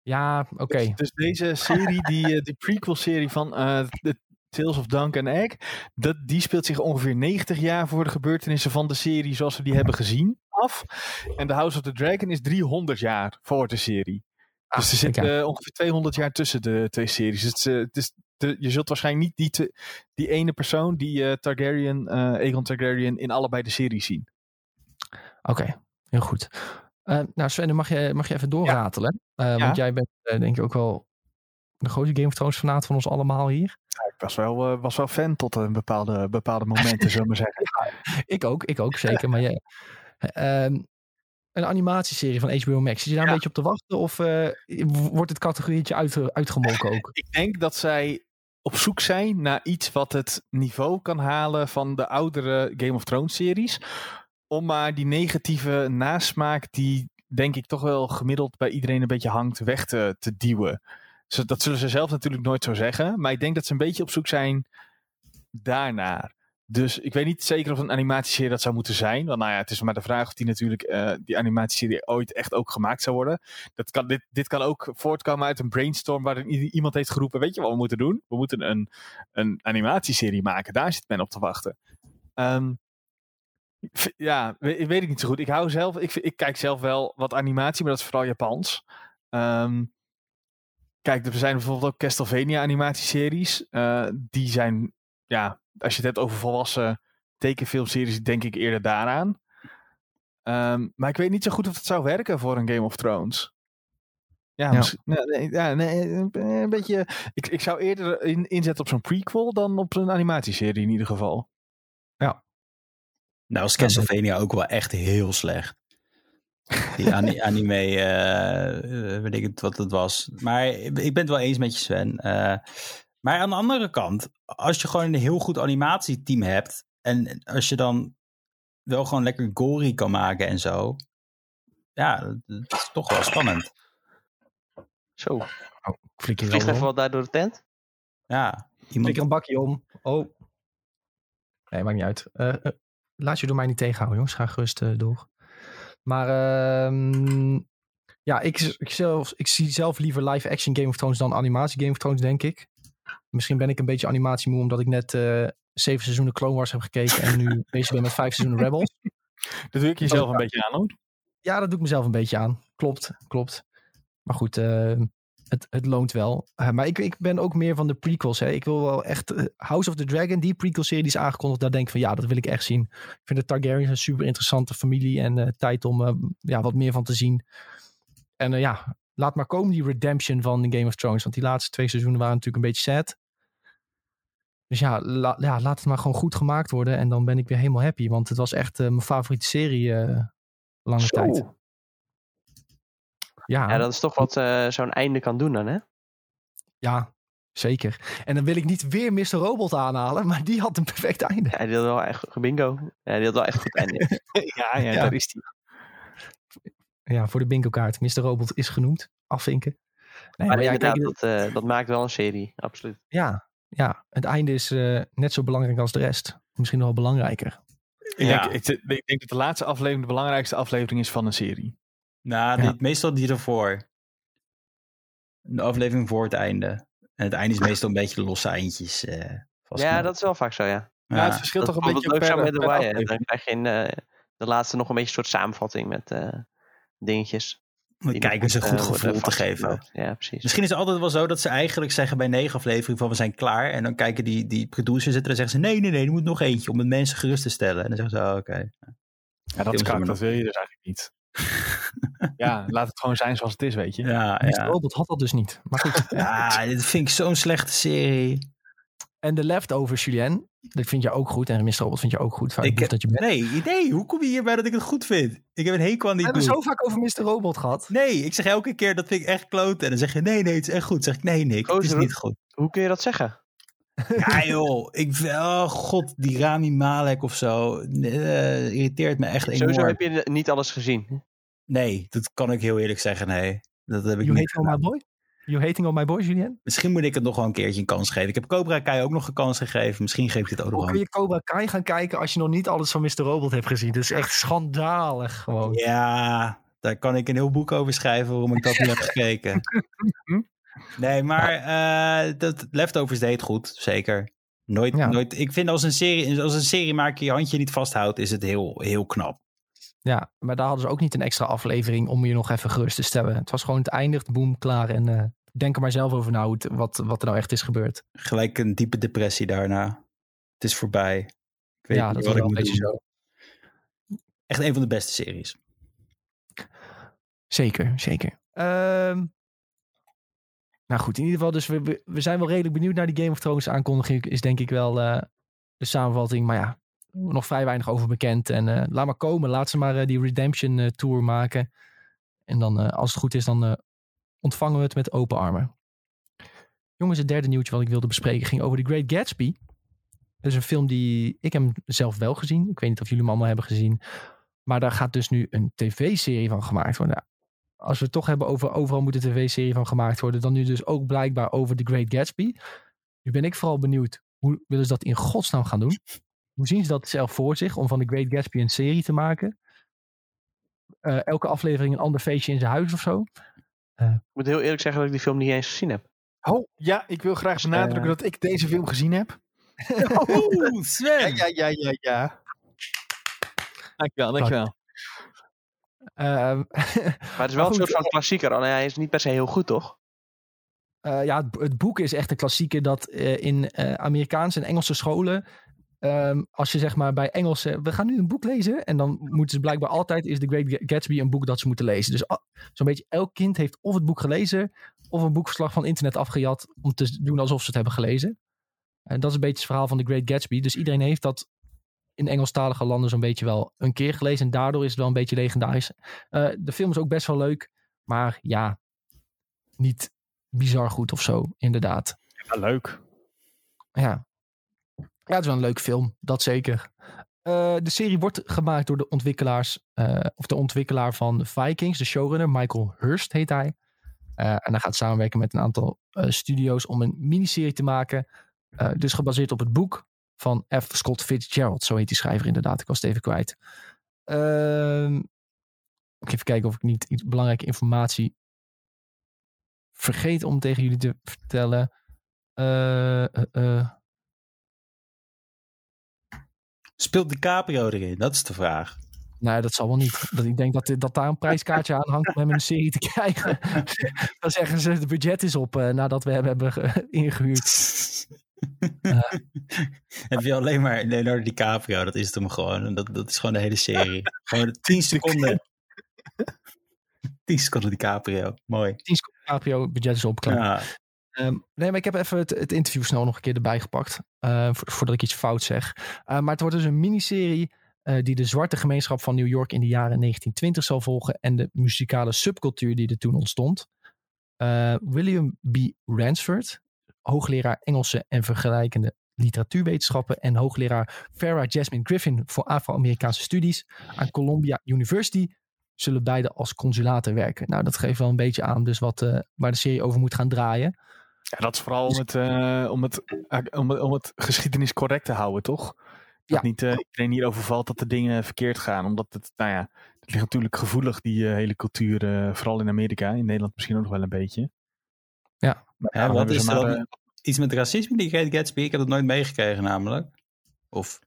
[SPEAKER 1] Ja, oké. Okay.
[SPEAKER 3] Dus, dus, deze serie, die, die prequel-serie van de Tales of Dunk and Egg, dat, die speelt zich ongeveer 90 jaar voor de gebeurtenissen van de serie zoals we die hebben gezien af. En The House of the Dragon is 300 jaar voor de serie. Ah, dus er zit uh, ongeveer 200 jaar tussen de twee series. Het, uh, het is de, je zult waarschijnlijk niet die, te, die ene persoon, die uh, Targaryen, Aegon Targaryen, in allebei de series zien.
[SPEAKER 1] Oké, okay, heel goed. nou Sven, mag je, mag je even doorratelen? Ja. Ja. Want jij bent denk ik ook wel de grootste Game of Thrones fanaat van ons allemaal hier.
[SPEAKER 3] Ja, ik was wel, was wel fan tot een bepaalde, bepaalde momenten, zullen we zeggen.
[SPEAKER 1] Ik ook, ik ook zeker. Maar jij, uh, een animatieserie van HBO Max, zit je daar ja. een beetje op te wachten? Of uh, wordt het categorietje uit, uitgemolken ook?
[SPEAKER 3] ik denk dat zij op zoek zijn naar iets wat het niveau kan halen van de oudere Game of Thrones series. Om maar die negatieve nasmaak die denk ik toch wel gemiddeld bij iedereen een beetje hangt weg te, te duwen. Dat zullen ze zelf natuurlijk nooit zo zeggen. Maar ik denk dat ze een beetje op zoek zijn daarnaar. Dus ik weet niet zeker of een animatieserie dat zou moeten zijn. Want nou ja, het is maar de vraag of die natuurlijk uh, die animatieserie ooit echt ook gemaakt zou worden. Dat kan, dit, dit kan ook voortkomen uit een brainstorm waarin iemand heeft geroepen, weet je wat we moeten doen? We moeten een, een animatieserie maken. Daar zit men op te wachten. Um, ja, ik weet het niet zo goed. Ik hou zelf, ik, ik kijk zelf wel wat animatie, maar dat is vooral Japans. Um, Kijk, er zijn bijvoorbeeld ook Castlevania animatieseries. Uh, die zijn, ja, als je het hebt over volwassen tekenfilmseries, denk ik eerder daaraan. Um, maar ik weet niet zo goed of het zou werken voor een Game of Thrones. Ja, ja. Nee, ja nee, een beetje. Ik, ik zou eerder in, inzetten op zo'n prequel dan op een animatieserie in ieder geval.
[SPEAKER 1] Ja.
[SPEAKER 4] Nou, is Castlevania ook wel echt heel slecht. Die anime, uh, weet ik het wat het was. Maar ik ben het wel eens met je, Sven. Uh, maar aan de andere kant, als je gewoon een heel goed animatieteam hebt. En als je dan wel gewoon lekker gory kan maken en zo. Ja, dat is toch wel spannend.
[SPEAKER 2] Zo. Oh, flik je even wat daar door de tent?
[SPEAKER 4] Ja.
[SPEAKER 1] Iemand... Flik er een bakje om. Oh. Nee, maakt niet uit. Uh, laat je door mij niet tegenhouden, jongens. Ga gerust door. Maar uh, ja, ik, ik, zelf, ik zie zelf liever live action Game of Thrones dan animatie Game of Thrones, denk ik. Misschien ben ik een beetje animatiemoe omdat ik net uh, zeven seizoenen Clone Wars heb gekeken en nu bezig ben met vijf seizoenen Rebels.
[SPEAKER 3] Dat doe ik jezelf een beetje aan hoor.
[SPEAKER 1] Ja, dat doe ik mezelf een beetje aan. Klopt, klopt. Maar goed, uh, het, het loont wel. Uh, maar ik, ik ben ook meer van de prequels. Hè. Ik wil wel echt uh, House of the Dragon, die prequel-serie die is aangekondigd. Daar denk ik van ja, dat wil ik echt zien. Ik vind de Targaryens een super interessante familie en tijd om ja, wat meer van te zien. En ja, laat maar komen die redemption van Game of Thrones. Want die laatste twee seizoenen waren natuurlijk een beetje sad. Dus ja, la, ja, laat het maar gewoon goed gemaakt worden. En dan ben ik weer helemaal happy. Want het was echt mijn favoriete serie lange Zo. tijd.
[SPEAKER 2] Ja. ja, dat is toch wat uh, zo'n einde kan doen dan, hè?
[SPEAKER 1] Ja, zeker. En dan wil ik niet weer Mr. Robot aanhalen, maar die had een perfect einde.
[SPEAKER 2] Ja, die had wel echt bingo. Ja, die had wel echt goed einde.
[SPEAKER 3] ja, ja, ja, daar is die.
[SPEAKER 1] Ja, voor de bingo kaart. Mr. Robot is genoemd. Afvinken.
[SPEAKER 2] Nee, maar, maar ja, kijk, dat, uh, dat maakt wel een serie, absoluut.
[SPEAKER 1] Ja, ja het einde is uh, net zo belangrijk als de rest. Misschien nog wel belangrijker.
[SPEAKER 3] Ik, ja. denk, ik, ik, denk dat de laatste aflevering de belangrijkste aflevering is van een serie.
[SPEAKER 4] Nou, ja. meestal die ervoor. De aflevering voor het einde. En het einde is meestal een beetje de losse eindjes. Uh, Vast
[SPEAKER 2] Ja, dat is wel vaak zo, ja.
[SPEAKER 3] Ja, het verschilt
[SPEAKER 2] Dat
[SPEAKER 3] toch een beetje per,
[SPEAKER 2] met Wire. Dan krijg je in eh, de laatste nog een beetje een soort samenvatting met eh, dingetjes. Die nog
[SPEAKER 4] kijkers een goed
[SPEAKER 2] eh,
[SPEAKER 4] gevoel te geven.
[SPEAKER 2] Ja, precies.
[SPEAKER 4] Misschien is het altijd wel zo dat ze eigenlijk zeggen bij negen afleveringen van we zijn klaar. En dan kijken die, die producers zitten en zeggen ze nee, nee, nee, er moet nog eentje om het mensen gerust te stellen. En dan zeggen ze oh, oké.
[SPEAKER 3] Ja, dat is dat wil je dus eigenlijk niet. ja, laat het gewoon zijn zoals het is, weet je.
[SPEAKER 4] Ja, ja.
[SPEAKER 1] Robot had dat dus niet. Maar goed.
[SPEAKER 4] ja, dit vind ik zo'n slechte serie.
[SPEAKER 1] En de leftovers, Julien, dat vind je ook goed. En Mr. Robot vind je ook goed.
[SPEAKER 4] Ik
[SPEAKER 1] ik
[SPEAKER 4] heb-
[SPEAKER 1] dat je bent.
[SPEAKER 4] Nee, nee, hoe kom je hierbij dat ik het goed vind? Ik heb een hekel aan
[SPEAKER 1] We hebben zo vaak over Mr. Robot gehad.
[SPEAKER 4] Nee, ik zeg elke keer dat vind ik echt kloot. En dan zeg je nee, nee, het is echt goed. Dan zeg ik nee, Nick, het is niet goed.
[SPEAKER 2] Hoe kun je dat zeggen?
[SPEAKER 4] Ja joh, ik, oh god, die Rami Malek of zo, eh, irriteert me echt
[SPEAKER 2] Sowieso
[SPEAKER 4] enorm.
[SPEAKER 2] heb je niet alles gezien.
[SPEAKER 4] Nee, dat kan ik heel eerlijk zeggen, nee. Dat heb ik
[SPEAKER 1] You
[SPEAKER 4] niet
[SPEAKER 1] on my
[SPEAKER 4] gedaan.
[SPEAKER 1] boy? You hating on my boy, Julien?
[SPEAKER 4] Misschien moet ik het nog wel een keertje een kans geven. Ik heb Cobra Kai ook nog een kans gegeven. Misschien geef ik het ook nog wel
[SPEAKER 1] kun
[SPEAKER 4] een
[SPEAKER 1] je Cobra Kai gaan kijken als je nog niet alles van Mr. Robot hebt gezien? Dat is echt schandalig gewoon.
[SPEAKER 4] Ja, daar kan ik een heel boek over schrijven waarom ik dat niet heb gekeken. Nee, maar eh, dat Leftovers deed goed, zeker. Nooit,
[SPEAKER 1] Ja.
[SPEAKER 4] nooit. Ik vind als een serie, als een seriemaker je handje niet vasthoudt, is het heel, heel knap.
[SPEAKER 1] Ja, maar daar hadden ze ook niet een extra aflevering om je nog even gerust te stellen. Het was gewoon het eindigt, boem, klaar. En eh, denk er maar zelf over na hoe wat, wat er nou echt is gebeurd.
[SPEAKER 4] Gelijk een diepe depressie daarna. Het is voorbij. Ik weet
[SPEAKER 1] ja,
[SPEAKER 4] niet
[SPEAKER 1] dat
[SPEAKER 4] wat ik moet doen.
[SPEAKER 1] zo.
[SPEAKER 4] Echt een van de beste series.
[SPEAKER 1] Zeker, zeker. Ehm, nou goed, in ieder geval, dus we, we, we zijn wel redelijk benieuwd naar die Game of Thrones aankondiging. Is denk ik wel eh, de samenvatting. Maar ja, nog vrij weinig over bekend. En eh, laat maar komen. Laat ze maar eh, die Redemption eh, Tour maken. En dan, als het goed is, dan ontvangen we het met open armen. Jongens, het derde nieuwtje wat ik wilde bespreken ging over The Great Gatsby. Dat is een film die ik hem zelf wel gezien. Ik weet niet of jullie hem allemaal hebben gezien. Maar daar gaat dus nu een tv-serie van gemaakt worden. Als we het toch hebben over overal moet een tv-serie van gemaakt worden, dan nu dus ook blijkbaar over The Great Gatsby. Nu ben ik vooral benieuwd, hoe willen ze dat in godsnaam gaan doen? Hoe zien ze dat zelf voor zich om van The Great Gatsby een serie te maken? Eh, elke aflevering een ander feestje in zijn huis of zo?
[SPEAKER 2] Ik moet heel eerlijk zeggen dat ik die film niet eens gezien heb.
[SPEAKER 3] Oh, ja, ik wil graag benadrukken dat ik deze film gezien heb.
[SPEAKER 4] Oeh,
[SPEAKER 3] Ja,
[SPEAKER 4] Sven!
[SPEAKER 3] ja, ja, ja, ja. Dankjewel, dankjewel.
[SPEAKER 1] Ehm,
[SPEAKER 2] Maar het is wel een soort van klassieker. Alleen hij is niet per se heel goed, toch?
[SPEAKER 1] Eh, ja, het, het boek is echt een klassieker dat eh, in eh, Amerikaanse en Engelse scholen, ehm, als je zeg maar bij Engelse, we gaan nu een boek lezen en dan moeten ze blijkbaar altijd, is The Great Gatsby een boek dat ze moeten lezen. Dus zo'n beetje elk kind heeft of het boek gelezen of een boekverslag van internet afgejat om te doen alsof ze het hebben gelezen. En dat is een beetje het verhaal van The Great Gatsby. Dus iedereen heeft dat in Engelstalige landen zo'n beetje wel een keer gelezen en daardoor is het wel een beetje legendarisch. Eh, de film is ook best wel leuk, maar ja, niet bizar goed of zo, inderdaad.
[SPEAKER 3] Ja, leuk.
[SPEAKER 1] Ja. Ja, het is wel een leuke film, dat zeker. Eh, de serie wordt gemaakt door de ontwikkelaars, eh, of de ontwikkelaar van Vikings, de showrunner, Michael Hurst heet hij. Eh, en hij gaat samenwerken met een aantal studio's om een miniserie te maken. Dus gebaseerd op het boek van F. Scott Fitzgerald, zo heet die schrijver inderdaad. Ik was het even kwijt. Ehm, even kijken of ik niet iets belangrijke informatie vergeet om tegen jullie te vertellen. Eh.
[SPEAKER 4] Speelt DiCaprio erin? Dat is de vraag.
[SPEAKER 1] Nou, dat zal wel niet. Dat, ik denk dat, dat daar een prijskaartje aan hangt om hem in een serie te krijgen. Dan zeggen ze, het budget is op eh, nadat we hem hebben ge- ingehuurd.
[SPEAKER 4] Heb je alleen maar Leonardo DiCaprio? Dat is het hem gewoon. Dat, dat is gewoon de hele serie. gewoon 10 seconden. 10 seconden DiCaprio. Mooi.
[SPEAKER 1] 10 seconden KPO, budget is op. klaar.
[SPEAKER 4] Ja.
[SPEAKER 1] Ehm, nee, maar ik heb even het, het interview snel nog een keer erbij gepakt. eh, vo- voordat ik iets fout zeg. Eh, maar het wordt dus een miniserie eh, die de zwarte gemeenschap van New York in de jaren 1920 zal volgen. En de muzikale subcultuur die er toen ontstond. William B. Ransford, hoogleraar Engelse en vergelijkende literatuurwetenschappen. En hoogleraar Farah Jasmine Griffin voor Afro-Amerikaanse studies aan Columbia University. Zullen beide als consulaten werken. Nou, dat geeft wel een beetje aan dus wat, waar de serie over moet gaan draaien.
[SPEAKER 3] Ja, dat is vooral om het, eh, om, het, eh, om, het, om het geschiedenis correct te houden, toch? Dat
[SPEAKER 1] Ja.
[SPEAKER 3] niet eh, iedereen hierover valt dat de dingen verkeerd gaan. Omdat het, nou ja, het ligt natuurlijk gevoelig, die hele cultuur. eh, vooral in Amerika, in Nederland misschien ook nog wel een beetje.
[SPEAKER 1] Ja.
[SPEAKER 3] Maar
[SPEAKER 4] Ja, wat is er
[SPEAKER 3] maar,
[SPEAKER 4] dan- iets met racisme, die Great Gatsby? Ik heb het nooit meegekregen namelijk. Of,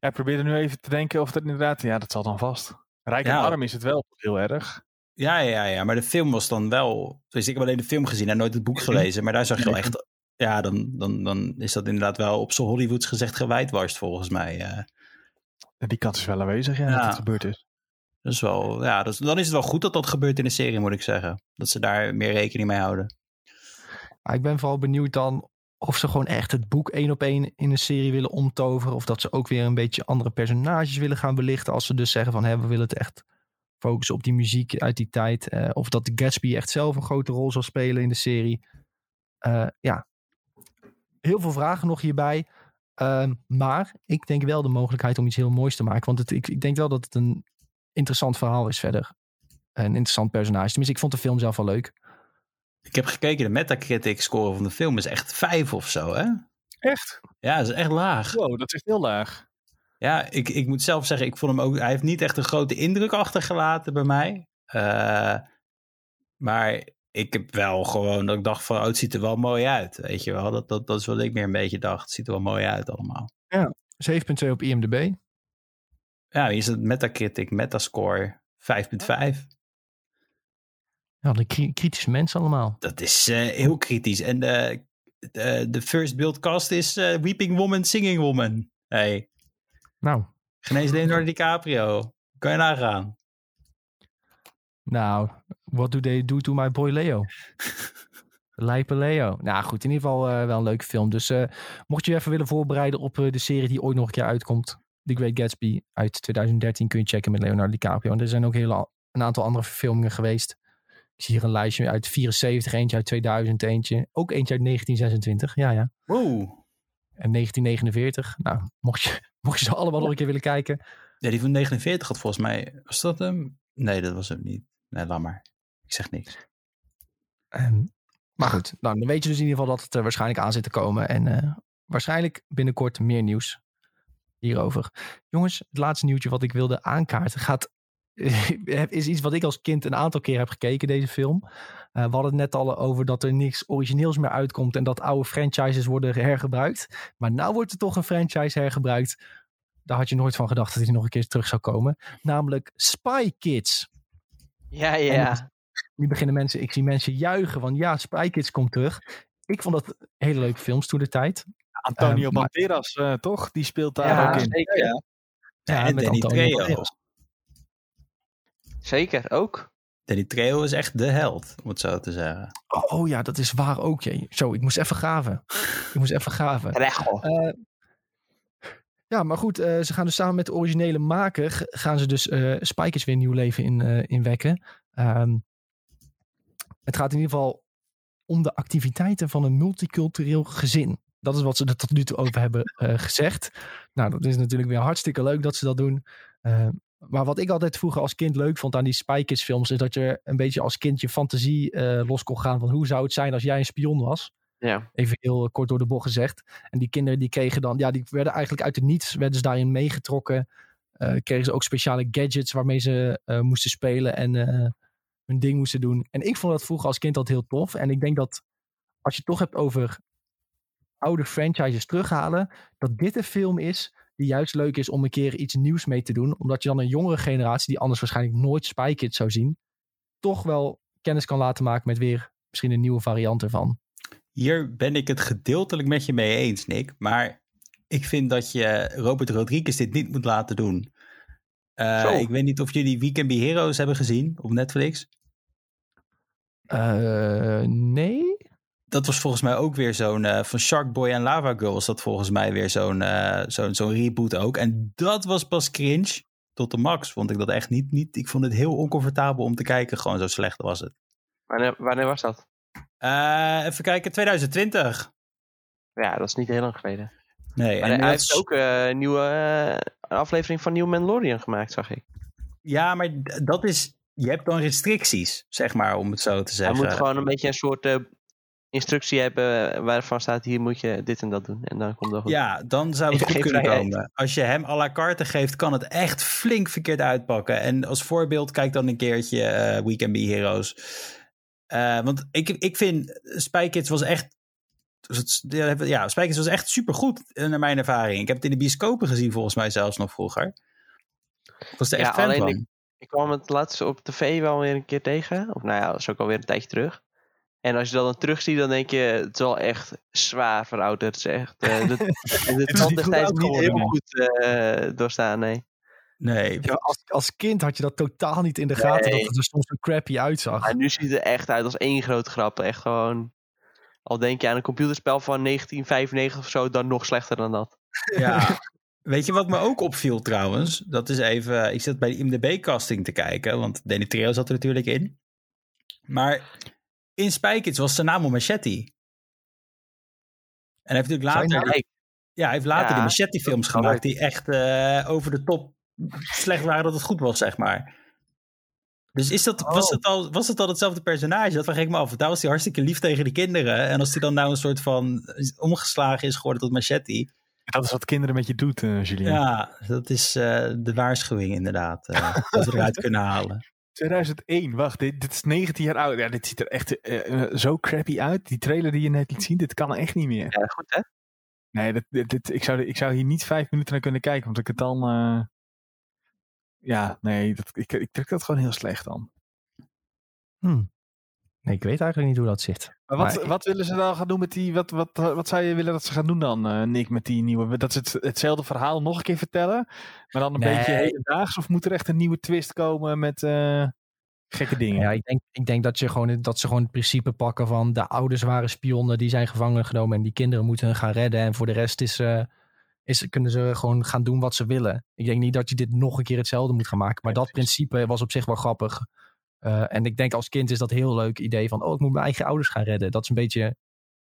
[SPEAKER 3] Ja, ik probeer er nu even te denken of dat inderdaad... Ja, dat zal dan vast. Rijk en
[SPEAKER 4] Ja.
[SPEAKER 3] arm is het wel heel erg.
[SPEAKER 4] Ja, ja, ja, maar de film was dan wel... Dus ik heb alleen de film gezien en nooit het boek gelezen. Maar daar zag je wel echt... Ja, dan, dan, dan is dat inderdaad wel op z'n Hollywoods gezegd gewijdwarst volgens mij. eh.
[SPEAKER 3] En die kant is wel aanwezig, ja, dat het gebeurd is.
[SPEAKER 4] Dat is wel, ja, dat is- dan is het wel goed dat dat gebeurt in de serie, moet ik zeggen. Dat ze daar meer rekening mee houden.
[SPEAKER 1] Maar ik ben vooral benieuwd dan of ze gewoon echt het boek één op één in een serie willen omtoveren. Of dat ze ook weer een beetje andere personages willen gaan belichten. Als ze dus zeggen van hè, we willen het echt focussen op die muziek uit die tijd. Eh, of dat de Gatsby echt zelf een grote rol zal spelen in de serie. Eh, ja, heel veel vragen nog hierbij. Ehm, maar ik denk wel de mogelijkheid om iets heel moois te maken. Want het, ik, ik denk wel dat het een interessant verhaal is verder. Een interessant personage. Tenminste, ik vond de film zelf wel leuk.
[SPEAKER 4] Ik heb gekeken, de Metacritic score van de film is echt vijf of zo, hè?
[SPEAKER 3] Echt?
[SPEAKER 4] Ja, dat is echt laag.
[SPEAKER 3] Wow, dat is heel laag.
[SPEAKER 4] Ja, ik, ik moet zelf zeggen, ik vond hem ook, hij heeft niet echt een grote indruk achtergelaten bij mij. Eh, maar ik heb wel gewoon, dat ik dacht van, oh, het ziet er wel mooi uit, weet je wel. Dat, dat, dat is wat ik meer een beetje dacht. Het ziet er wel mooi uit allemaal.
[SPEAKER 1] 7.2 op IMDb.
[SPEAKER 4] Ja, hier is het Metacritic, Metascore 5.5.
[SPEAKER 1] Ja, de kri- kritische mensen allemaal.
[SPEAKER 4] Dat is eh, heel kritisch. En de, de, de first build cast is eh, Weeping Woman, Singing Woman. Hey,
[SPEAKER 1] Nou,
[SPEAKER 4] genees Leonardo DiCaprio. Kan je nagaan.
[SPEAKER 1] nou, what do they do to my boy Leo? Lijpe Leo. Nou goed, in ieder geval eh, wel een leuke film. Dus eh, mocht je je even willen voorbereiden op eh, de serie die ooit nog een keer uitkomt. The Great Gatsby uit 2013 kun je checken met Leonardo DiCaprio. En er zijn ook hele, een aantal andere verfilmingen geweest. Ik zie hier een lijstje uit 74, eentje uit 2000, eentje. Ook eentje uit 1926, ja ja.
[SPEAKER 4] Wow.
[SPEAKER 1] En 1949. Nou, mocht je, mocht je ze allemaal nog een keer willen kijken.
[SPEAKER 4] Ja, die van 49 had volgens mij... Was dat hem? Nee, dat was hem niet. Nee, laat maar. Ik zeg niks.
[SPEAKER 1] Maar goed, nou, dan weet je dus in ieder geval dat het er waarschijnlijk aan zit te komen. En eh, waarschijnlijk binnenkort meer nieuws hierover. Jongens, het laatste nieuwtje wat ik wilde aankaarten gaat, is iets wat ik als kind een aantal keer heb gekeken, deze film. Eh, we hadden het net al over dat er niks origineels meer uitkomt en dat oude franchises worden hergebruikt. Maar nou wordt er toch een franchise hergebruikt. Daar had je nooit van gedacht dat hij nog een keer terug zou komen. Namelijk Spy Kids.
[SPEAKER 2] Ja, ja.
[SPEAKER 1] het- Nu beginnen mensen, ik zie mensen juichen van ja, Spy Kids komt terug. Ik vond dat hele leuke films toen de tijd.
[SPEAKER 3] Antonio
[SPEAKER 1] maar-
[SPEAKER 3] Banderas, eh, toch? Die speelt daar
[SPEAKER 2] Ja,
[SPEAKER 3] ook in.
[SPEAKER 2] zeker.
[SPEAKER 3] Ja,
[SPEAKER 4] Ja, en
[SPEAKER 1] met
[SPEAKER 4] Danny
[SPEAKER 1] Antonio
[SPEAKER 4] Trejo.
[SPEAKER 1] Banderas.
[SPEAKER 2] Zeker, ook.
[SPEAKER 4] Danny Trejo is echt de held, om het zo te zeggen.
[SPEAKER 1] Oh ja, dat is waar ook. Jee. Zo, ik moest even graven. Ik moest even graven.
[SPEAKER 2] Recho.
[SPEAKER 1] Eh, ja, maar goed, eh, ze gaan dus samen met de originele maker, gaan ze dus eh Spy Kids weer nieuw leven in, eh inwekken. Ehm, het gaat in ieder geval om de activiteiten van een multicultureel gezin. Dat is wat ze er tot nu toe over hebben eh, gezegd. Nou, dat is natuurlijk weer hartstikke leuk dat ze dat doen. Eh, maar wat ik altijd vroeger als kind leuk vond aan die Spy Kids films... is dat je een beetje als kind je fantasie eh, los kon gaan... van hoe zou het zijn als jij een spion was.
[SPEAKER 2] Ja.
[SPEAKER 1] Even heel kort door de bocht gezegd. En die kinderen die kregen dan... Ja, die werden eigenlijk uit het niets... werden ze daarin meegetrokken. Eh, kregen ze ook speciale gadgets waarmee ze eh, moesten spelen... en eh, hun ding moesten doen. En ik vond dat vroeger als kind altijd heel tof. En ik denk dat als je het toch hebt over oude franchises terughalen, dat dit een film is die juist leuk is om een keer iets nieuws mee te doen. Omdat je dan een jongere generatie, die anders waarschijnlijk nooit Spy Kids zou zien, toch wel kennis kan laten maken met weer misschien een nieuwe variant ervan.
[SPEAKER 4] Hier ben ik het gedeeltelijk met je mee eens, Nick. Maar ik vind dat je Robert Rodriguez dit niet moet laten doen. Eh, ik weet niet of jullie Weekend Be Heroes hebben gezien op Netflix.
[SPEAKER 1] Eh, nee?
[SPEAKER 4] Dat was volgens mij ook weer zo'n... eh, van Shark Boy en Lava Girl was dat volgens mij weer zo'n eh, zo'n zo'n reboot ook. En dat was pas cringe tot de max. Vond ik dat echt niet, niet... Ik vond het heel oncomfortabel om te kijken. Gewoon zo slecht was het.
[SPEAKER 2] Wanneer, wanneer was dat?
[SPEAKER 4] Eh, even kijken, 2020.
[SPEAKER 2] Ja, dat is niet heel lang geleden.
[SPEAKER 4] Nee,
[SPEAKER 2] Maar
[SPEAKER 4] en
[SPEAKER 2] hij heeft
[SPEAKER 4] is-
[SPEAKER 2] ook een nieuwe aflevering van Nieuw Mandalorian gemaakt, zag ik.
[SPEAKER 4] Ja, maar dat is. Je hebt dan restricties, zeg maar, om het zo te
[SPEAKER 2] Hij
[SPEAKER 4] zeggen.
[SPEAKER 2] moet gewoon een beetje een soort instructie hebben waarvan staat hier moet je dit en dat doen. En dan komt dat goed.
[SPEAKER 4] Ja, dan zou het goed kunnen
[SPEAKER 2] vrijheid.
[SPEAKER 4] komen. Als je hem à la carte geeft, kan het echt flink verkeerd uitpakken. En als voorbeeld, kijk dan een keertje eh Weekend Be Heroes. Eh, want ik, ik vind Spy Kids was echt ja, Spijkers was echt supergoed, eh, naar mijn ervaring. Ik heb het in de bioscopen gezien, volgens mij zelfs nog vroeger. Ik was er echt
[SPEAKER 2] Ja,
[SPEAKER 4] fan van.
[SPEAKER 2] ik- Ik kwam het laatst op tv wel weer een keer tegen. Of nou ja, dat is ook alweer een tijdje terug. En als je dat dan terugziet, dan denk je, het is wel echt zwaar verouderd. Het is echt, eh, de, de
[SPEAKER 3] is
[SPEAKER 2] tand
[SPEAKER 3] niet
[SPEAKER 2] helemaal goed eh, doorstaan, nee.
[SPEAKER 4] Nee,
[SPEAKER 1] Ja, als, als kind had je dat totaal niet in de gaten,
[SPEAKER 2] Nee.
[SPEAKER 1] dat het er soms zo crappy uitzag.
[SPEAKER 2] Maar nu ziet het er echt uit als één grote grap. Echt gewoon, al denk je aan een computerspel van 1995 of zo, dan nog slechter dan dat.
[SPEAKER 4] Ja. Weet je wat me ook opviel trouwens? Dat is even, ik zit bij de IMDb-casting te kijken, want Danny Trejo zat er natuurlijk in. Maar in Spy Kids was zijn naam al Machete. En hij heeft natuurlijk later,
[SPEAKER 2] naam?
[SPEAKER 4] ja, hij heeft later
[SPEAKER 2] Ja,
[SPEAKER 4] die
[SPEAKER 2] dat kan
[SPEAKER 4] gemaakt die echt eh, over de top slecht waren dat het goed was, zeg maar. Dus is dat, was,
[SPEAKER 1] Oh.
[SPEAKER 4] het al, was het al hetzelfde personage? Dat vraag ik me af. Daar was hij hartstikke lief tegen die kinderen. En als hij dan nou een soort van omgeslagen is geworden tot Machete.
[SPEAKER 3] Dat is wat kinderen met je doet, eh Julien.
[SPEAKER 4] Ja, dat is eh, de waarschuwing inderdaad. eh, dat we eruit kunnen halen.
[SPEAKER 3] 2001, wacht, dit, dit is 19 jaar oud. Ja, dit ziet er echt eh, eh, zo crappy uit. Die trailer die je net liet zien, dit kan echt niet meer.
[SPEAKER 2] Ja, goed hè?
[SPEAKER 3] Nee, dit, dit, dit- ik, zou, ik zou hier niet vijf minuten naar kunnen kijken, want ik het dan... eh, ja, nee, dat, ik, ik trek dat gewoon heel slecht dan.
[SPEAKER 1] Hmm. Nee, ik weet eigenlijk niet hoe dat zit.
[SPEAKER 3] Maar wat,
[SPEAKER 1] Maar-
[SPEAKER 3] wat willen ze dan gaan doen met die... Wat, wat, wat zou je willen dat ze gaan doen dan, eh, Nick, met die nieuwe... Dat ze het, hetzelfde verhaal nog een keer vertellen, maar dan een
[SPEAKER 1] Nee.
[SPEAKER 3] beetje hedendaags? Of moet er echt een nieuwe twist komen met eh, gekke dingen?
[SPEAKER 1] Ja, ik denk, ik denk dat, je gewoon, dat ze gewoon het principe pakken van de ouders waren spionnen, die zijn gevangen genomen en die kinderen moeten hun gaan redden. En voor de rest is, eh, is, kunnen ze gewoon gaan doen wat ze willen. Ik denk niet dat je dit nog een keer hetzelfde moet gaan maken. Maar
[SPEAKER 3] Ja,
[SPEAKER 1] dat principe was op zich wel grappig. Eh, en ik denk als kind is dat een heel leuk idee van, oh, ik moet mijn eigen ouders gaan redden. Dat is een beetje,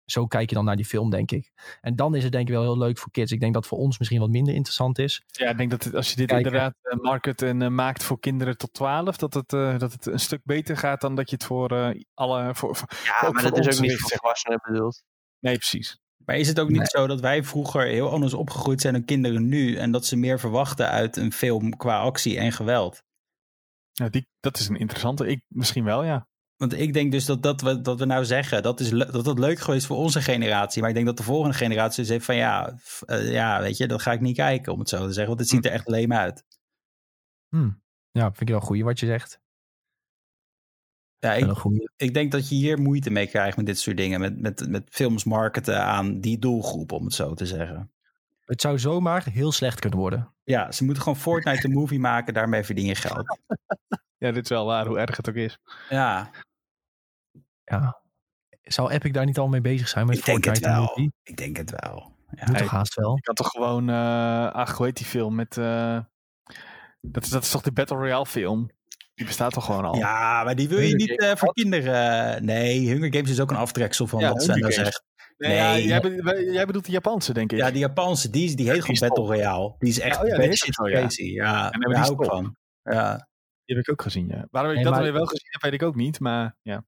[SPEAKER 1] zo kijk je dan naar die film, denk ik. En dan is het denk ik wel heel leuk voor kids. Ik denk dat voor ons misschien wat minder interessant is.
[SPEAKER 3] Ja, ik denk dat het, als je dit
[SPEAKER 1] Kijken.
[SPEAKER 3] inderdaad eh, market en eh, maakt voor kinderen tot 12, dat het, eh, dat het een stuk beter gaat dan dat je het voor eh, alle. Voor, voor-
[SPEAKER 2] Ja, maar
[SPEAKER 3] voor
[SPEAKER 2] dat is ook niet voor volwassenen bedoeld.
[SPEAKER 3] Nee, precies.
[SPEAKER 4] Maar is het ook niet
[SPEAKER 1] Nee.
[SPEAKER 4] zo dat wij vroeger heel anders opgegroeid zijn dan kinderen nu? En dat ze meer verwachten uit een film qua actie en geweld?
[SPEAKER 3] Ja, die, dat is een interessante. Ik, misschien wel, ja.
[SPEAKER 4] Want ik denk dus dat dat we, dat we nou zeggen, dat, is, dat dat leuk geweest voor onze generatie. Maar ik denk dat de volgende generatie dus heeft van ja, f- eh, ja, weet je, dat ga ik niet kijken om het zo te zeggen. Want het ziet er echt leem uit.
[SPEAKER 1] Hmm. Ja, vind ik wel goed wat je zegt.
[SPEAKER 4] Ja, ik, ik denk dat je hier moeite mee krijgt met dit soort dingen. Met, met, met films marketen aan die doelgroep, om het zo te zeggen.
[SPEAKER 1] Het zou zomaar heel slecht kunnen worden.
[SPEAKER 4] Ja, ze moeten gewoon Fortnite een movie maken, daarmee verdien je geld.
[SPEAKER 3] Ja, dit is wel waar, hoe erg het ook is.
[SPEAKER 4] Ja,
[SPEAKER 1] Ja. Zou Epic daar niet al mee bezig zijn met
[SPEAKER 4] ik denk het
[SPEAKER 1] Fortnite?
[SPEAKER 4] wel.
[SPEAKER 1] Movie?
[SPEAKER 4] Ik denk het wel. Ja.
[SPEAKER 1] Moet
[SPEAKER 3] Hey.
[SPEAKER 1] toch haast wel.
[SPEAKER 3] Je kan toch gewoon, eh ach, hoe heet die film met, eh, dat, is, dat is toch de Battle Royale film? Die bestaat toch gewoon al?
[SPEAKER 4] Ja, maar die wil je niet eh, voor kinderen. Nee, Hunger Games is ook een aftreksel van
[SPEAKER 3] Ja,
[SPEAKER 4] wat
[SPEAKER 3] Hunger Games.
[SPEAKER 4] zegt.
[SPEAKER 3] Nee, ja,
[SPEAKER 4] Nee.
[SPEAKER 3] jij, be- jij bedoelt de Japanse, denk ik.
[SPEAKER 4] Ja, die Japanse, die, is- die heet gewoon. Battle Royale. Die is echt
[SPEAKER 3] oh ja, ook
[SPEAKER 4] crazy. Ja,
[SPEAKER 3] maar
[SPEAKER 4] daar
[SPEAKER 3] die is
[SPEAKER 4] hou ik
[SPEAKER 3] top.
[SPEAKER 4] van. Ja.
[SPEAKER 3] Die heb ik ook gezien, ja. Waarom ik
[SPEAKER 1] Nee,
[SPEAKER 3] dat weer wel gezien heb, weet ik ook niet. Maar ja.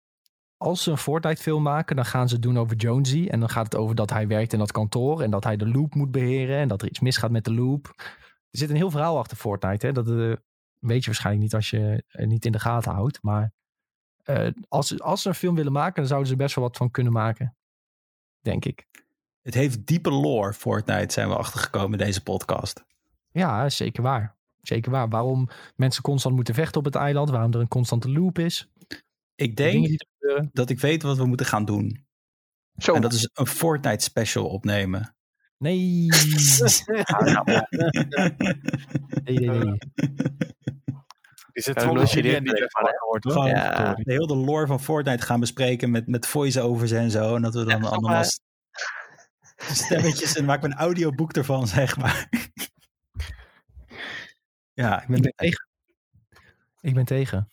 [SPEAKER 1] Als ze een Fortnite film maken, dan gaan ze het doen over Jonesy. En dan gaat het over dat hij werkt in dat kantoor. En dat hij de loop moet beheren. En dat er iets misgaat met de loop. Er zit een heel verhaal achter Fortnite. Hè? Dat eh, weet je waarschijnlijk niet als je het niet in de gaten houdt. Maar eh, als, ze- als ze een film willen maken, dan zouden ze er best wel wat van kunnen maken. Denk ik.
[SPEAKER 4] Het heeft diepe lore, Fortnite, zijn we achtergekomen in deze podcast.
[SPEAKER 1] Ja, zeker waar. Zeker waar. Waarom mensen constant moeten vechten op het eiland. Waarom er een constante loop is.
[SPEAKER 4] Ik denk dat ik weet wat we moeten gaan doen.
[SPEAKER 2] Zo,
[SPEAKER 4] En dat is een Fortnite special opnemen.
[SPEAKER 1] Nee. nee, nee, nee.
[SPEAKER 3] Is het volgens jullie wakker wordt, hoor.
[SPEAKER 2] Ja.
[SPEAKER 4] de hele lore van Fortnite gaan bespreken met, met voice-overs en zo. En dat we dan
[SPEAKER 2] Ja,
[SPEAKER 4] allemaal stemmetjes en we een audioboek ervan, zeg maar. ja, ik ben
[SPEAKER 1] Ik ben tegen. Ik ben tegen.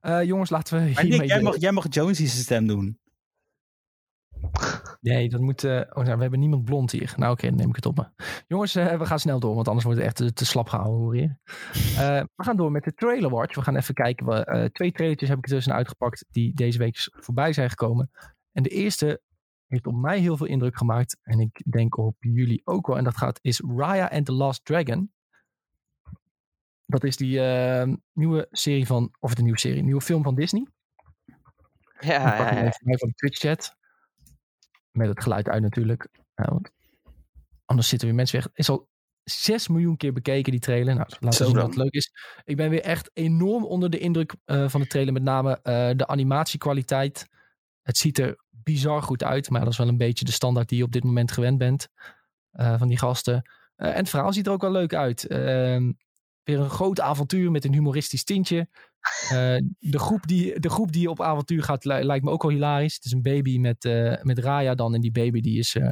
[SPEAKER 1] Eh, jongens, laten we
[SPEAKER 4] Maar
[SPEAKER 1] hiermee...
[SPEAKER 4] Nick, jij mag, jij mag Jonesy's stem doen.
[SPEAKER 1] Nee, dat moet... eh, oh, nou, we hebben niemand blond hier. Nou oké, dan neem ik het op me. Jongens, eh, we gaan snel door, want anders wordt het echt te, te slap gehouden hoor je. Eh, we gaan door met de trailer watch. We gaan even kijken. We, twee trailertjes heb ik er tussen uitgepakt die deze week voorbij zijn gekomen. En de eerste heeft op mij heel veel indruk gemaakt. En ik denk op jullie ook wel. En dat gaat, is Raya and the Last Dragon. Dat is die nieuwe serie van, of de nieuwe serie, nieuwe film van Disney.
[SPEAKER 2] ja, ja,
[SPEAKER 1] hem
[SPEAKER 2] ja.
[SPEAKER 1] van de Twitch chat. Met het geluid uit natuurlijk. Ja, want anders zitten weer mensen weg. Is al 6 miljoen keer bekeken, die trailer. Nou, laten we
[SPEAKER 4] Zo
[SPEAKER 1] zien wat leuk is. Ik ben weer echt enorm onder de indruk eh, van de trailer. Met name eh, de animatiekwaliteit. Het ziet er bizar goed uit. Maar dat is wel een beetje de standaard die je op dit moment gewend bent. eh, van die gasten. En het verhaal ziet er ook wel leuk uit. Ehm, weer een groot avontuur met een humoristisch tintje. Eh, de, groep die, de groep die op avontuur gaat li- lijkt me ook wel hilarisch. Het is een baby met, eh, met Raya dan. En die baby die is eh,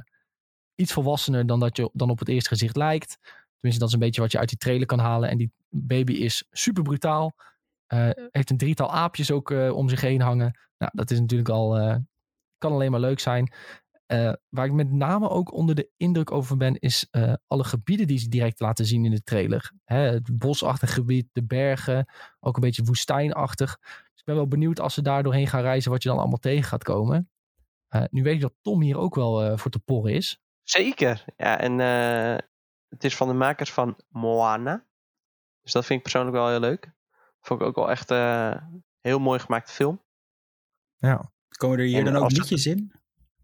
[SPEAKER 1] iets volwassener dan dat je dan op het eerste gezicht lijkt. Tenminste, dat is een beetje wat je uit die trailer kan halen. En die baby is super brutaal. Heeft een drietal aapjes ook om zich heen hangen. Nou, dat is natuurlijk al... kan alleen maar leuk zijn. Eh, waar ik met name ook onder de indruk over ben, is eh, alle gebieden die ze direct laten zien in de trailer. Hè, het bosachtig gebied, de bergen, ook een beetje woestijnachtig. Dus ik ben wel benieuwd als ze daar doorheen gaan reizen, wat je dan allemaal tegen gaat komen. Eh, nu weet ik dat Tom hier ook wel eh, voor te porren is.
[SPEAKER 2] Zeker. Ja, en eh, het is van de makers van Moana. Dus dat vind ik persoonlijk wel heel leuk. Vond ik ook wel echt eh heel mooi gemaakte film.
[SPEAKER 1] Ja.
[SPEAKER 4] Komen er hier
[SPEAKER 2] En
[SPEAKER 4] dan ook liedjes in?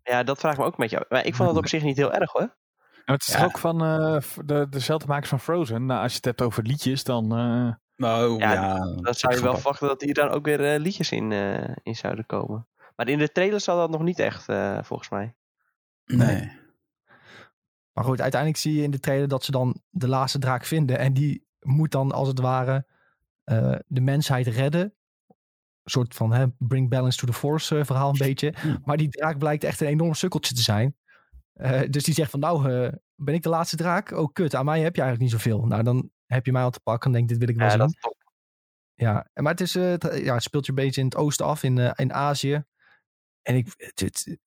[SPEAKER 2] Ja, dat vraag ik me ook met jou. Maar ik vond het op zich niet heel erg hoor.
[SPEAKER 3] En het is
[SPEAKER 4] Ja.
[SPEAKER 3] ook van eh, de, dezelfde makers van Frozen. Nou, als je het hebt over liedjes, dan... eh,
[SPEAKER 4] Oh,
[SPEAKER 2] Ja,
[SPEAKER 4] ja.
[SPEAKER 2] Dan zou je wel verwachten dat hier dan ook weer eh, liedjes in, eh, in zouden komen. Maar in de trailer zal dat nog niet echt, eh, volgens mij.
[SPEAKER 4] Nee.
[SPEAKER 1] Maar goed, uiteindelijk zie je in de trailer dat ze dan de laatste draak vinden. En die moet dan als het ware eh, de mensheid redden. Een soort van hè, bring balance to the force eh, verhaal een beetje. Maar die draak blijkt echt een enorm sukkeltje te zijn. Eh, dus die zegt van nou, eh, ben ik de laatste draak? Oh kut, aan mij heb je eigenlijk niet zoveel. Nou, dan heb je mij al te pakken en denk dit wil ik wel
[SPEAKER 2] Ja,
[SPEAKER 1] zien. Ja, maar het, is, ja, het speelt je een beetje in het oosten af, in, in Azië. En ik,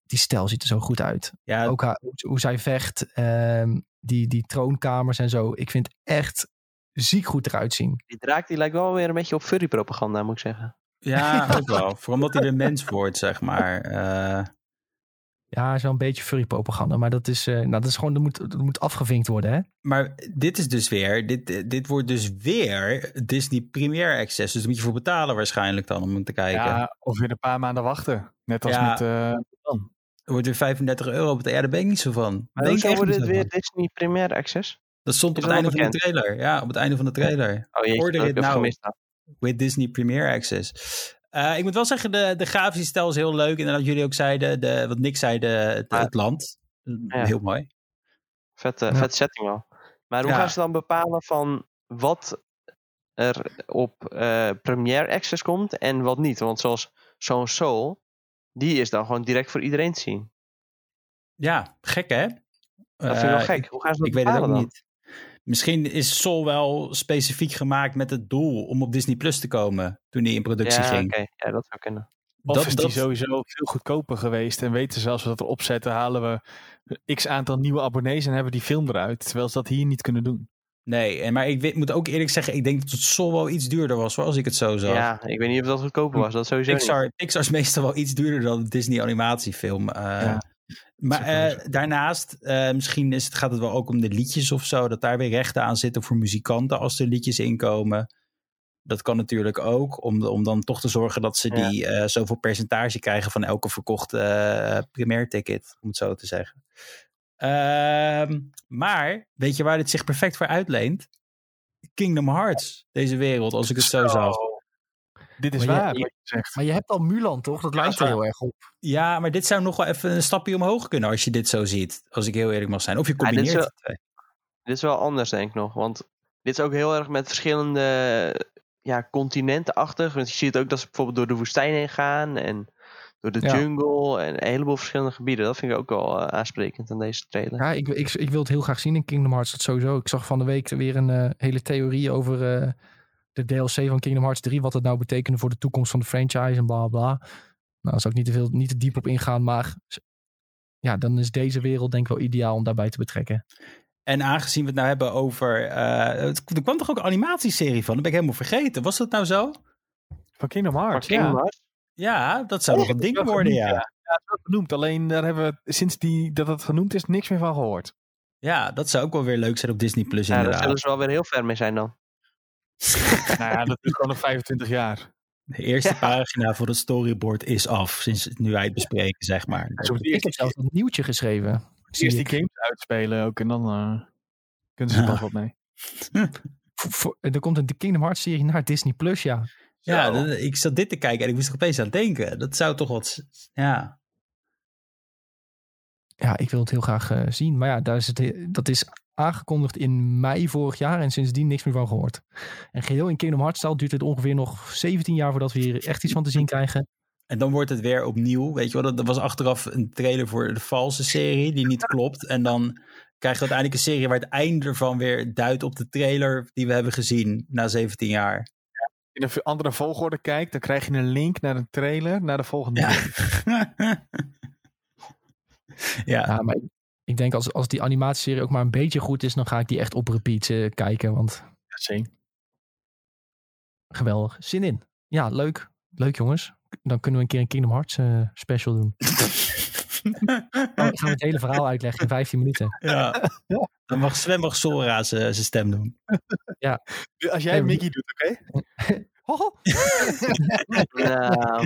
[SPEAKER 1] die stijl ziet er zo goed uit.
[SPEAKER 4] Ja,
[SPEAKER 1] Ook haar- hoe, zij vecht, ehm, die, die troonkamers en zo. Ik vind echt ziek goed eruit zien.
[SPEAKER 2] Die draak die lijkt wel weer een beetje op furry propaganda, moet ik zeggen.
[SPEAKER 4] Ja, ook wel. Vooral omdat hij de mens wordt, zeg maar. Eh,
[SPEAKER 1] Ja, zo'n beetje furry propaganda. Maar dat is, eh, nou, dat is gewoon, dat moet, dat moet afgevinkt worden, hè?
[SPEAKER 4] maar dit is dus weer, dit, dit wordt dus weer Disney Premier Access. Dus daar moet je voor betalen waarschijnlijk dan om te kijken.
[SPEAKER 3] ja, of weer een paar maanden wachten. Net als
[SPEAKER 4] Ja.
[SPEAKER 3] met... eh,
[SPEAKER 4] Er wordt weer 35 euro betalen. Ja, daar ben ik niet zo van.
[SPEAKER 2] Maar hoezo
[SPEAKER 4] echt
[SPEAKER 2] wordt
[SPEAKER 4] zo
[SPEAKER 2] weer
[SPEAKER 4] van.
[SPEAKER 2] Disney Premier Access?
[SPEAKER 4] Dat stond op het einde van de trailer. Ja, op het einde van de trailer.
[SPEAKER 2] Oh jeetje,
[SPEAKER 4] Order
[SPEAKER 2] dat
[SPEAKER 4] it
[SPEAKER 2] heb ik even
[SPEAKER 4] now. With Disney Premier Access. Eh, ik moet wel zeggen, de, de grafische stijl is heel leuk. En wat jullie ook zeiden, de, wat Nick zei, de, het,
[SPEAKER 2] Ja.
[SPEAKER 4] het land.
[SPEAKER 2] Ja.
[SPEAKER 4] Heel mooi.
[SPEAKER 2] Vet, eh,
[SPEAKER 1] Ja.
[SPEAKER 2] vet setting wel. Maar hoe
[SPEAKER 4] Ja.
[SPEAKER 2] gaan ze dan bepalen van wat er op eh Premier Access komt en wat niet? Want zoals zo'n Soul, die is dan gewoon direct voor iedereen te zien.
[SPEAKER 4] Ja, gek hè?
[SPEAKER 2] Dat vind ik wel gek. Hoe gaan ze dat
[SPEAKER 4] Ik weet het ook
[SPEAKER 2] bepalen dan?
[SPEAKER 4] niet. Misschien is Sol wel specifiek gemaakt met het doel om op Disney Plus te komen toen hij in productie
[SPEAKER 2] Ja,
[SPEAKER 4] ging.
[SPEAKER 2] oké. Ja, dat zou kunnen.
[SPEAKER 3] Of
[SPEAKER 4] Dat-
[SPEAKER 3] is die
[SPEAKER 4] dat-
[SPEAKER 3] sowieso veel goedkoper geweest en weten ze als we dat erop zetten, halen we x aantal nieuwe abonnees en hebben die film eruit. Terwijl ze dat hier niet kunnen doen.
[SPEAKER 4] Nee, en- maar ik weet, moet ook eerlijk zeggen, ik denk dat het Sol wel iets duurder was, hoor, als ik het zo zag.
[SPEAKER 2] Ja, ik weet niet of dat goedkoper was. Dat sowieso niet.
[SPEAKER 4] Pixar, Pixar is meestal wel iets duurder dan een Disney animatiefilm. eh.
[SPEAKER 3] Ja,
[SPEAKER 4] maar eh, daarnaast, eh, misschien is het, gaat het wel ook om de liedjes of zo. Dat daar weer rechten aan zitten voor muzikanten als er liedjes inkomen. Dat kan natuurlijk ook, om, om dan toch te zorgen dat ze
[SPEAKER 2] Ja.
[SPEAKER 4] die eh, zoveel percentage krijgen van elke verkochte eh primair ticket, om het zo te zeggen. Ehm, maar, weet je waar dit zich perfect voor uitleent? Kingdom Hearts, deze wereld, als ik het zo zag.
[SPEAKER 3] Dit is
[SPEAKER 1] Maar
[SPEAKER 3] waar,
[SPEAKER 1] je-
[SPEAKER 3] wat je zegt.
[SPEAKER 1] Maar je hebt al Mulan, toch? Dat lijkt er heel erg op.
[SPEAKER 4] Ja, maar dit zou nog wel even een stapje omhoog kunnen als je dit zo ziet. Als ik heel eerlijk mag zijn. Of je
[SPEAKER 2] dit is
[SPEAKER 4] combineert
[SPEAKER 2] wel-
[SPEAKER 4] twee.
[SPEAKER 2] Dit is wel anders, denk ik nog. Want dit is ook heel erg met verschillende ja, continentenachtig. Want je ziet ook dat ze bijvoorbeeld door de woestijn heen gaan. En door de
[SPEAKER 1] Ja.
[SPEAKER 2] jungle. En een heleboel verschillende gebieden. Dat vind ik ook wel eh, aansprekend aan deze trailer.
[SPEAKER 1] Ja, ik, ik, ik wil het heel graag zien in Kingdom Hearts. Dat sowieso. Ik zag van de week weer een eh, hele theorie over eh, de DLC van Kingdom Hearts 3. Wat het nou betekende voor de toekomst van de franchise en bla bla. Nou, daar zou ik niet te, veel, niet te diep op ingaan. Maar ja, dan is deze wereld denk ik wel ideaal om daarbij te betrekken.
[SPEAKER 4] En aangezien we het nou hebben over... eh, het- er kwam toch ook een animatieserie van? Dat ben ik helemaal vergeten. Was dat nou zo?
[SPEAKER 3] Van Kingdom Hearts,
[SPEAKER 2] Kingdom
[SPEAKER 3] ja.
[SPEAKER 2] Hearts,
[SPEAKER 4] Ja, dat zou nog een ding worden,
[SPEAKER 3] genoemd,
[SPEAKER 4] ja.
[SPEAKER 3] Ja, is wel genoemd. Alleen daar hebben we sinds die, dat het genoemd is niks meer van gehoord.
[SPEAKER 4] Ja, dat zou ook wel weer leuk zijn op Disney Plus
[SPEAKER 2] ja, daar
[SPEAKER 4] inderdaad.
[SPEAKER 2] zullen ze wel weer heel ver mee zijn dan.
[SPEAKER 3] nou ja, dat is gewoon nog 25 jaar.
[SPEAKER 4] De eerste
[SPEAKER 2] Ja.
[SPEAKER 4] pagina voor het storyboard is af, sinds het nu uitbespreken, zeg maar.
[SPEAKER 3] Zo
[SPEAKER 1] Ik heb zelfs een nieuwtje geschreven. Zie
[SPEAKER 3] Eerst die games uitspelen ook en dan eh, kunnen ze
[SPEAKER 4] Ja.
[SPEAKER 3] pas wat mee.
[SPEAKER 1] Er komt een Kingdom Hearts serie naar Disney Plus, ja.
[SPEAKER 4] Ja, ik zat dit te kijken en ik moest er opeens aan denken. Dat zou toch wat... Ja,
[SPEAKER 1] Ja, ik wil het heel graag eh, zien. Maar ja, daar is het, he- dat is aangekondigd in mei vorig jaar en sindsdien niks meer van gehoord. En geheel in Kingdom Hearts stijl duurt het ongeveer nog 17 jaar voordat we hier echt iets van te zien krijgen.
[SPEAKER 4] En dan wordt het weer opnieuw. Weet je wel, dat, was achteraf een trailer voor de valse serie die niet klopt. En dan krijg je uiteindelijk een serie waar het einde ervan weer duidt op de trailer die we hebben gezien na 17 jaar.
[SPEAKER 3] in een andere volgorde kijkt, dan krijg je een link naar een trailer naar de volgende.
[SPEAKER 4] Ja.
[SPEAKER 3] game.
[SPEAKER 4] ja.
[SPEAKER 1] Ja, maar ik, denk als, als die animatieserie ook maar een beetje goed is, dan ga ik die echt op repeat eh, kijken. Want
[SPEAKER 3] Ja, zeker.
[SPEAKER 1] geweldig. Zin in. Ja, leuk. Leuk jongens. Dan kunnen we een keer een Kingdom Hearts eh, special doen. Dan gaan we het hele verhaal uitleggen in 15 minuten.
[SPEAKER 4] ja. Dan mag Sven mag Sora zijn zijn stem doen.
[SPEAKER 3] Als jij Mickey doet, oké?
[SPEAKER 1] Ho, ho.
[SPEAKER 2] Nou,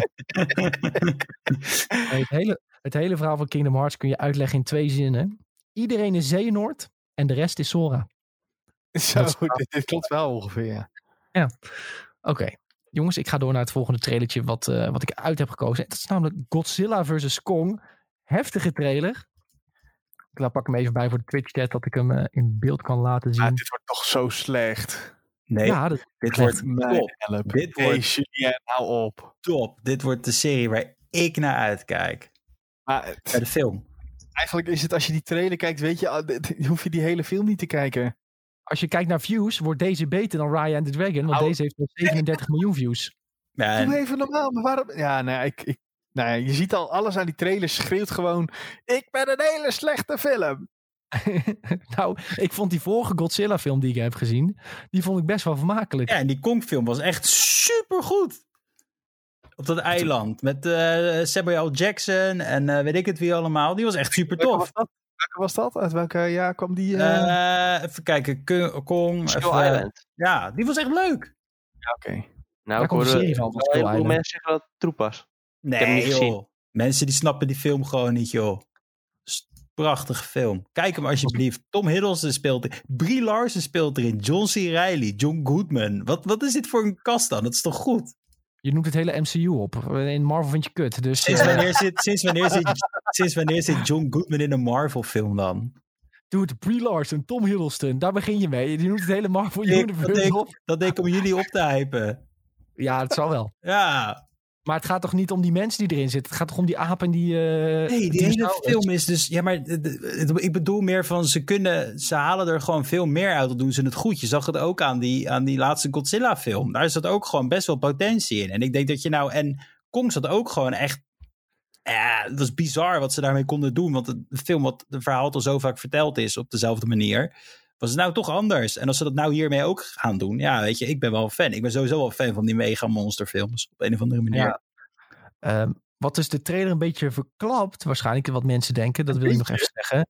[SPEAKER 1] het, hele, het hele verhaal van Kingdom Hearts kun je uitleggen in twee zinnen. Iedereen is Xehanort en de rest is Sora.
[SPEAKER 3] Zo,
[SPEAKER 1] Dat is-
[SPEAKER 3] dit, dit klopt wel ongeveer, ja.
[SPEAKER 1] Oké, jongens, ik ga door naar het volgende trailertje wat, eh, wat ik uit heb gekozen. Dat is namelijk Godzilla vs. Kong. Heftige trailer. Ik laat pak hem even bij voor de Twitch chat dat ik hem eh, in beeld kan laten zien.
[SPEAKER 3] Ah, dit wordt toch zo slecht.
[SPEAKER 4] Nee,
[SPEAKER 1] ja, dat,
[SPEAKER 4] dit wordt
[SPEAKER 3] Mijn
[SPEAKER 4] top.
[SPEAKER 3] help.
[SPEAKER 4] Dit
[SPEAKER 3] Hey,
[SPEAKER 4] wordt
[SPEAKER 3] Julien, hou op.
[SPEAKER 4] top. Dit wordt de serie waar ik naar uitkijk.
[SPEAKER 3] Maar het-
[SPEAKER 4] Bij de film.
[SPEAKER 3] eigenlijk is het, als je die trailer kijkt, weet je, ah, hoef je die hele film niet te kijken.
[SPEAKER 1] als je kijkt naar views, wordt deze beter dan Raya and the Dragon. Want
[SPEAKER 3] Oh.
[SPEAKER 1] deze heeft wel 37 miljoen views.
[SPEAKER 4] Ja,
[SPEAKER 3] Doe
[SPEAKER 4] en,
[SPEAKER 3] even normaal, maar waarom? Ja, nee, ik, ik, nee, je ziet al alles aan die trailer schreeuwt gewoon, ik ben een hele slechte film.
[SPEAKER 1] nou, ik vond die vorige Godzilla film die ik heb gezien, die vond ik best wel vermakelijk.
[SPEAKER 4] ja, en die Kong-film was echt supergoed. Op dat eiland. Met eh Samuel. Jackson en eh, weet ik het wie allemaal. Die was echt super
[SPEAKER 3] Welke
[SPEAKER 4] tof.
[SPEAKER 3] was dat? Welke was dat? Uit welke jaar kwam die? eh?
[SPEAKER 4] Eh, even kijken. K- Kong.
[SPEAKER 2] Skull
[SPEAKER 4] even,
[SPEAKER 2] Island.
[SPEAKER 4] Ja, die was echt leuk.
[SPEAKER 3] Ja, Oké.
[SPEAKER 2] Nou,
[SPEAKER 1] Daar
[SPEAKER 2] ik hoorde
[SPEAKER 1] van,
[SPEAKER 2] heel veel mensen zeggen dat het troep was.
[SPEAKER 4] Nee,
[SPEAKER 2] niet
[SPEAKER 4] joh.
[SPEAKER 2] gezien.
[SPEAKER 4] Mensen die snappen die film gewoon niet, joh. Prachtige film. Kijk hem alsjeblieft. Tom Hiddleston speelt er. Brie Larson speelt erin. John C. Reilly. John Goodman. Wat, wat is dit voor een kast dan? Dat is toch goed?
[SPEAKER 1] Je noemt het hele MCU op. In Marvel vind je kut. Dus
[SPEAKER 4] Sinds
[SPEAKER 1] eh,
[SPEAKER 4] wanneer zit, sinds wanneer zit, sinds wanneer zit John Goodman in een Marvel film dan?
[SPEAKER 1] doe het Brie Larson, Tom Hiddleston. Daar begin je mee. Je noemt het hele Marvel
[SPEAKER 4] Ik- dat,
[SPEAKER 1] Universe
[SPEAKER 4] deed,
[SPEAKER 1] op.
[SPEAKER 4] dat deed ik om jullie op te hypen.
[SPEAKER 1] Ja, het zal wel.
[SPEAKER 4] Ja.
[SPEAKER 1] Maar het gaat toch niet om die mensen die erin zitten. Het gaat toch om die apen die... eh,
[SPEAKER 4] Nee, die hele film is dus... Ja, maar de- de- ik bedoel meer van ze kunnen... Ze halen er gewoon veel meer uit. Dan doen ze het goed. Je zag het ook aan die, aan die laatste Godzilla film. Daar zat ook gewoon best wel potentie in. En ik denk dat je nou... En Kong zat ook gewoon echt... Ja, het was bizar wat ze daarmee konden doen. Want de film, wat het verhaal al zo vaak verteld is op dezelfde manier... Was het nou toch anders? En als ze dat nou hiermee ook gaan doen... Ja, weet je, ik ben wel een fan. Ik ben sowieso wel fan van die mega monsterfilms. Op een of andere manier.
[SPEAKER 1] Ja. Ehm, wat dus de trailer een beetje verklapt, waarschijnlijk wat mensen denken, dat wil ik nog even zeggen,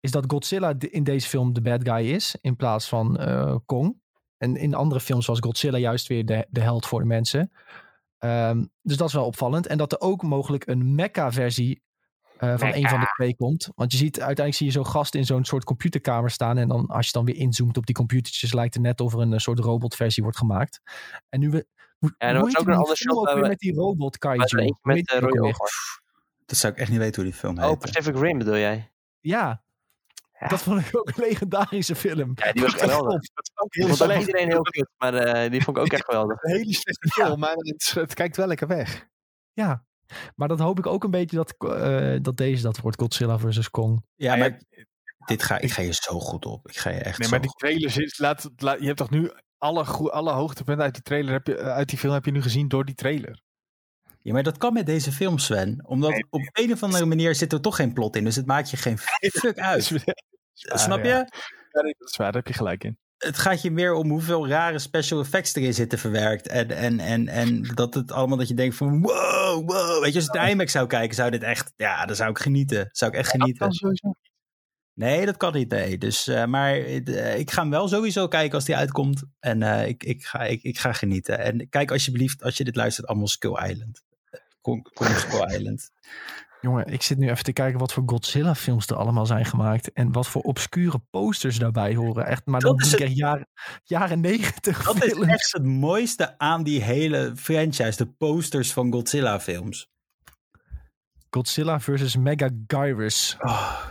[SPEAKER 1] is dat Godzilla in deze film de bad guy is, in plaats van eh, Kong. En in andere films was Godzilla juist weer de, de held voor de mensen. Ehm, dus dat is wel opvallend. En dat er ook mogelijk een mecha-versie eh, van een van de twee komt. Want je ziet, uiteindelijk zie je zo'n gast in zo'n soort computerkamer staan. En dan als je dan weer inzoomt op die computertjes, lijkt het net of er een eh, soort robotversie wordt gemaakt. En nu we. Hoe,
[SPEAKER 2] Ja, er
[SPEAKER 1] heet
[SPEAKER 2] ook een ander shot
[SPEAKER 1] ook
[SPEAKER 2] waar
[SPEAKER 1] weer
[SPEAKER 2] we-
[SPEAKER 1] met die robot kaiju?
[SPEAKER 2] met uh.
[SPEAKER 4] Dat zou ik echt niet weten hoe die film heet.
[SPEAKER 2] Oh, Pacific Rim bedoel jij?
[SPEAKER 1] Ja,
[SPEAKER 2] Ja.
[SPEAKER 1] dat vond ik ook een legendarische film.
[SPEAKER 2] Ja, die was geweldig.
[SPEAKER 3] Dat ook heel
[SPEAKER 2] vond iedereen heel kut, maar eh, die vond ik ook echt geweldig.
[SPEAKER 3] Een hele slechte film, maar het, het kijkt wel lekker weg.
[SPEAKER 1] Ja, maar dat hoop ik ook een beetje dat, eh, dat deze dat wordt, Godzilla versus Kong.
[SPEAKER 4] Ja,
[SPEAKER 3] Ja,
[SPEAKER 4] maar dit ga, ik ga je zo goed op. Ik ga je echt
[SPEAKER 3] Nee, maar die trailer zit, laat, laat- je hebt toch nu alle, alle hoogtepunten uit die trailer, heb je, eh, uit die film heb je nu gezien door die trailer.
[SPEAKER 4] Ja, maar dat kan met deze film, Sven. Omdat
[SPEAKER 3] Nee,
[SPEAKER 4] op een of andere manier zit er toch geen plot in. Dus het maakt je geen fuck uit. Snap je?
[SPEAKER 3] ja. Ja, nee, dat is waar, daar heb je gelijk in.
[SPEAKER 4] Het gaat je meer om hoeveel rare special effects erin zitten verwerkt. En, en, en, en dat het allemaal dat je denkt van wow, wow. Weet je, als ik de IMAX zou kijken, zou dit echt... Ja, dan zou ik genieten. Zou ik echt genieten. Nee, dat kan niet. Nee. Dus, eh, maar eh, ik ga hem wel sowieso kijken als die uitkomt. En eh, ik, ik, ga, ik, ik ga genieten. En kijk alsjeblieft, als je dit luistert, allemaal Skull Island. Kom, kom op Skull Island.
[SPEAKER 1] Jongen, ik zit nu even te kijken wat voor Godzilla-films er allemaal zijn gemaakt. En wat voor obscure posters daarbij horen. Echt, maar
[SPEAKER 4] Dat
[SPEAKER 1] dan
[SPEAKER 4] is
[SPEAKER 1] denk ik echt jaren, jaren negentig
[SPEAKER 4] Dat is echt het mooiste aan die hele franchise. De posters van Godzilla-films.
[SPEAKER 1] Godzilla versus Megagyrus.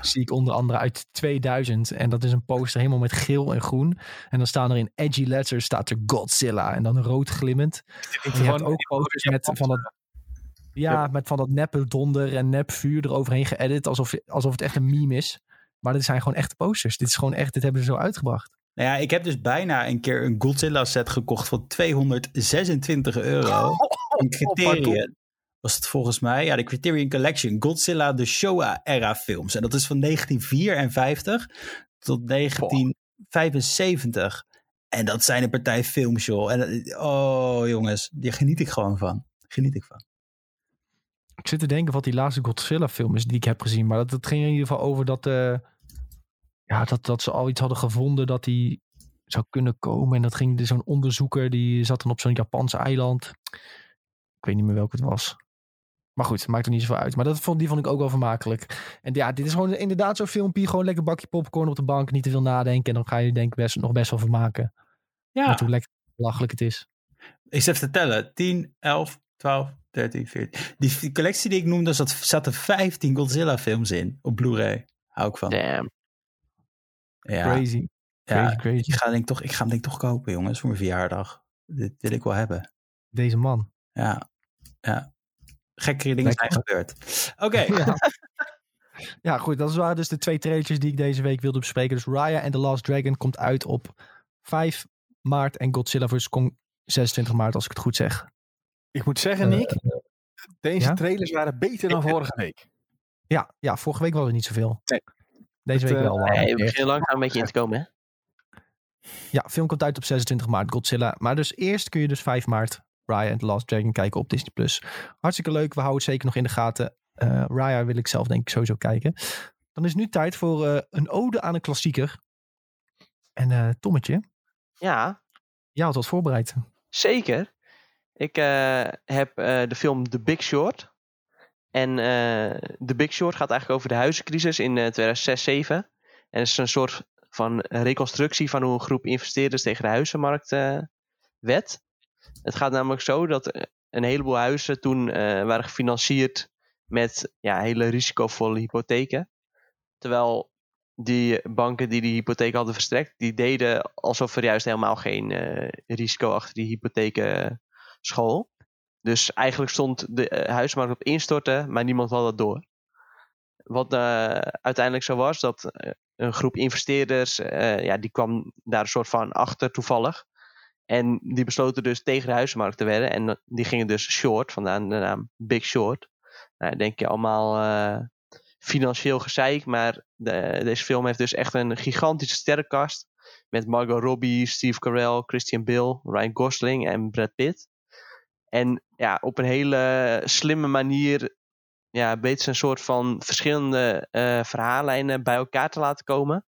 [SPEAKER 1] Zie ik onder andere uit 2000. En dat is een poster helemaal met geel en groen. En dan staan er in edgy letters staat er Godzilla. En dan rood glimmend. En je hebt ook posters met van dat... Ja, met van dat neppe donder en nep vuur eroverheen geëdit. Alsof, alsof het echt een meme is. Maar dit zijn gewoon echte posters. Dit is gewoon echt, dit hebben ze zo uitgebracht.
[SPEAKER 4] Nou ja, ik heb dus bijna een keer een Godzilla set gekocht voor 226 euro. Een Criterion was het volgens mij. Ja, de Criterion Collection. Godzilla de Showa-era films. En dat is van 1954 tot 1975. En dat zijn een partij films, joh. En, dat- oh, jongens, daar geniet ik gewoon van. Geniet ik van.
[SPEAKER 1] Ik zit te denken wat die laatste Godzilla film is die ik heb gezien. Maar dat, dat ging in ieder geval over dat, eh, ja, dat, dat ze al iets hadden gevonden dat die zou kunnen komen. En dat ging zo'n onderzoeker die zat dan op zo'n Japans eiland. Ik weet niet meer welke het was. Maar goed, maakt er niet zoveel uit. Maar dat vond, die vond ik ook wel vermakelijk. En ja, dit is gewoon inderdaad zo'n filmpje. Gewoon lekker bakje popcorn op de bank. Niet te veel nadenken. En dan ga je denk ik best, nog best wel vermaken.
[SPEAKER 4] Ja,
[SPEAKER 1] Met hoe lekker belachelijk het is.
[SPEAKER 4] ik zit te tellen. 10, 11, 12, 13, 14. Die collectie die ik noemde, zat, zaten 15 Godzilla films in. Op Blu-ray. Hou ik van.
[SPEAKER 2] Damn.
[SPEAKER 4] Ja,
[SPEAKER 1] Crazy. Crazy,
[SPEAKER 4] ja
[SPEAKER 1] crazy.
[SPEAKER 4] ik, ga denk ik toch, ik ga hem denk ik toch kopen, jongens, voor mijn verjaardag. Dit wil ik wel hebben.
[SPEAKER 1] Deze man.
[SPEAKER 4] Ja, ja. Gekkere dingen
[SPEAKER 1] Lekker.
[SPEAKER 4] zijn gebeurd. Oké,
[SPEAKER 1] Ja. ja, goed. Dat waren dus de twee trailers die ik deze week wilde bespreken. Dus Raya and the Last Dragon komt uit op 5 maart. En Godzilla vs. Kong 26 maart, als ik het goed zeg.
[SPEAKER 3] Ik moet zeggen, Nick, deze
[SPEAKER 1] ja?
[SPEAKER 3] trailers waren beter dan vorige week.
[SPEAKER 1] Ja, ja, vorige week was er niet zoveel.
[SPEAKER 3] Nee.
[SPEAKER 1] Deze
[SPEAKER 3] Het,
[SPEAKER 1] week
[SPEAKER 3] eh,
[SPEAKER 1] wel.
[SPEAKER 2] Nee, we
[SPEAKER 1] uh,
[SPEAKER 2] beginnen langzaam een beetje in te komen, hè?
[SPEAKER 1] ja, film komt uit op 26 maart, Godzilla. Maar dus eerst kun je dus 5 maart Raya and the Last Dragon kijken op Disney+. Plus. Hartstikke leuk, we houden het zeker nog in de gaten. Eh Raya wil ik zelf denk ik sowieso kijken. Dan is het nu tijd voor eh, een ode aan een klassieker. En eh Tommetje,
[SPEAKER 2] Ja,
[SPEAKER 1] jij had wat voorbereid.
[SPEAKER 2] zeker. Ik eh, heb eh, de film The Big Short. En eh The Big Short gaat eigenlijk over de huizencrisis in eh 2006-2007. En het is een soort van reconstructie van hoe een groep investeerders tegen de huizenmarkt wed. Het gaat namelijk zo dat een heleboel huizen toen waren gefinancierd met ja, hele risicovolle hypotheken. Terwijl die banken die die hypotheek hadden verstrekt, die deden alsof er juist helemaal geen risico achter die hypotheken school. Dus eigenlijk stond de eh, huismarkt op instorten, maar niemand had dat door. Wat eh, uiteindelijk zo was, dat eh, een groep investeerders, ja, die kwam daar een soort van achter toevallig. En die besloten dus tegen de huismarkt te wedden. En die gingen dus short, vandaar de naam Big Short. Nou, denk je allemaal financieel gezeik, maar de- deze film heeft dus echt een gigantische sterrenkast. Met Margot Robbie, Steve Carell, Christian Bale, Ryan Gosling en Brad Pitt. En ja, op een hele slimme manier ja, weten ze een soort van verschillende eh, verhaallijnen bij elkaar te laten komen.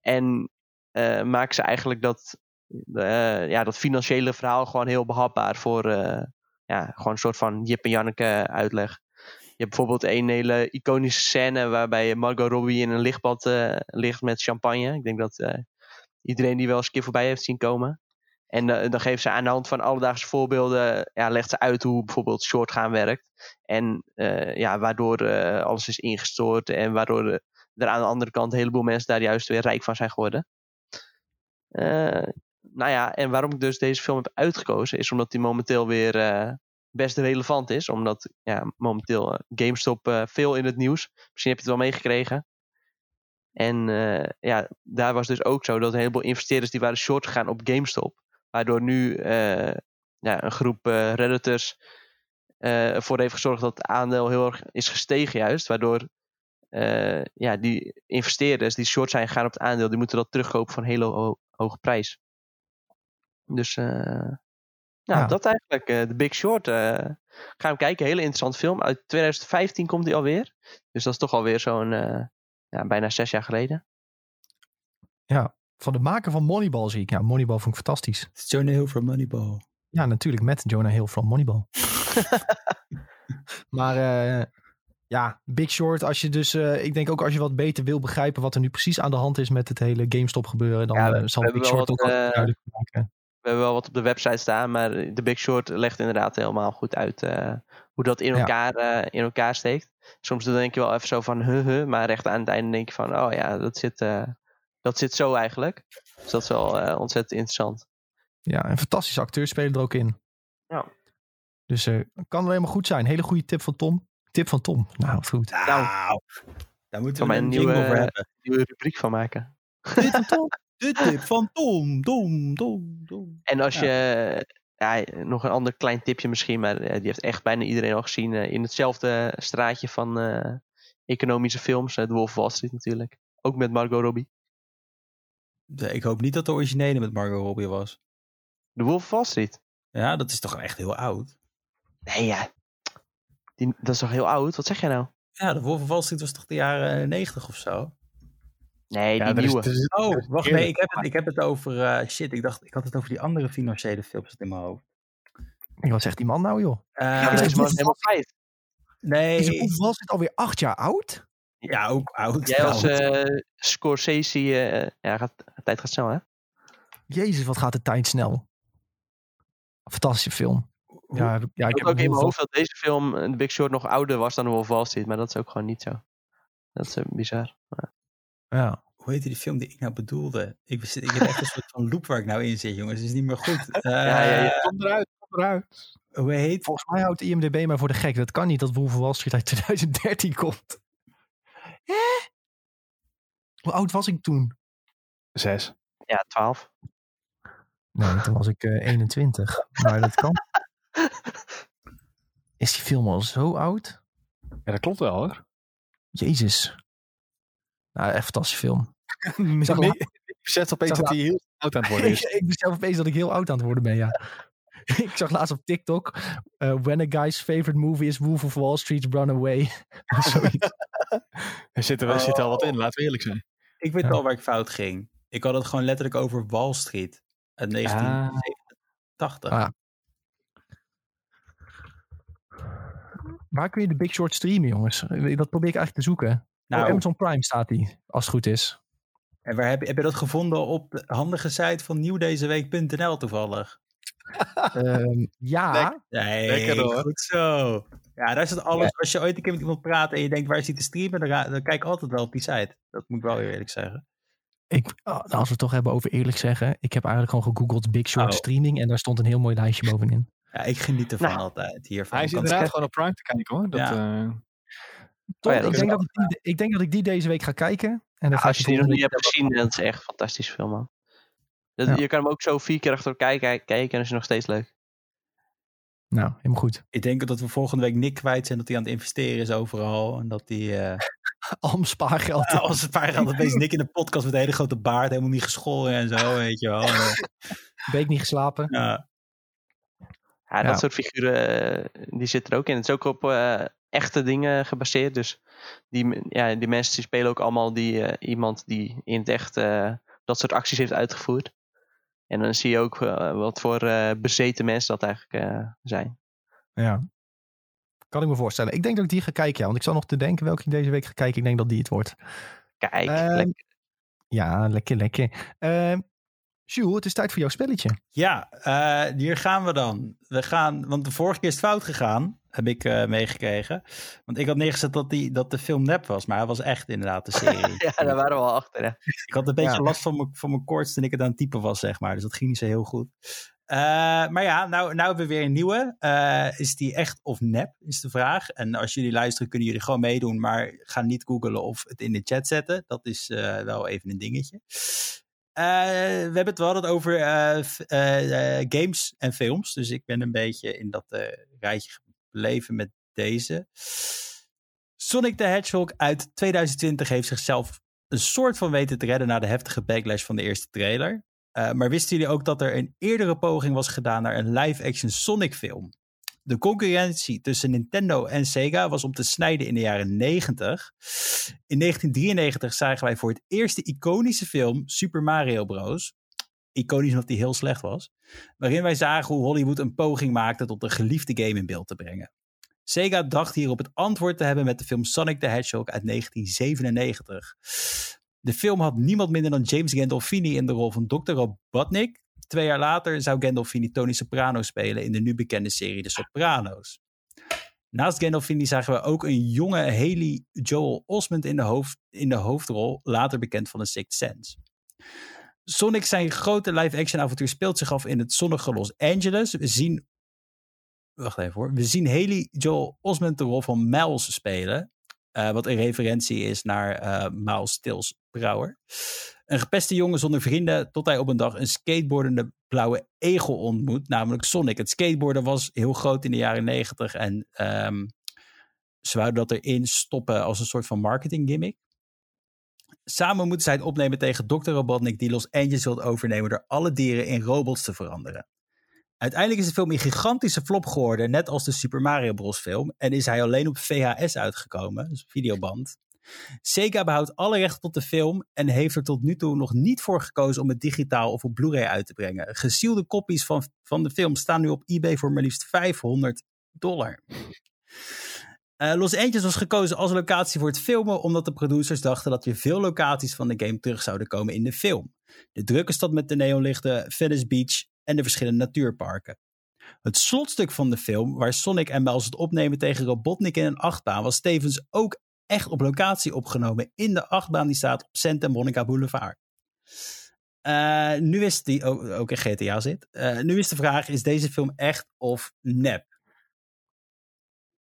[SPEAKER 2] En eh, maken ze eigenlijk dat, eh, ja, dat financiële verhaal gewoon heel behapbaar voor ja, gewoon een soort van Jip en Janneke uitleg. Je hebt bijvoorbeeld een hele iconische scène waarbij Margot Robbie in een lichtbad ligt met champagne. Ik denk dat iedereen die wel eens een keer voorbij heeft zien komen. En eh, dan geeft ze aan de hand van alledaagse voorbeelden, ja, legt ze uit hoe bijvoorbeeld short gaan werkt. En eh, ja, waardoor eh, alles is ingestort en waardoor er aan de andere kant een heleboel mensen daar juist weer rijk van zijn geworden. Nou ja, en waarom ik dus deze film heb uitgekozen, is omdat die momenteel weer best relevant is. Omdat ja, momenteel GameStop veel in het nieuws. Misschien heb je het wel meegekregen. En ja, daar was dus ook zo dat een heleboel investeerders die waren short gegaan op GameStop. Waardoor nu eh, ja, een groep eh, redditors eh, ervoor heeft gezorgd dat het aandeel heel erg is gestegen juist. Waardoor ja, die investeerders die short zijn gegaan op het aandeel, die moeten dat terugkopen voor een hele ho- hoge prijs. Dus nou,
[SPEAKER 1] Ja.
[SPEAKER 2] dat eigenlijk. De Big Short. eh ga hem kijken. Hele interessante film. Uit 2015 komt hij alweer. Dus dat is toch alweer zo'n ja, bijna zes jaar geleden.
[SPEAKER 1] Van de maker van Moneyball zie ik. Ja, Moneyball vond ik fantastisch.
[SPEAKER 4] Het is Jonah Hill from Moneyball.
[SPEAKER 1] Ja, natuurlijk met Jonah Hill van Moneyball. maar eh, ja, Big Short, als je dus, eh, ik denk ook als je wat beter wil begrijpen wat er nu precies aan de hand is met het hele GameStop gebeuren, dan
[SPEAKER 2] Ja, we-
[SPEAKER 1] eh, zal
[SPEAKER 2] we
[SPEAKER 1] Big Short ook
[SPEAKER 2] wat,
[SPEAKER 1] wel duidelijk maken.
[SPEAKER 2] We hebben wel wat op de website staan, maar de Big Short legt inderdaad helemaal goed uit eh, hoe dat in
[SPEAKER 1] Ja.
[SPEAKER 2] elkaar, eh, in elkaar steekt. Soms dan denk je wel even zo van huh, huh, maar recht aan het einde denk je van oh ja, dat zit, eh, dat zit zo eigenlijk. Dus dat is wel eh, ontzettend interessant.
[SPEAKER 1] Ja, een fantastische acteurs spelen er ook in.
[SPEAKER 2] Ja.
[SPEAKER 1] Dus eh kan alleen maar goed zijn. Hele goede tip van Tom. Tip van Tom. Nou, goed.
[SPEAKER 2] Nou,
[SPEAKER 4] daar moeten we een
[SPEAKER 2] nieuwe-
[SPEAKER 4] voor hebben.
[SPEAKER 2] Nieuwe rubriek van maken.
[SPEAKER 1] Tip van Tom.
[SPEAKER 4] De tip van Tom, Tom, Tom, Tom.
[SPEAKER 2] En als
[SPEAKER 4] Ja.
[SPEAKER 2] je, ja, nog een ander klein tipje misschien, maar eh, die heeft echt bijna iedereen al gezien. eh, in hetzelfde straatje van eh, economische films, eh, The Wolf of Wall Street natuurlijk. Ook met Margot Robbie.
[SPEAKER 4] De- Ik hoop niet dat de originele met Margot Robbie was.
[SPEAKER 2] The Wolf of Wall Street?
[SPEAKER 4] Ja, dat is toch echt heel oud.
[SPEAKER 2] Nee, ja. Die, dat is toch heel oud? Wat zeg jij nou?
[SPEAKER 4] Ja, de Wolf of Wall Street was toch de jaren negentig of zo?
[SPEAKER 2] Nee,
[SPEAKER 3] Ja,
[SPEAKER 2] die
[SPEAKER 3] is-
[SPEAKER 2] nieuwe.
[SPEAKER 3] is-
[SPEAKER 4] Oh, wacht, nee, ik heb het, ik heb het over, eh, shit, ik dacht, ik had het over die andere financiële films in mijn hoofd.
[SPEAKER 1] Wat zegt die man nou, joh?
[SPEAKER 4] Eh,
[SPEAKER 2] ja, deze man is helemaal vijf.
[SPEAKER 4] nee,
[SPEAKER 1] Is Wolf of Wall Street alweer acht jaar oud?
[SPEAKER 4] Ja, ook oud.
[SPEAKER 2] Jij als eh, Scorsese, eh, ja, gaat, de tijd gaat snel hè?
[SPEAKER 1] Jezus, wat gaat de tijd snel. Fantastische film. Ja, ja ik
[SPEAKER 2] Ik
[SPEAKER 1] heb
[SPEAKER 2] ook in mijn hoofd dat deze film, eh, The Big Short, nog ouder was dan The Wolf of Wall Street. Maar dat is ook gewoon niet zo. Dat is bizar.
[SPEAKER 1] Ja.
[SPEAKER 4] Hoe heette die film die ik nou bedoelde? Ik, zit- ik heb echt een soort van loop waar ik nou in zit, jongens. Het is niet meer goed. Eh,
[SPEAKER 2] ja, ja.
[SPEAKER 3] Kom eruit, kom eruit.
[SPEAKER 4] Hoe heet?
[SPEAKER 1] Volgens mij houdt IMDB maar voor de gek. Dat kan niet dat Wolf of Wall Street uit 2013 komt. Hè? Hoe oud was ik toen?
[SPEAKER 3] Zes.
[SPEAKER 2] Ja, 12.
[SPEAKER 1] Nee, toen was ik eh, 21. Maar dat kan. Is die film al zo oud?
[SPEAKER 3] Ja, dat klopt wel hoor.
[SPEAKER 1] Jezus. Nou, echt fantastische film.
[SPEAKER 3] Ik
[SPEAKER 1] zag
[SPEAKER 3] nee, ik besef opeens dat hij heel oud aan het worden
[SPEAKER 1] ik,
[SPEAKER 3] is.
[SPEAKER 1] ik besef opeens dat ik heel oud aan het worden ben, ja. ik zag laatst op TikTok... eh, when a guy's favorite movie is Wolf of Wall Street Run Away. Of zoiets.
[SPEAKER 3] Er zit er, er zit wel wat in, laten we eerlijk zijn.
[SPEAKER 4] Ik weet
[SPEAKER 1] Ja.
[SPEAKER 4] wel waar ik fout ging. Ik had het gewoon letterlijk over Wall Street. Uit 1987.
[SPEAKER 1] Ah. Waar kun je de Big Short streamen, jongens? Dat probeer ik eigenlijk te zoeken.
[SPEAKER 4] nou,
[SPEAKER 1] Op Amazon Prime staat die, als het goed is.
[SPEAKER 4] en waar heb, je- heb je dat gevonden op de handige site van nieuwdezeweek.nl toevallig?
[SPEAKER 1] Ehm, ja,
[SPEAKER 3] Lekker.
[SPEAKER 4] Nee,
[SPEAKER 3] Lekker hoor.
[SPEAKER 4] goed zo. Ja, daar zit alles. Als je ooit een keer met iemand praat en je denkt waar is die te streamen, dan, kijk ik altijd wel op die site. Dat moet ik wel eerlijk zeggen.
[SPEAKER 1] ik, oh, nou, als we het toch hebben over eerlijk zeggen. Ik heb eigenlijk gewoon gegoogeld Big Short
[SPEAKER 4] Oh.
[SPEAKER 1] streaming. En daar stond een heel mooi lijstje bovenin.
[SPEAKER 4] Ja, ik geniet ervan
[SPEAKER 2] Nou,
[SPEAKER 4] altijd hiervan.
[SPEAKER 3] Hij is
[SPEAKER 4] Kan-
[SPEAKER 3] inderdaad gewoon op Prime te kijken hoor. Dat,
[SPEAKER 4] Ja.
[SPEAKER 3] eh,
[SPEAKER 1] Tom,
[SPEAKER 2] ja, dat
[SPEAKER 1] ik,
[SPEAKER 2] is
[SPEAKER 1] denk
[SPEAKER 2] wel-
[SPEAKER 1] dat ik, die, ik denk dat ik die deze week ga kijken. En dan
[SPEAKER 2] Ja,
[SPEAKER 1] ga
[SPEAKER 2] als je die nog niet hebt gezien, dat is echt een fantastische film, man. Dat,
[SPEAKER 1] Ja.
[SPEAKER 2] Je kan hem ook zo vier keer achter elkaar kijk- kijken en is het nog steeds leuk.
[SPEAKER 1] Nou, helemaal goed.
[SPEAKER 4] Ik denk dat we volgende week Nick kwijt zijn dat hij aan het investeren is overal. En dat hij uh,
[SPEAKER 1] Al mijn spaargeld.
[SPEAKER 4] als een paar gaat opeens Nick in de podcast met een hele grote baard, helemaal niet geschoren en zo, weet je wel. Eh,
[SPEAKER 1] Week niet geslapen.
[SPEAKER 4] ja.
[SPEAKER 2] Ja,
[SPEAKER 1] Ja.
[SPEAKER 2] dat soort figuren, eh, die zitten er ook in. Het is ook op eh, echte dingen gebaseerd. Dus die, ja, die mensen die spelen ook allemaal die, eh, iemand die in het echt eh, dat soort acties heeft uitgevoerd. En dan zie je ook eh, wat voor eh, bezeten mensen dat eigenlijk eh, zijn.
[SPEAKER 1] Ja. Kan ik me voorstellen. Ik denk dat ik die ga kijken, ja. Want ik zal nog te denken welke ik deze week ga kijken. Ik denk dat die het wordt.
[SPEAKER 2] Kijk,
[SPEAKER 1] Ehm,
[SPEAKER 2] lekker.
[SPEAKER 1] Ja, lekker, lekker. Uh, Jules, het is tijd voor jouw spelletje.
[SPEAKER 4] Ja, uh, hier gaan we dan. We gaan, want de vorige keer is het fout gegaan, heb ik uh, meegekregen. Want ik had neergezet dat, die, dat de film nep was, maar hij was echt inderdaad de serie.
[SPEAKER 2] ja, daar waren we al achter. Ja.
[SPEAKER 4] Ik had een beetje
[SPEAKER 1] Ja.
[SPEAKER 4] last van mijn, van mijn koorts toen ik het aan het typen was, zeg maar. Dus dat ging niet zo heel goed. Uh, maar ja, nou, nou hebben we weer een nieuwe. Uh, is die echt of nep, is de vraag. En als jullie luisteren, kunnen jullie gewoon meedoen. Maar ga niet googlen of het in de chat zetten. Dat is uh, wel even een dingetje. Uh, we hebben het wel altijd over uh, games en films. Dus ik ben een beetje in dat uh, rijtje gebleven met deze. Sonic the Hedgehog uit 2020 heeft zichzelf een soort van weten te redden na de heftige backlash van de eerste trailer. Uh, maar wisten jullie ook dat er een eerdere poging was gedaan naar een live-action Sonic film? De concurrentie tussen Nintendo en Sega was om te snijden in de jaren 90. In 1993 zagen wij voor het eerst de iconische film Super Mario Bros. Iconisch omdat die heel slecht was. Waarin wij zagen hoe Hollywood een poging maakte tot een geliefde game in beeld te brengen. Sega dacht hierop het antwoord te hebben met de film Sonic the Hedgehog uit 1997. De film had niemand minder dan James Gandolfini in de rol van Dr. Robotnik. Twee jaar later zou Gandolfini Tony Soprano spelen in de nu bekende serie De Sopranos. Naast Gandolfini zagen we ook een jonge Haley Joel Osment in de, hoofd, in de hoofdrol, later bekend van The Sixth Sense. Sonic zijn grote live-action avontuur speelt zich af in het zonnige Los Angeles. We zien wacht even hoor. We zien Haley Joel Osment de rol van Miles spelen. Uh, wat een referentie is naar uh, Miles Stills Brouwer. Een gepeste jongen zonder vrienden tot hij op een dag een skateboardende blauwe egel ontmoet, namelijk Sonic. Het skateboarden was heel groot in de jaren negentig en um, ze wouden dat erin stoppen als een soort van marketing gimmick. Samen moeten zij het opnemen tegen Dr. Robotnik die Los Angeles wil overnemen door alle dieren in robots te veranderen. Uiteindelijk is de film een gigantische flop geworden, net als de Super Mario Bros. film. En is hij alleen op VHS uitgekomen, dus videoband. Sega behoudt alle rechten tot de film en heeft er tot nu toe nog niet voor gekozen om het digitaal of op Blu-ray uit te brengen. Gesielde kopies van, van de film staan nu op eBay voor maar liefst 500 dollar. Uh, Los Angeles was gekozen als locatie voor het filmen omdat de producers dachten dat weer veel locaties van de game terug zouden komen in de film. De drukke stad met de neonlichten, Venice Beach en de verschillende natuurparken. Het slotstuk van de film, waar Sonic en Miles het opnemen tegen Robotnik in een achtbaan, was tevens ook echt op locatie opgenomen in de achtbaan die staat op Santa Monica Boulevard. Uh, nu is die ook, ook in GTA zit. Uh, nu is de vraag: is deze film echt of nep?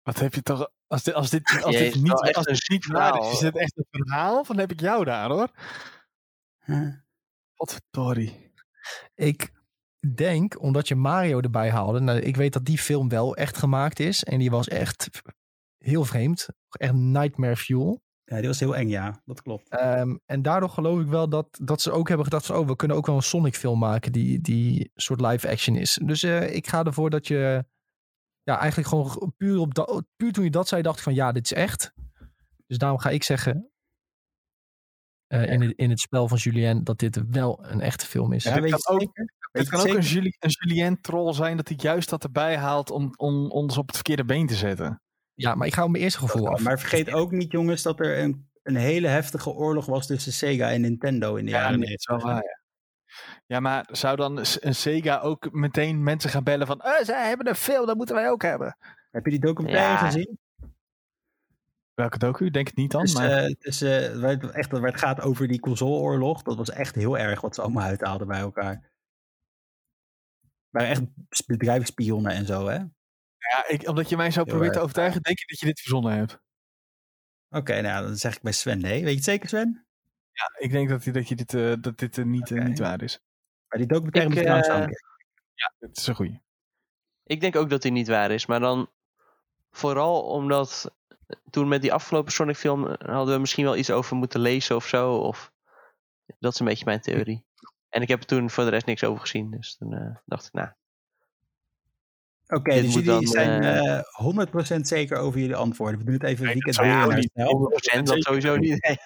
[SPEAKER 3] Wat heb je toch. Als dit, als dit, als dit niet, als dit niet waar is, is dit echt een verhaal? Dan heb ik jou daar hoor.
[SPEAKER 4] Huh.
[SPEAKER 3] Wat verdorie.
[SPEAKER 1] Ik denk, omdat je Mario erbij haalde. Nou, ik weet dat die film wel echt gemaakt is. En die was echt heel vreemd. Echt nightmare fuel.
[SPEAKER 4] Ja, die was heel eng, ja. Dat klopt.
[SPEAKER 1] Um, en daardoor geloof ik wel dat, dat ze ook hebben gedacht van... oh, we kunnen ook wel een Sonic film maken die, die soort live action is. Dus uh, ik ga ervoor dat je... Ja, eigenlijk gewoon puur, op dat, puur toen je dat zei, dacht ik van ja, dit is echt. Dus daarom ga ik zeggen... Uh, in, het, in het spel van Julien dat dit wel een echte film is.
[SPEAKER 3] Ja, weet je ook, het kan ook een, Julien, een Julien troll zijn dat hij juist dat erbij haalt om, om ons op het verkeerde been te zetten.
[SPEAKER 1] Ja, maar ik ga op mijn eerste gevoel af.
[SPEAKER 4] Maar vergeet ook niet, jongens, dat er een, een hele heftige oorlog was tussen Sega en Nintendo in de
[SPEAKER 3] ja,
[SPEAKER 4] jaren
[SPEAKER 3] nee, het wel waar, ja. Ja, maar zou dan een Sega ook meteen mensen gaan bellen van... Oh, zij hebben een film, dat moeten wij ook hebben.
[SPEAKER 4] Heb je die documentaire ja. gezien?
[SPEAKER 3] Welke docu? Denk het niet dan.
[SPEAKER 4] Dus,
[SPEAKER 3] maar...
[SPEAKER 4] uh, dus, uh, waar, het, echt, waar het gaat over die consoleoorlog. Dat was echt heel erg wat ze allemaal uithaalden bij elkaar. waren echt bedrijfsspionnen en zo, hè?
[SPEAKER 3] Ja, ik, omdat je mij zo probeert te overtuigen, denk ik dat je dit verzonnen hebt.
[SPEAKER 4] Oké, okay, nou dan zeg ik bij Sven nee. Weet je het zeker, Sven?
[SPEAKER 3] Ja, ik denk dat, dat, je dit, uh, dat dit uh, niet, okay. uh, niet waar is.
[SPEAKER 4] Maar die documentaire moet je trouwens
[SPEAKER 3] eh,
[SPEAKER 4] aankijken.
[SPEAKER 3] Ja, dat is een goeie.
[SPEAKER 2] Ik denk ook dat die niet waar is, maar dan vooral omdat toen met die afgelopen Sonic film hadden we misschien wel iets over moeten lezen of zo. Of, dat is een beetje mijn theorie. En ik heb er toen voor de rest niks over gezien, dus toen dacht ik, nou,
[SPEAKER 4] Oké, okay, dus jullie dan, zijn uh, 100% zeker over jullie antwoorden. We doen het even een weekend
[SPEAKER 2] nee, ja, niet. 100% dat sowieso niet.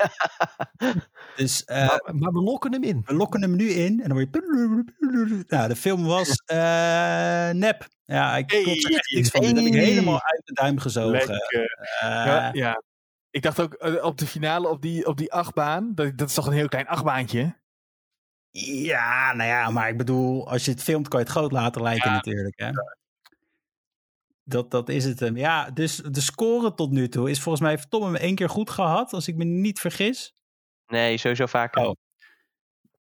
[SPEAKER 4] dus, uh,
[SPEAKER 1] maar, maar, we lokken hem in.
[SPEAKER 4] We lokken hem nu in. En dan word je... Nou, de film was uh, nep. Ja, ik hey, kon er echt niks van. Hey. Dat heb ik helemaal uit de duim gezogen.
[SPEAKER 3] ja, ja. Ik dacht ook op de finale, op die, op die achtbaan. Dat, dat is toch een heel klein achtbaantje?
[SPEAKER 4] Ja, nou ja, maar ik bedoel, als je het filmt, kan je het groot laten lijken ja. natuurlijk. Hè? Dat, dat is het hem. Ja, dus de score tot nu toe is volgens mij heeft Tom hem één keer goed gehad, als ik me niet vergis.
[SPEAKER 2] Nee, sowieso vaker.
[SPEAKER 4] Oh.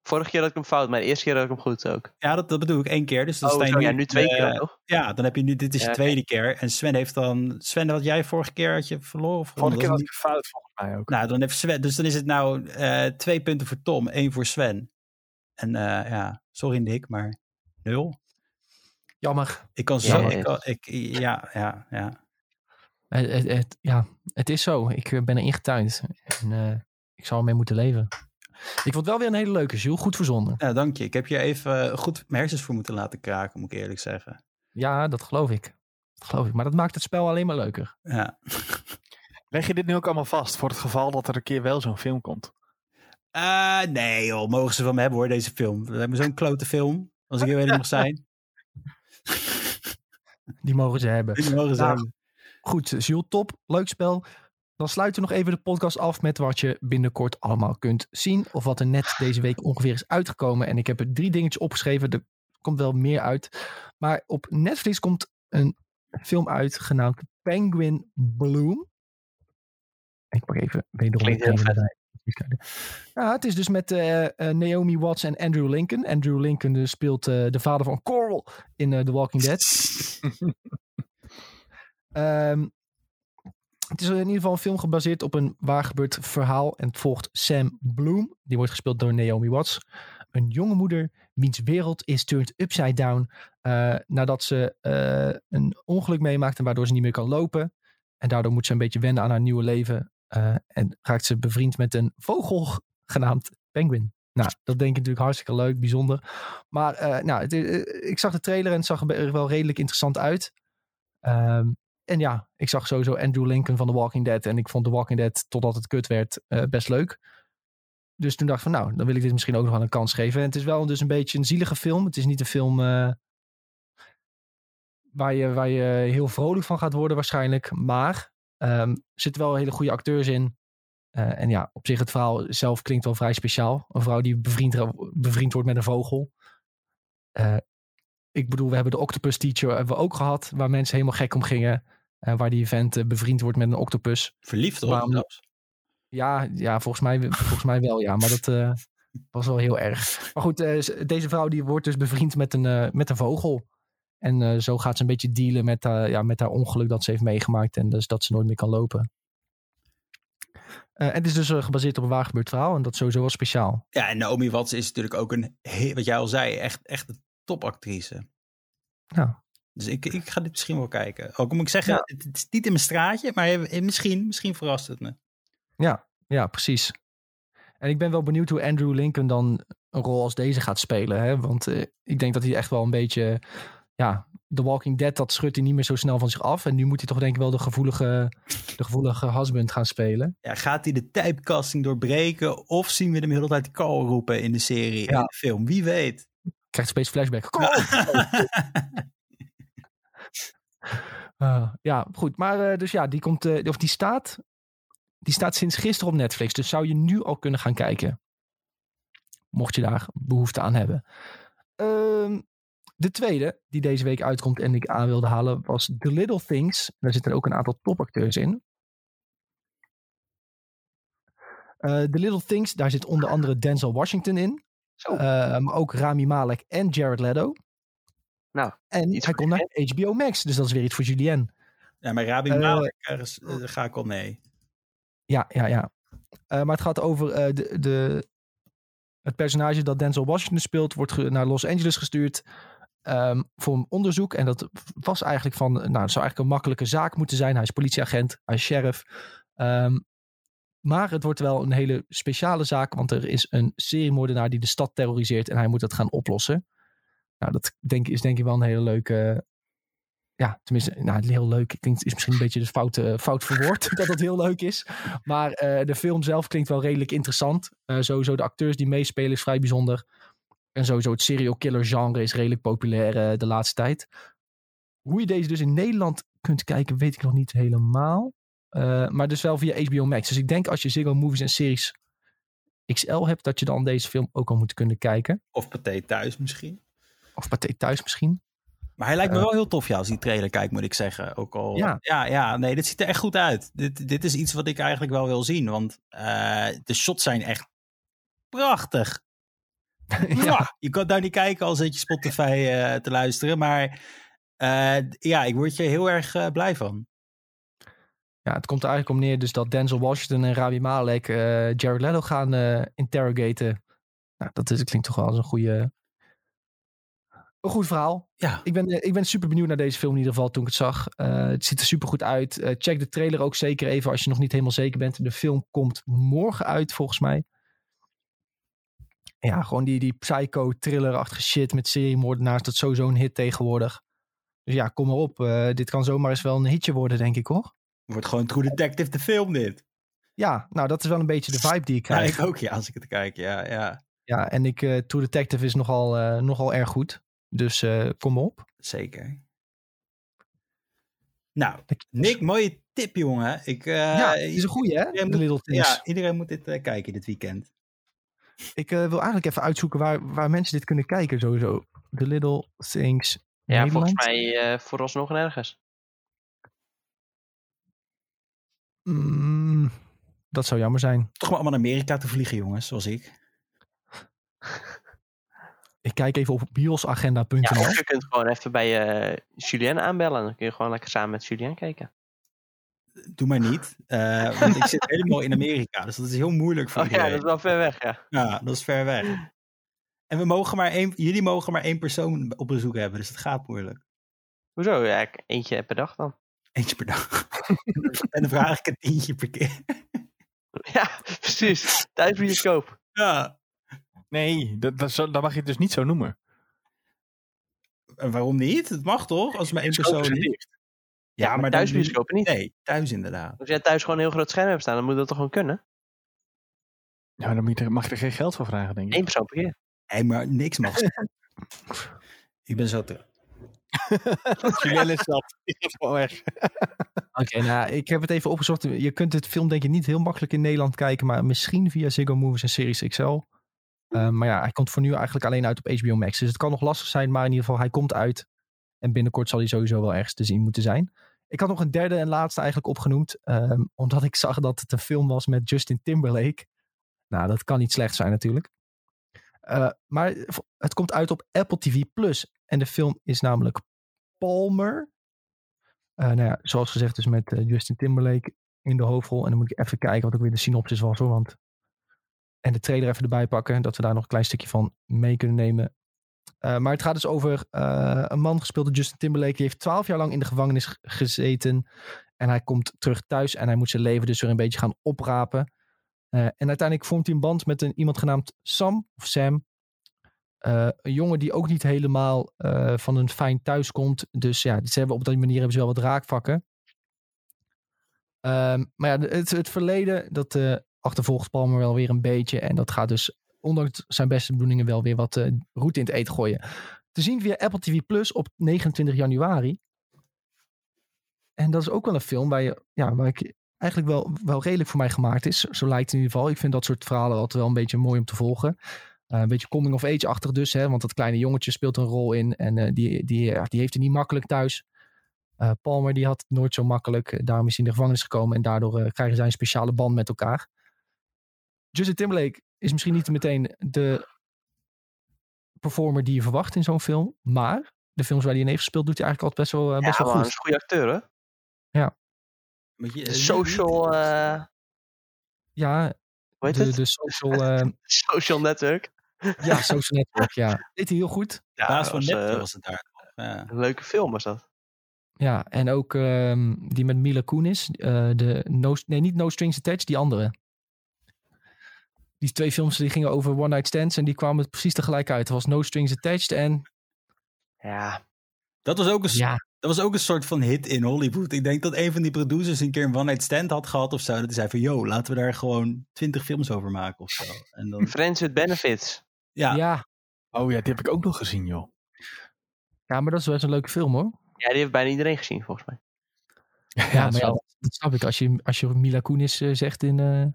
[SPEAKER 2] Vorige keer had ik hem fout, maar de eerste keer had ik hem goed ook.
[SPEAKER 4] Ja, dat, dat bedoel ik één keer. Dus dan
[SPEAKER 2] oh,
[SPEAKER 4] sta je
[SPEAKER 2] zo,
[SPEAKER 4] nu,
[SPEAKER 2] ja, nu twee
[SPEAKER 4] uh,
[SPEAKER 2] keer toch?
[SPEAKER 4] Ja, dan heb je nu, dit is
[SPEAKER 2] Ja,
[SPEAKER 4] de tweede keer. En Sven heeft dan, Sven, wat jij vorige keer had je verloren? Of
[SPEAKER 3] Vorige keer
[SPEAKER 4] was
[SPEAKER 3] had ik een fout volgens mij ook.
[SPEAKER 4] Nou, dan heeft Sven, dus dan is het nou eh, twee punten voor Tom, één voor Sven. En eh, ja, sorry Nick, maar nul.
[SPEAKER 1] Jammer.
[SPEAKER 4] Ik kan zo,
[SPEAKER 2] Ja,
[SPEAKER 4] ik kan, ik, ja, ja, ja.
[SPEAKER 1] Het, het, het- ja, het is zo. Ik eh, ben er ingetuind. En eh, ik zal ermee moeten leven. Ik vond het wel weer een hele leuke, Jules. Goed verzonnen.
[SPEAKER 4] Ja, dank je. Ik heb je even goed mijn hersens voor moeten laten kraken, moet ik eerlijk zeggen.
[SPEAKER 1] Ja, dat geloof ik. Geloof ik. Maar dat maakt het spel alleen maar leuker.
[SPEAKER 4] Ja.
[SPEAKER 3] Leg je dit nu ook allemaal vast voor het geval dat er een keer wel zo'n film komt?
[SPEAKER 4] Eh, nee joh, mogen ze van me hebben hoor, deze film. We hebben zo'n klote film, als ik heel eerlijk mag zijn.
[SPEAKER 1] Die mogen ze hebben.
[SPEAKER 4] Die mogen ze
[SPEAKER 1] Nou,
[SPEAKER 4] hebben.
[SPEAKER 1] Goed, Jules, top. Leuk spel. Dan sluiten we nog even de podcast af met wat je binnenkort allemaal kunt zien. Of wat er net deze week ongeveer is uitgekomen. En ik heb er drie dingetjes opgeschreven. Er komt wel meer uit. Maar op Netflix komt een film uit genaamd Penguin Bloom. Ik pak even wederom.
[SPEAKER 2] Klinkt heel vet.
[SPEAKER 1] Ja, het is dus met eh, eh, Naomi Watts en Andrew Lincoln. Andrew Lincoln dus speelt eh, de vader van Coral in The Walking Dead. Ehm, het is in ieder geval een film gebaseerd op een waargebeurd verhaal. En het volgt Sam Bloom. Die wordt gespeeld door Naomi Watts. Een jonge moeder wiens wereld is turned upside down. nadat ze een ongeluk meemaakt en waardoor ze niet meer kan lopen. En daardoor moet ze een beetje wennen aan haar nieuwe leven. Eh, en raakt ze bevriend met een vogel genaamd Penguin. Nou, dat denk ik natuurlijk hartstikke leuk, bijzonder. Maar eh, nou, eh, ik zag de trailer en het zag er wel redelijk interessant uit. Ehm, en ja, ik zag sowieso Andrew Lincoln van The Walking Dead. En ik vond The Walking Dead, totdat het kut werd, best leuk. Dus toen dacht ik van nou, dan wil ik dit misschien ook nog wel een kans geven. En het is wel dus een beetje een zielige film. Het is niet een film waar, je, waar je heel vrolijk van gaat worden waarschijnlijk. Maar ehm, er zitten wel hele goede acteurs in. Eh, en ja, op zich het verhaal zelf klinkt wel vrij speciaal. Een vrouw die bevriend, bevriend wordt met een vogel. Eh, ik bedoel, we hebben de Octopus Teacher hebben we ook gehad. Waar mensen helemaal gek om gingen. eh, waar die vent eh, bevriend wordt met een octopus.
[SPEAKER 4] Verliefd hoor.
[SPEAKER 1] Waarom-. Ja, ja volgens, mij, volgens mij wel, ja. Maar dat eh, was wel heel erg. Maar goed, eh, deze vrouw die wordt dus bevriend met een, eh, met een vogel. En eh, zo gaat ze een beetje dealen met, eh, ja, met haar ongeluk dat ze heeft meegemaakt. En dus dat ze nooit meer kan lopen. Eh, het is dus gebaseerd op een waargebeurd verhaal. En dat is sowieso wel speciaal.
[SPEAKER 4] Ja, en Naomi Watts is natuurlijk ook een, wat jij al zei, echt, echt een topactrice.
[SPEAKER 1] Ja.
[SPEAKER 4] Dus ik, ik ga dit misschien wel kijken. Ook moet ik zeggen,
[SPEAKER 1] Ja.
[SPEAKER 4] het, het is niet in mijn straatje, maar misschien, misschien verrast het me.
[SPEAKER 1] Ja, precies. En ik ben wel benieuwd hoe Andrew Lincoln dan een rol als deze gaat spelen. Hè? Want ik denk dat hij echt wel een beetje... Ja, The Walking Dead, dat schudt hij niet meer zo snel van zich af. En nu moet hij toch denk ik wel de gevoelige, de gevoelige husband gaan spelen.
[SPEAKER 4] Ja, gaat hij de typecasting doorbreken of zien we hem de hele tijd Carl roepen in de serie,
[SPEAKER 1] Ja.
[SPEAKER 4] in de film? Wie weet.
[SPEAKER 1] Krijgt space flashback. Eh, ja, goed. Maar eh, dus ja, die komt, eh, of die staat, die staat sinds gisteren op Netflix. Dus zou je nu al kunnen gaan kijken. Mocht je daar behoefte aan hebben. Ehm, de tweede die deze week uitkomt en ik aan wilde halen was The Little Things. Daar zitten ook een aantal topacteurs in. Eh The Little Things, daar zit onder andere Denzel Washington in.
[SPEAKER 2] Zo.
[SPEAKER 1] Eh, maar ook Rami Malek en Jared Leto.
[SPEAKER 2] Nou,
[SPEAKER 1] En hij komt naar HBO Max, dus dat is weer iets voor Julien.
[SPEAKER 4] Ja, maar Rabi
[SPEAKER 1] Eh,
[SPEAKER 4] Malek, ergens, ga ik al mee.
[SPEAKER 1] Ja, ja, ja. Eh, maar het gaat over eh, de, de, het personage dat Denzel Washington speelt, wordt naar Los Angeles gestuurd ehm, voor een onderzoek. En dat was eigenlijk van, nou, het zou eigenlijk een makkelijke zaak moeten zijn. Hij is politieagent, hij is sheriff. Ehm, maar het wordt wel een hele speciale zaak, want er is een seriemoordenaar die de stad terroriseert en hij moet dat gaan oplossen. Nou, dat denk, is denk ik wel een hele leuke. Ja, tenminste, nou, heel leuk. Ik denk, het is misschien een beetje de fout, eh, fout verwoord dat het heel leuk is. Maar eh, de film zelf klinkt wel redelijk interessant. Eh, sowieso de acteurs die meespelen is vrij bijzonder. En sowieso het serial killer genre is redelijk populair eh, de laatste tijd. Hoe je deze dus in Nederland kunt kijken, weet ik nog niet helemaal. Eh, maar dus wel via HBO Max. Dus ik denk als je Ziggo Movies en Series XL hebt, dat je dan deze film ook al moet kunnen kijken.
[SPEAKER 4] Of Pathé thuis misschien.
[SPEAKER 1] Of Pathé thuis misschien.
[SPEAKER 4] Maar hij lijkt me
[SPEAKER 1] Eh.
[SPEAKER 4] wel heel tof, ja, als die trailer kijkt, moet ik zeggen. Ook al,
[SPEAKER 1] Ja.
[SPEAKER 4] ja, ja, nee, dit ziet er echt goed uit. Dit, dit is iets wat ik eigenlijk wel wil zien, want eh, de shots zijn echt prachtig. Mwah! Je kan daar niet kijken als zit je Spotify eh, te luisteren, maar eh, ja, ik word je heel erg eh, blij van.
[SPEAKER 1] Ja, het komt er eigenlijk om neer dus dat Denzel Washington en Rami Malek Jared Leto gaan interrogaten. Nou, dat is, klinkt toch wel als een goede... Een goed verhaal.
[SPEAKER 4] Ja,
[SPEAKER 1] Ik ben, ik ben super benieuwd naar deze film in ieder geval toen ik het zag. Het ziet er super goed uit. Check de trailer ook zeker even als je nog niet helemaal zeker bent. De film komt morgen uit volgens mij. Ja, gewoon die, die psycho-thriller-achtige shit met seriemoordenaars. Dat is sowieso een hit tegenwoordig. Dus ja, kom maar op. Eh, dit kan zomaar eens wel een hitje worden, denk ik hoor.
[SPEAKER 4] Wordt gewoon True Detective de film dit.
[SPEAKER 1] Ja, nou dat is wel een beetje de vibe die ik
[SPEAKER 4] Ja,
[SPEAKER 1] krijg.
[SPEAKER 4] ik ook, ja, als ik het kijk. Ja, ja.
[SPEAKER 1] Ja, en ik, eh True Detective is nogal, eh, nogal erg goed. Dus kom maar op.
[SPEAKER 4] Zeker. Nou, Nick, mooie tip, jongen. Ik,
[SPEAKER 1] ja, het is een goeie hè,
[SPEAKER 4] iedereen moet-
[SPEAKER 1] Little Things.
[SPEAKER 4] Ja, iedereen moet dit kijken dit weekend.
[SPEAKER 1] Ik eh, wil eigenlijk even uitzoeken waar, waar mensen dit kunnen kijken sowieso. The Little Things
[SPEAKER 2] Ja,
[SPEAKER 1] Nederland.
[SPEAKER 2] volgens mij uh, vooralsnog nergens.
[SPEAKER 1] Mm, dat zou jammer zijn.
[SPEAKER 4] Toch maar allemaal naar Amerika te vliegen, jongens, zoals ik.
[SPEAKER 1] Ik kijk even op biosagenda.nl.
[SPEAKER 2] Ja, je kunt gewoon even bij uh, Julien aanbellen. Dan kun je gewoon lekker samen met Julien kijken.
[SPEAKER 4] Doe maar niet. Uh, want ik zit helemaal in Amerika. Dus dat is heel moeilijk voor
[SPEAKER 2] oh,
[SPEAKER 4] iedereen.
[SPEAKER 2] Ja, dat is wel ver weg, ja.
[SPEAKER 4] Ja, dat is ver weg. En we mogen maar één, jullie mogen maar één persoon op bezoek hebben. Dus het gaat moeilijk.
[SPEAKER 2] Hoezo? Ja, eentje per dag dan.
[SPEAKER 4] Eentje per dag. en dan vraag ik een tientje per keer.
[SPEAKER 2] ja, precies. Thuisbioscoop.
[SPEAKER 4] Ja.
[SPEAKER 3] Nee, dat, dat, dat, mag je het dus niet zo noemen.
[SPEAKER 4] En waarom niet? Het mag toch? Als maar één persoon is.
[SPEAKER 2] Ja, maar, maar thuisbioscopen niet.
[SPEAKER 4] Nee, thuis inderdaad.
[SPEAKER 2] Als jij thuis gewoon een heel groot scherm hebt staan, dan moet dat toch gewoon kunnen?
[SPEAKER 3] Ja, dan moet je, mag je er geen geld voor vragen, denk ik.
[SPEAKER 2] Eén persoon per keer.
[SPEAKER 4] Nee, maar niks mag. ik ben zo terug.
[SPEAKER 3] Julien is dat. Die gaat gewoon weg.
[SPEAKER 1] Oké, okay, nou, ik heb het even opgezocht. Je kunt het film denk ik niet heel makkelijk in Nederland kijken, maar misschien via Ziggo Movies en Series XL. Uh, maar ja, hij komt voor nu eigenlijk alleen uit op HBO Max. Dus het kan nog lastig zijn, maar in ieder geval, hij komt uit. En binnenkort zal hij sowieso wel ergens te zien moeten zijn. Ik had nog een derde en laatste eigenlijk opgenoemd. Um, omdat ik zag dat het een film was met Justin Timberlake. Nou, dat kan niet slecht zijn natuurlijk. Uh, maar het komt uit op Apple TV Plus. En de film is namelijk Palmer. Uh, nou ja, zoals gezegd dus met uh, Justin Timberlake in de hoofdrol. En dan moet ik even kijken wat ook weer de synopsis was hoor. Want... En de trailer even erbij pakken. Dat we daar nog een klein stukje van mee kunnen nemen. Uh, maar het gaat dus over uh, een man gespeeld door Justin Timberlake. Die heeft twaalf jaar lang in de gevangenis gezeten. En hij komt terug thuis en hij moet zijn leven dus weer een beetje gaan oprapen. Uh, en uiteindelijk vormt hij een band met een, iemand genaamd Sam of Sam. een jongen die ook niet helemaal van een fijn thuis komt. Dus ja, ze hebben op die manier hebben ze wel wat raakvakken. Um, maar ja, het, het verleden, dat achtervolgt Palmer wel weer een beetje. En dat gaat dus ondanks zijn beste bedoelingen wel weer wat uh, route in het eten gooien. Te zien via Apple TV Plus op 29 januari. En dat is ook wel een film waar, je, ja, waar ik eigenlijk wel, wel redelijk voor mij gemaakt is. Zo lijkt het in ieder geval. Ik vind dat soort verhalen altijd wel een beetje mooi om te volgen. Uh, een beetje coming of age-achtig dus. Hè, want dat kleine jongetje speelt een rol in. En uh, die, die, die heeft het niet makkelijk thuis. Palmer die had het nooit zo makkelijk. Daarom is hij in de gevangenis gekomen. En daardoor krijgen zij een speciale band met elkaar. Justin Timberlake is misschien niet meteen de performer die je verwacht in zo'n film. Maar de films waar hij in heeft gespeeld, doet hij eigenlijk altijd best wel, uh, best
[SPEAKER 2] ja,
[SPEAKER 1] wel
[SPEAKER 2] man,
[SPEAKER 1] goed.
[SPEAKER 2] is een goede acteur, hè?
[SPEAKER 1] Ja.
[SPEAKER 2] Je, de social... Uh...
[SPEAKER 1] Ja,
[SPEAKER 2] Hoe heet
[SPEAKER 1] de,
[SPEAKER 2] het?
[SPEAKER 1] de social... Uh...
[SPEAKER 2] social network.
[SPEAKER 1] ja, social network, ja. Deed hij heel goed.
[SPEAKER 2] Ja,
[SPEAKER 4] Baas van
[SPEAKER 2] uh,
[SPEAKER 4] was het daar. Ja.
[SPEAKER 2] Een leuke film was dat.
[SPEAKER 1] Ja, en ook um, die met Mila Kunis. Uh, de no, nee, niet No Strings Attached, die andere die twee films die gingen over one night stands en die kwamen precies tegelijk uit. Er was No Strings Attached en...
[SPEAKER 2] Ja.
[SPEAKER 4] Dat was ook een,
[SPEAKER 1] ja.
[SPEAKER 4] dat was ook een soort van hit in Hollywood. Ik denk dat een van die producers een keer een one night stand had gehad of zo. Dat hij zei van, yo, laten we daar gewoon twintig films over maken of zo. En dan...
[SPEAKER 2] Friends with Benefits.
[SPEAKER 4] Ja.
[SPEAKER 1] ja.
[SPEAKER 3] Oh ja, die heb ik ook nog gezien, joh.
[SPEAKER 1] Ja, maar dat is wel eens een leuke film, hoor.
[SPEAKER 2] Ja, die heeft bijna iedereen gezien, volgens mij.
[SPEAKER 1] Ja, ja maar ja, dat, snap ik. Als je, als je Mila Kunis uh, zegt in... Uh...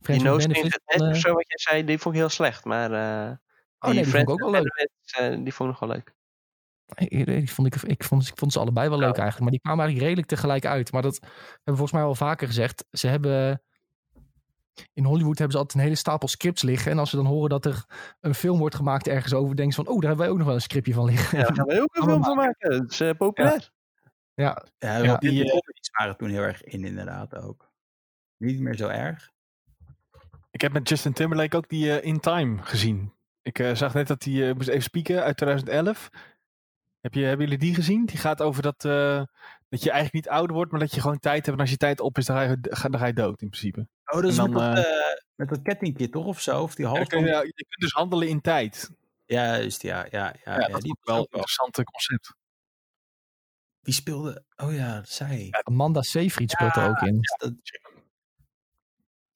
[SPEAKER 2] Friends die No Strings Attached, zo wat jij zei, die vond ik heel slecht. Maar uh,
[SPEAKER 1] oh, nee, die vond ik ook wel leuk.
[SPEAKER 2] Uh, die vond ik nog wel leuk.
[SPEAKER 1] Ik, ik, vond, ik, ik, vond, ik vond ze allebei wel leuk eigenlijk. Maar die kwamen eigenlijk redelijk tegelijk uit. Maar dat hebben we volgens mij al vaker gezegd. Ze hebben... In Hollywood hebben ze altijd een hele stapel scripts liggen. En als ze dan horen dat er een film wordt gemaakt ergens over... denken ze van, oh, daar hebben wij ook nog wel een scriptje van liggen.
[SPEAKER 2] Ja, daar gaan wij ook een film van maken. Dat is uh, populair.
[SPEAKER 1] Ja.
[SPEAKER 4] Ja, ja, ja die, die waren toen heel erg in inderdaad ook. Niet meer zo erg.
[SPEAKER 3] Ik heb met Justin Timberlake ook die uh, In Time gezien. Ik uh, zag net dat hij uh, moest even spieken uit 2011. Heb je, hebben jullie die gezien? Die gaat over dat, uh, dat je eigenlijk niet ouder wordt, maar dat je gewoon tijd hebt. En als je tijd op is, dan ga je, dan ga je dood in principe.
[SPEAKER 4] Oh, dat is dan, met, dat, met dat kettingje toch of zo? Of die half
[SPEAKER 3] ja, kun je, ja, je kunt dus handelen in tijd.
[SPEAKER 4] Ja, juist. Ja, ja, ja,
[SPEAKER 3] ja, ja dat
[SPEAKER 4] die
[SPEAKER 3] is wel een interessant concept.
[SPEAKER 4] Wie speelde? Oh ja, zij.
[SPEAKER 1] Amanda Seyfried speelt er ook in.
[SPEAKER 4] Dat-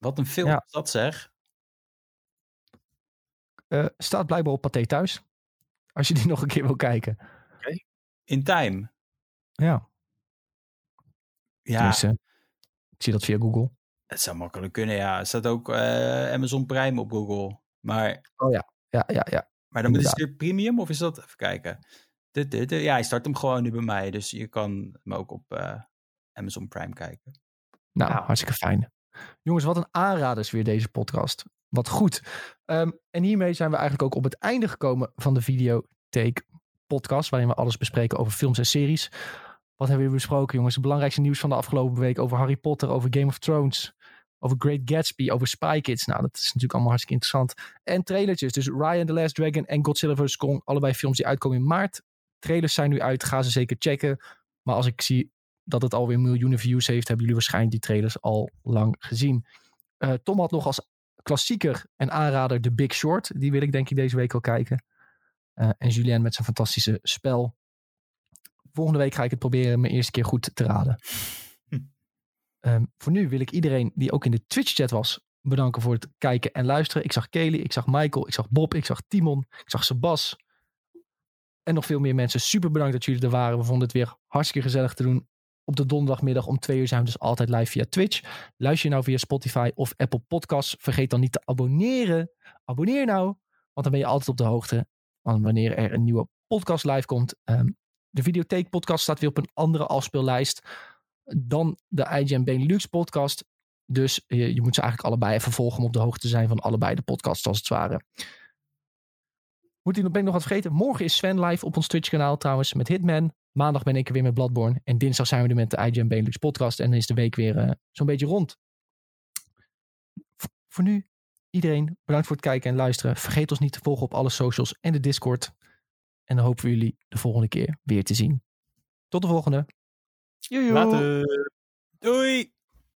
[SPEAKER 4] Wat een film
[SPEAKER 1] Ja.
[SPEAKER 4] is dat zeg.
[SPEAKER 1] Eh, staat blijkbaar op Pathé thuis. Als je die nog een keer wil kijken.
[SPEAKER 4] In Time.
[SPEAKER 1] Ja,
[SPEAKER 4] Ja,
[SPEAKER 1] tenminste, ik zie dat via Google.
[SPEAKER 4] het zou makkelijk kunnen. Ja, er staat ook eh, Amazon Prime op Google. Maar,
[SPEAKER 1] Ja, ja, ja.
[SPEAKER 4] maar dan is
[SPEAKER 1] Inderdaad.
[SPEAKER 4] het weer premium of is dat? Even kijken. Dit, dit, dit. Ja, hij start hem gewoon nu bij mij. Dus je kan hem ook op eh, Amazon Prime kijken.
[SPEAKER 1] Nou,
[SPEAKER 2] Nou.
[SPEAKER 1] hartstikke fijn. Jongens, wat een aanraders weer deze podcast. Wat goed. Ehm, en hiermee zijn we eigenlijk ook op het einde gekomen van de Videotheek podcast. Waarin we alles bespreken over films en series. Wat hebben we besproken, jongens? Het belangrijkste nieuws van de afgelopen week over Harry Potter, over Game of Thrones, over Great Gatsby, over Spy Kids. Nou, dat is natuurlijk allemaal hartstikke interessant. En trailertjes. Dus Ryan the Last Dragon en Godzilla vs. Kong. Allebei films die uitkomen in maart. Trailers zijn nu uit. Ga ze zeker checken. Maar als ik zie dat het alweer miljoenen views heeft, hebben jullie waarschijnlijk die trailers al lang gezien. Eh, Tom had nog als klassieker en aanrader The Big Short. Die wil ik denk ik deze week al kijken. Eh, en Julien met zijn fantastische spel. Volgende week ga ik het proberen mijn eerste keer goed te raden.
[SPEAKER 4] Hm.
[SPEAKER 1] Ehm, voor nu wil ik iedereen die ook in de Twitch-chat was bedanken voor het kijken en luisteren. Ik zag Kelly, ik zag Michael, ik zag Bob, ik zag Timon, ik zag Sebas. En nog veel meer mensen. Super bedankt dat jullie er waren. We vonden het weer hartstikke gezellig te doen. Op de donderdagmiddag om twee uur zijn we dus altijd live via Twitch. Luister je nou via Spotify of Apple Podcasts. Vergeet dan niet te abonneren. Abonneer nou, want dan ben je altijd op de hoogte van wanneer er een nieuwe podcast live komt. Ehm, de Videotheek podcast staat weer op een andere afspeellijst dan de IGN Benelux podcast. Dus je, je moet ze eigenlijk allebei even volgen om op de hoogte te zijn van allebei de podcasts als het ware. Moet ik nog, ben ik nog wat vergeten? Morgen is Sven live op ons Twitch kanaal trouwens met Hitman. Maandag ben ik er weer met Bloodborne. En dinsdag zijn we er met de IGN Benelux podcast. En dan is de week weer eh, zo'n beetje rond. V- voor nu, iedereen bedankt voor het kijken en luisteren. Vergeet ons niet te volgen op alle socials en de Discord. En dan hopen we jullie de volgende keer weer te zien. Tot de volgende.
[SPEAKER 2] Joejoe.
[SPEAKER 3] Later.
[SPEAKER 4] Doei!